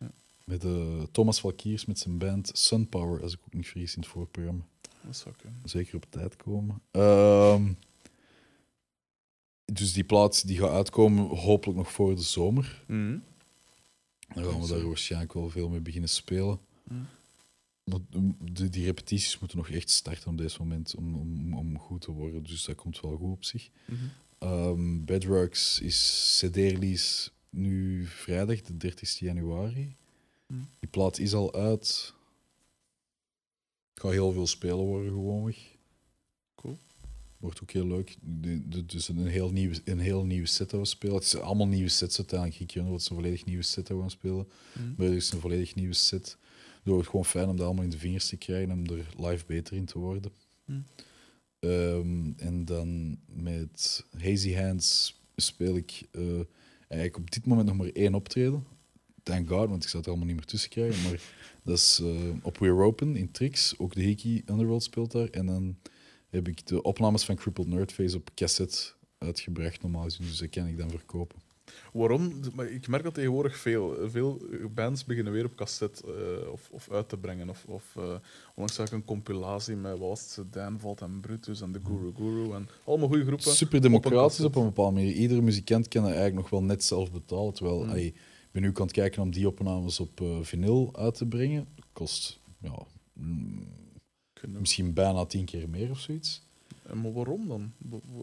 B: Ja.
A: Met eh, Thomas Valkiers met zijn band Sunpower, als ik ook niet vergis in het voorprogramma.
B: Dat zou kunnen.
A: zeker op tijd komen. Ehm, dus die plaat die gaat uitkomen, hopelijk nog voor de zomer.
B: Mhm.
A: Dan gaan we daar waarschijnlijk wel veel mee beginnen spelen. Maar de, die repetities moeten nog echt starten op deze moment om, om, om goed te worden. Dus dat komt wel goed op zich. Bedrocks is CD-release nu vrijdag, de 30 januari.
B: Mhm.
A: Die plaat is al uit. Het gaat heel veel spelen worden, gewoonweg.
B: Cool.
A: Wordt ook heel leuk. Dus een heel, nieuwe, een heel nieuwe set dat we spelen. Het zijn allemaal nieuwe sets uiteindelijk. Ik weet het is een volledig nieuwe set dat we gaan spelen.
B: Mhm.
A: Maar het is een volledig nieuwe set. Dus het gewoon fijn om dat allemaal in de vingers te krijgen en om er live beter in te worden.
B: Hm.
A: Ehm, en dan met Hazy Hands speel ik eh, eigenlijk op dit moment nog maar één optreden. Thank God, want ik zou het er allemaal niet meer tussen krijgen. Maar [laughs] dat is eh, op We're Open in Trix. Ook de Hickey Underworld speelt daar. En dan heb ik de opnames van Crippled Nerdface op cassette uitgebracht normaal gezien. Dus dat kan ik dan verkopen.
B: Waarom? Maar ik merk dat tegenwoordig veel. Veel bands beginnen weer op cassette eh, of, of uit te brengen. Of, of eh, onlangs zag ik een compilatie met wat was het, en Brutus en de Guru Guru. En allemaal goede groepen.
A: Super democratisch
B: op
A: op
B: een
A: een bepaalde manier. Iedere muzikant kan dat eigenlijk nog wel net zelf betalen. Terwijl
B: Mm.
A: ey, ik ben nu aan het kijken om die opnames op eh vinyl uit te brengen. Kost ja, mm, misschien bijna tien keer meer of zoiets.
B: En Maar waarom dan?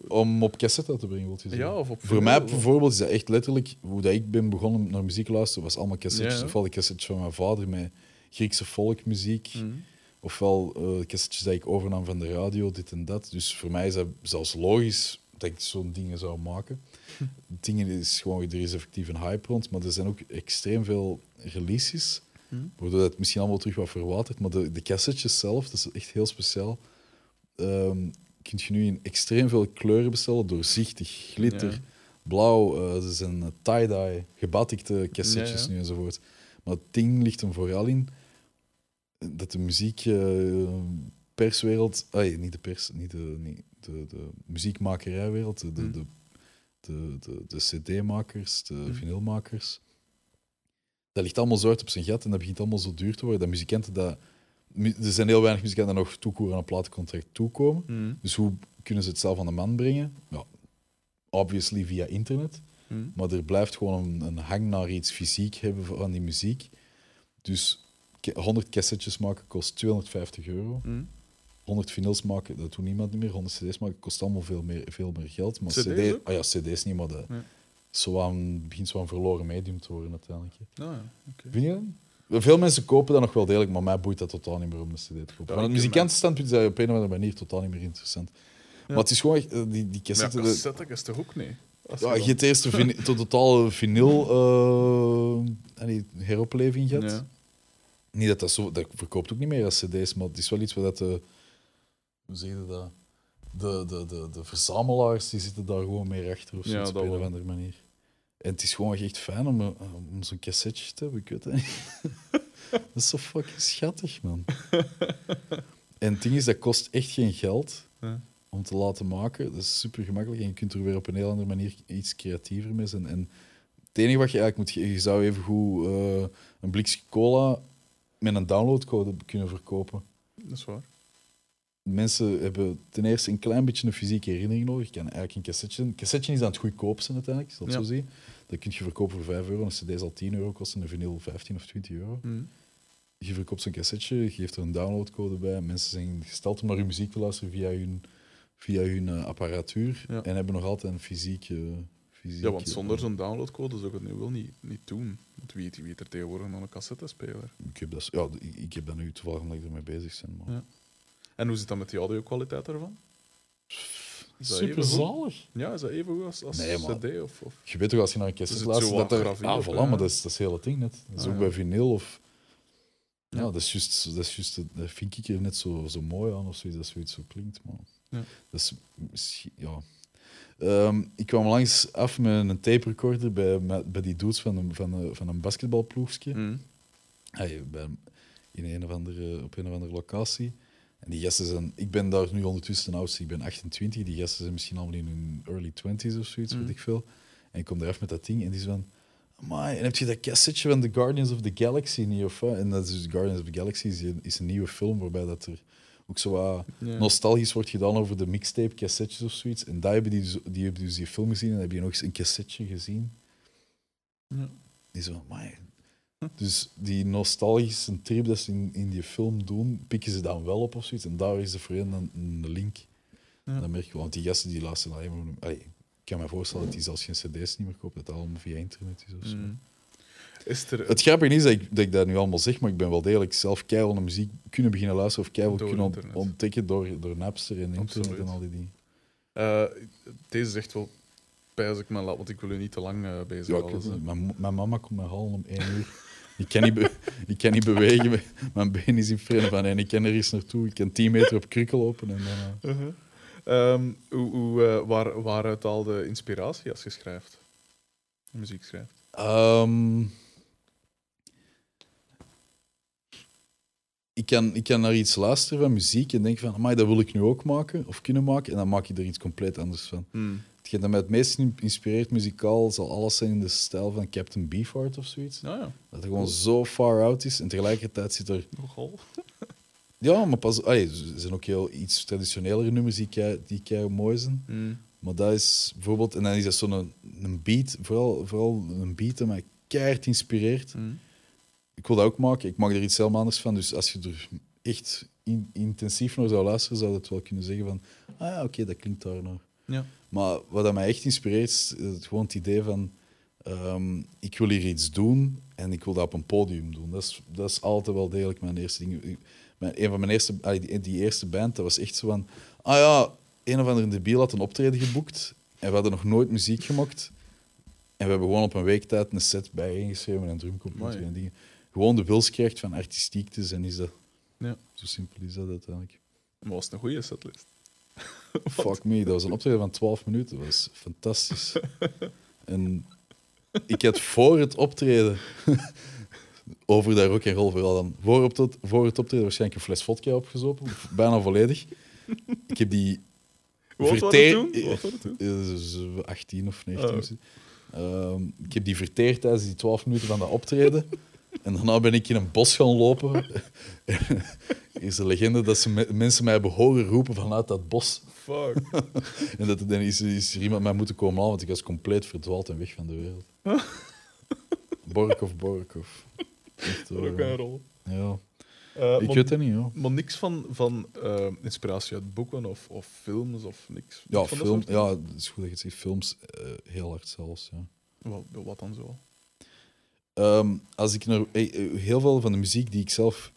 A: Om op cassette uit te brengen, wil je zeggen?
B: Ja, of op
A: Voor mij bijvoorbeeld is dat echt letterlijk, hoe dat ik ben begonnen naar muziek luisteren, was allemaal cassettes.
B: Ja, ja.
A: Ofwel de cassettes van mijn vader met Griekse folkmuziek,
B: Mhm.
A: ofwel eh cassettes die ik overnam van de radio, dit en dat. Dus voor mij is dat zelfs logisch dat ik zo'n dingen zou maken. Dingen is gewoon, er is effectief een hype rond, maar er zijn ook extreem veel releases,
B: Mhm.
A: waardoor het misschien allemaal terug wat verwatert. Maar de, de cassettes zelf, dat is echt heel speciaal. Ehm kun je nu in extreem veel kleuren bestellen, doorzichtig, glitter,
B: Ja.
A: blauw. er zijn eh, tie-dye, gebatikte
B: Ja, ja.
A: nu enzovoort. Maar het ding ligt hem vooral in dat de muziek eh, perswereld, ay, niet de pers, niet de, niet de, de muziekmakerijwereld, de, de, de, de, de, CD-makers, de
B: Hmm.
A: vinylmakers. Dat ligt allemaal zo hard op zijn gat en dat begint allemaal zo duur te worden. Dat muzikanten dat. Er zijn heel weinig muzikanten die nog toekoer aan een platencontract toekomen.
B: Mm.
A: Dus hoe kunnen ze het zelf aan de man brengen? Ja, obviously via internet.
B: Mm.
A: Maar er blijft gewoon een, een hang naar iets fysiek hebben van die muziek. Dus ke- 100 cassettes maken kost 250 euro.
B: Mm.
A: 100 vinyls maken, dat doet niemand meer. 100 cd's maken kost allemaal veel meer, veel meer geld. Maar
B: CD's
A: CD, ah ja, cd's niet, maar dat
B: Ja.
A: zo aan, begint zo een verloren medium te worden uiteindelijk.
B: Ah, ja, oké.
A: Vind je dat? Veel mensen kopen dat nog wel degelijk, maar mij boeit dat totaal niet meer om een cd te kopen. Van het muzikantenstandpunt is dat op een of andere manier totaal niet meer interessant. Maar het is gewoon echt, eh, die, die
B: Maar ja,
A: cassette... de-
B: cassette is toch ook niet? Als
A: ja, je hebt eerst tot [laughs] totale vinyl allee, heropleving gehad.
B: Ja.
A: Niet dat dat zo... Dat verkoopt ook niet meer als cd's, maar het is wel iets waar dat de... Hoe zeg je dat? De, de, de, de verzamelaars die zitten daar gewoon meer achter of
B: Ja,
A: zoiets op een of andere manier. En het is gewoon echt fijn om, een- om zo'n cassetje te hebben, ik weet het niet. [laughs] dat is zo fucking schattig, man. [laughs] en het ding is, dat kost echt geen geld
B: Ja.
A: om te laten maken. Dat is super gemakkelijk en je kunt er weer op een heel andere manier iets creatiever mee zijn. En het enige wat je eigenlijk moet... Je zou even goed eh, een blikje cola met een downloadcode kunnen verkopen.
B: Dat is waar.
A: Mensen hebben ten eerste een klein beetje een fysieke herinnering nodig. Je kan eigenlijk een cassetje... Een cassetje is aan het goedkoopste uiteindelijk, het
B: Ja.
A: zo zien. Dat kun je verkopen voor 5 euro. Een cd zal 10 euro kosten, een vinyl 15 of 20 euro.
B: Mm.
A: Je verkoopt zo'n cassetje, je geeft er een downloadcode bij. Mensen zijn gesteld om naar je muziek te luisteren via hun, via hun eh, apparatuur.
B: Ja.
A: En hebben nog altijd een fysieke... fysieke
B: Ja, want zonder zo'n downloadcode zou ik het nu wel niet, niet doen. Want wie, wie weet er tegenwoordig nog een cassettespeler?
A: Ik heb dat, ja, ik, ik heb dat nu toevallig omdat ik ermee bezig ben. Maar...
B: Ja. En hoe zit dat met die audio-kwaliteit? Is dat
A: Super
B: even goed?
A: zalig.
B: Ja, is dat even goed als, als
A: Nee, maar-
B: CD? Of, of?
A: Je weet toch als je naar een cassette luistert
B: zo
A: dat er...
B: wat
A: Ah, voilà,
B: hè?
A: maar dat is, dat is het ding net. Dat is
B: Ah,
A: ook
B: ja.
A: bij vinyl of... Ja,
B: Ja.
A: dat is juist... Dat, is juist, dat vind ik er net zo, zo mooi aan of zoiets, dat zoiets zo klinkt. Maar
B: Ja.
A: dat is misschien... Ja. Ehm, ik kwam langs af met een tape recorder bij, met- bij die dudes van een, van een, van een basketbalploegje.
B: Mm.
A: Hey, bij, in een of andere, op een of andere locatie. En die gasten zijn... Ik ben daar nu ondertussen de oudste, ik ben 28. Die gasten zijn misschien allemaal in hun early 20s of zoiets,
B: Mm.
A: weet ik veel. En ik kom eraf met dat ding en die is van... Amai, en heb je dat cassetje van The Guardians of the Galaxy niet? Of wat? En dat is dus Guardians of the Galaxy is, een- is een nieuwe film waarbij dat er ook zo wat nostalgisch wordt gedaan over de mixtape cassettes of zoiets. En daar hebben die, dus- die hebben dus die film gezien en heb je nog eens een cassetje gezien.
B: Ja.
A: Die zo, amai. Dus die nostalgische trip dat ze in, in die film doen, pikken ze dan wel op of zoiets. En daar is er voor hen een, een link.
B: Ja.
A: Dat merk je. Want die gasten die luisteren alleen maar... Allee, ik kan me voorstellen dat die zelfs geen cd's niet meer kopen, dat het allemaal via internet is of zo.
B: Mm. Is er...
A: Het grappige is dat ik, dat ik dat nu allemaal zeg, maar ik ben wel degelijk zelf keihard naar muziek kunnen beginnen luisteren of keihard kunnen ont-
B: internet.
A: ontdekken door, door Napster en internet
B: Absoluut.
A: en al die dingen.
B: Eh, deze is echt wel pijs ik me laat, want ik wil u niet te lang eh bezig
A: Ja,
B: houden.
A: mijn, mijn mama komt mij halen om één uur. Ik kan niet, ik kan niet bewegen. [laughs] Mijn been is in frame van en ik kan er eens naartoe. Ik kan 10 meter op krukkel lopen. En dan, eh,
B: Uh-huh. Ehm, hoe, hoe, eh, waar, waaruit al de inspiratie als je schrijft? Muziek schrijft.
A: Ehm, ik, kan, ik kan naar iets luisteren van muziek en denk van, amai, dat wil ik nu ook maken of kunnen maken. En dan maak je er iets compleet anders van.
B: Hmm.
A: Hetgeen dat mij het meest in- inspireert muzikaal zal alles zijn in de stijl van Captain Beefheart of zoiets.
B: Nou ja,
A: Dat het gewoon zo far out is en tegelijkertijd zit er
B: nogal. [laughs]
A: Ja, maar pas, allee, er zijn ook heel iets traditionelere nummers die kei, die kei mooi zijn.
B: Hmm.
A: Maar dat is bijvoorbeeld, en dan is dat zo'n een, een beat, vooral, vooral een beat dat mij keihard inspireert.
B: Hmm.
A: Ik wil dat ook maken, ik maak er iets helemaal anders van. Dus als je er echt in- intensief naar zou luisteren, zou je het wel kunnen zeggen van, ah ja, oké, dat klinkt daar naar.
B: Ja.
A: Maar wat dat mij echt inspireert, is het, gewoon het idee van, ehm, ik wil hier iets doen en ik wil dat op een podium doen. Dat is, dat is altijd wel degelijk mijn eerste ding. Mijn, een van mijn eerste, die, die eerste band, dat was echt zo van, ah ja, een of andere debiel had een optreden geboekt en we hadden nog nooit muziek gemaakt. En we hebben gewoon op een week tijd een set bijeengeschreven met een drumcomputer en dingen. Gewoon de wils krijgt van artistiek te zijn, is dat.
B: Ja.
A: Zo simpel is dat uiteindelijk.
B: Maar was het een goede setlist? [laughs]
A: Fuck me, dat was een optreden van 12 minuten. Dat was fantastisch. en ik had voor het optreden [laughs] over dat rock en roll vooral dan. Voor, op het, voor het optreden waarschijnlijk een fles vodka opgezopen. Bijna volledig. Ik heb die verteerd...
B: toen? Hoe oud was het toen?
A: Eh, zo 18 of 19
B: Oh.
A: misschien. Ehm, ik heb die verteerd tijdens die 12 minuten van dat optreden. En daarna ben ik in een bos gaan lopen. Er [laughs] is een legende dat ze me- mensen mij hebben horen roepen vanuit dat bos.
B: Fuck. [laughs]
A: En dat, dan is, is er iemand mij moeten komen halen, want ik was compleet verdwaald en weg van de wereld. [laughs] Borkov, Borkov. Echt, hoor,
B: Rock en roll.
A: ja.
B: Eh,
A: Ik
B: maar,
A: weet het niet, hoor.
B: maar niks van, van eh, inspiratie uit boeken of, of films of niks.
A: Ja,
B: Niks van dat
A: film,
B: soort
A: ja, het is goed dat je het zegt. Films, eh, heel hard zelfs, ja.
B: wat dan zo?
A: Ehm, als ik naar, eh, eh, heel veel van de muziek die ik zelf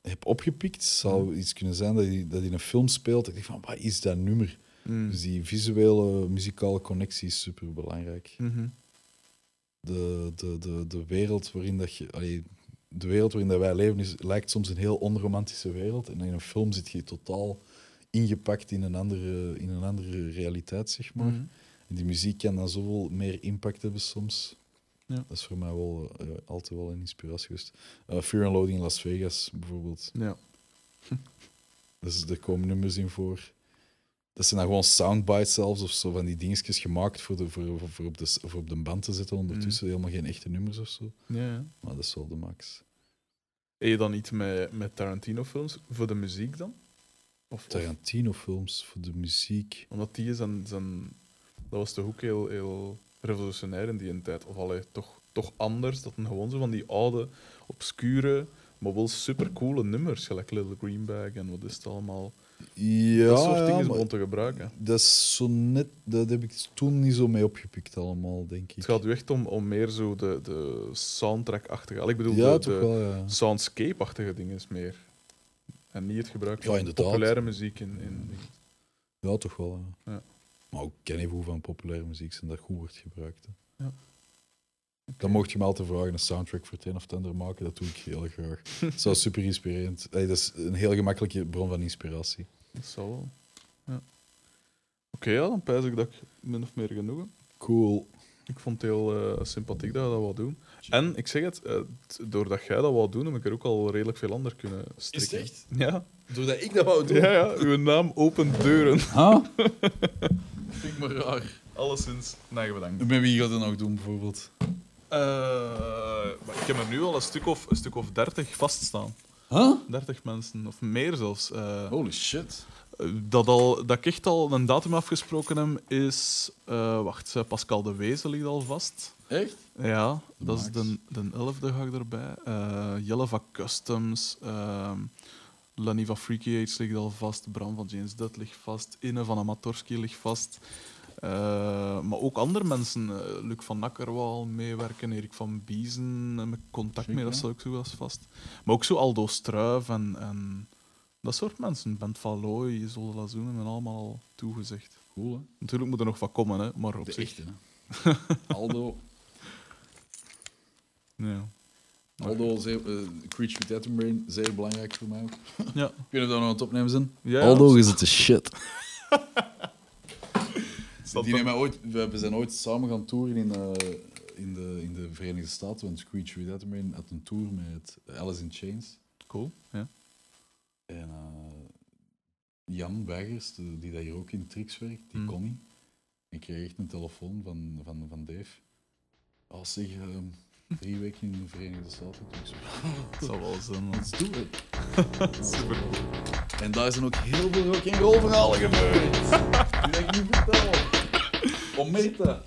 A: heb opgepikt, zou
B: Mhm.
A: iets kunnen zijn dat die, dat in een film speelt. Ik denk van, wat is dat nummer?
B: Mm.
A: Dus die visuele, muzikale connectie is super belangrijk.
B: Mhm.
A: De, de, de, de wereld waarin dat je, allee, de wereld waarin dat wij leven is, lijkt soms een heel onromantische wereld. En in een film zit je totaal ingepakt in een andere, in een andere realiteit, zeg maar.
B: Mhm.
A: En die muziek kan dan zoveel meer impact hebben soms.
B: Ja.
A: Dat is voor mij wel eh, altijd wel een inspiratie geweest. Eh, Fear and Loading in Las Vegas bijvoorbeeld.
B: Ja. [laughs]
A: Dus er komen nummers in voor. Dat zijn dan gewoon soundbites zelfs, of zo van die dingetjes gemaakt voor, de, voor, voor, voor op, de, voor op de band te zetten ondertussen. Helemaal geen echte nummers of zo.
B: Ja, ja.
A: Maar dat is wel de max.
B: Heb je dan iets met, met Tarantino-films voor de muziek dan? Of, of-
A: Tarantino-films voor de muziek.
B: omdat die zijn, zijn... Dat was toch ook heel, heel revolutionair in die tijd. Of allee, toch, toch anders. Dat een gewoon zo van die oude, obscure, maar wel supercoole nummers. Gelijk Little Greenbag en wat is het allemaal.
A: Ja,
B: dat soort dingen begon te gebruiken.
A: dat is zo net... Dat heb ik toen niet zo mee opgepikt allemaal, denk ik.
B: Het gaat u echt om, om meer zo de, de soundtrack-achtige... Ik bedoel,
A: ja,
B: de,
A: toch
B: de
A: wel, ja.
B: soundscape-achtige dingen is meer. En niet het gebruik van populaire muziek in... in
A: Ja, toch wel. Ja. Maar ook ken even hoe van populaire muziek zijn dat goed wordt gebruikt. hè.
B: Ja.
A: Dan mocht je me altijd vragen een soundtrack voor het een of het ander maken. Dat doe ik heel graag. [laughs] Dat is super inspirerend. Allee, dat is een heel gemakkelijke bron van inspiratie.
B: Dat zal wel. Ja. Oké, ja, dan pijs ik dat ik min of meer genoegen.
A: Cool.
B: Ik vond het heel eh, sympathiek dat je dat wou doen. En ik zeg het, eh, doordat jij dat wou doen, heb ik er ook al redelijk veel ander kunnen strikken.
A: echt?
B: Ja.
A: Doordat ik dat wou
B: Ja, ja, uw naam opent deuren.
A: Huh? [laughs] Vind ik maar raar.
B: Alleszins, nee, bedankt.
A: Met wie gaat het nog doen, bijvoorbeeld?
B: Eh, maar ik heb er nu al een stuk of, een stuk of 30 vaststaan.
A: Huh?
B: 30 mensen, of meer zelfs. Eh,
A: Holy shit.
B: dat, al, dat ik echt al een datum afgesproken heb, is... eh, wacht, eh, Pascal de Wezen ligt al vast.
A: Echt?
B: Ja, dat is
A: Nice.
B: de, de 11e ga ik erbij. Eh, Jelle van Customs, ehm Lenny van Freaky Age ligt al vast, Bram van James Dutt ligt vast, Inne van Amatorski ligt vast. Eh, maar ook andere mensen, eh, Luc van Nakker wou al meewerken, Erik van Biezen, heb ik contact mee, dat staat ook zo vast. Maar ook zo Aldo Struif en, en dat soort mensen. Bent van Looy, Isolde Lazoen hebben allemaal al toegezegd.
A: Cool, hè?
B: Natuurlijk moet er nog wat komen, hè, maar op
A: De
B: zich...
A: echte, hè? [laughs] Aldo.
B: Ja.
A: Aldo, zeer, eh, Creature with Atom Brain, zeer belangrijk voor mij ook. [laughs]
B: Ja.
A: Ik niet of dat nog aan het opnemen zijn.
B: Ja,
A: Aldo is het de shit. [laughs] Die nemen ooit, we we zijn ooit samen gaan toeren in, eh, in, de, in de Verenigde Staten. Want Creature with Atom Brain had een tour met Alice in Chains.
B: Cool, ja.
A: En eh, Jan Weigers, de- die daar hier ook in Trix werkt, die
B: Hmm.
A: kon niet. Ik kreeg echt een telefoon van, van, van Dave. Als zeg, ehm, drie weken in de Verenigde Staten. Zo, [laughs]
B: Dat zal wel zijn. man.
A: let's do it. [laughs]
B: Super.
A: En daar zijn ook heel veel rock en roll verhalen gebeurd. [laughs] Die dat ik niet vertel. Om mee te.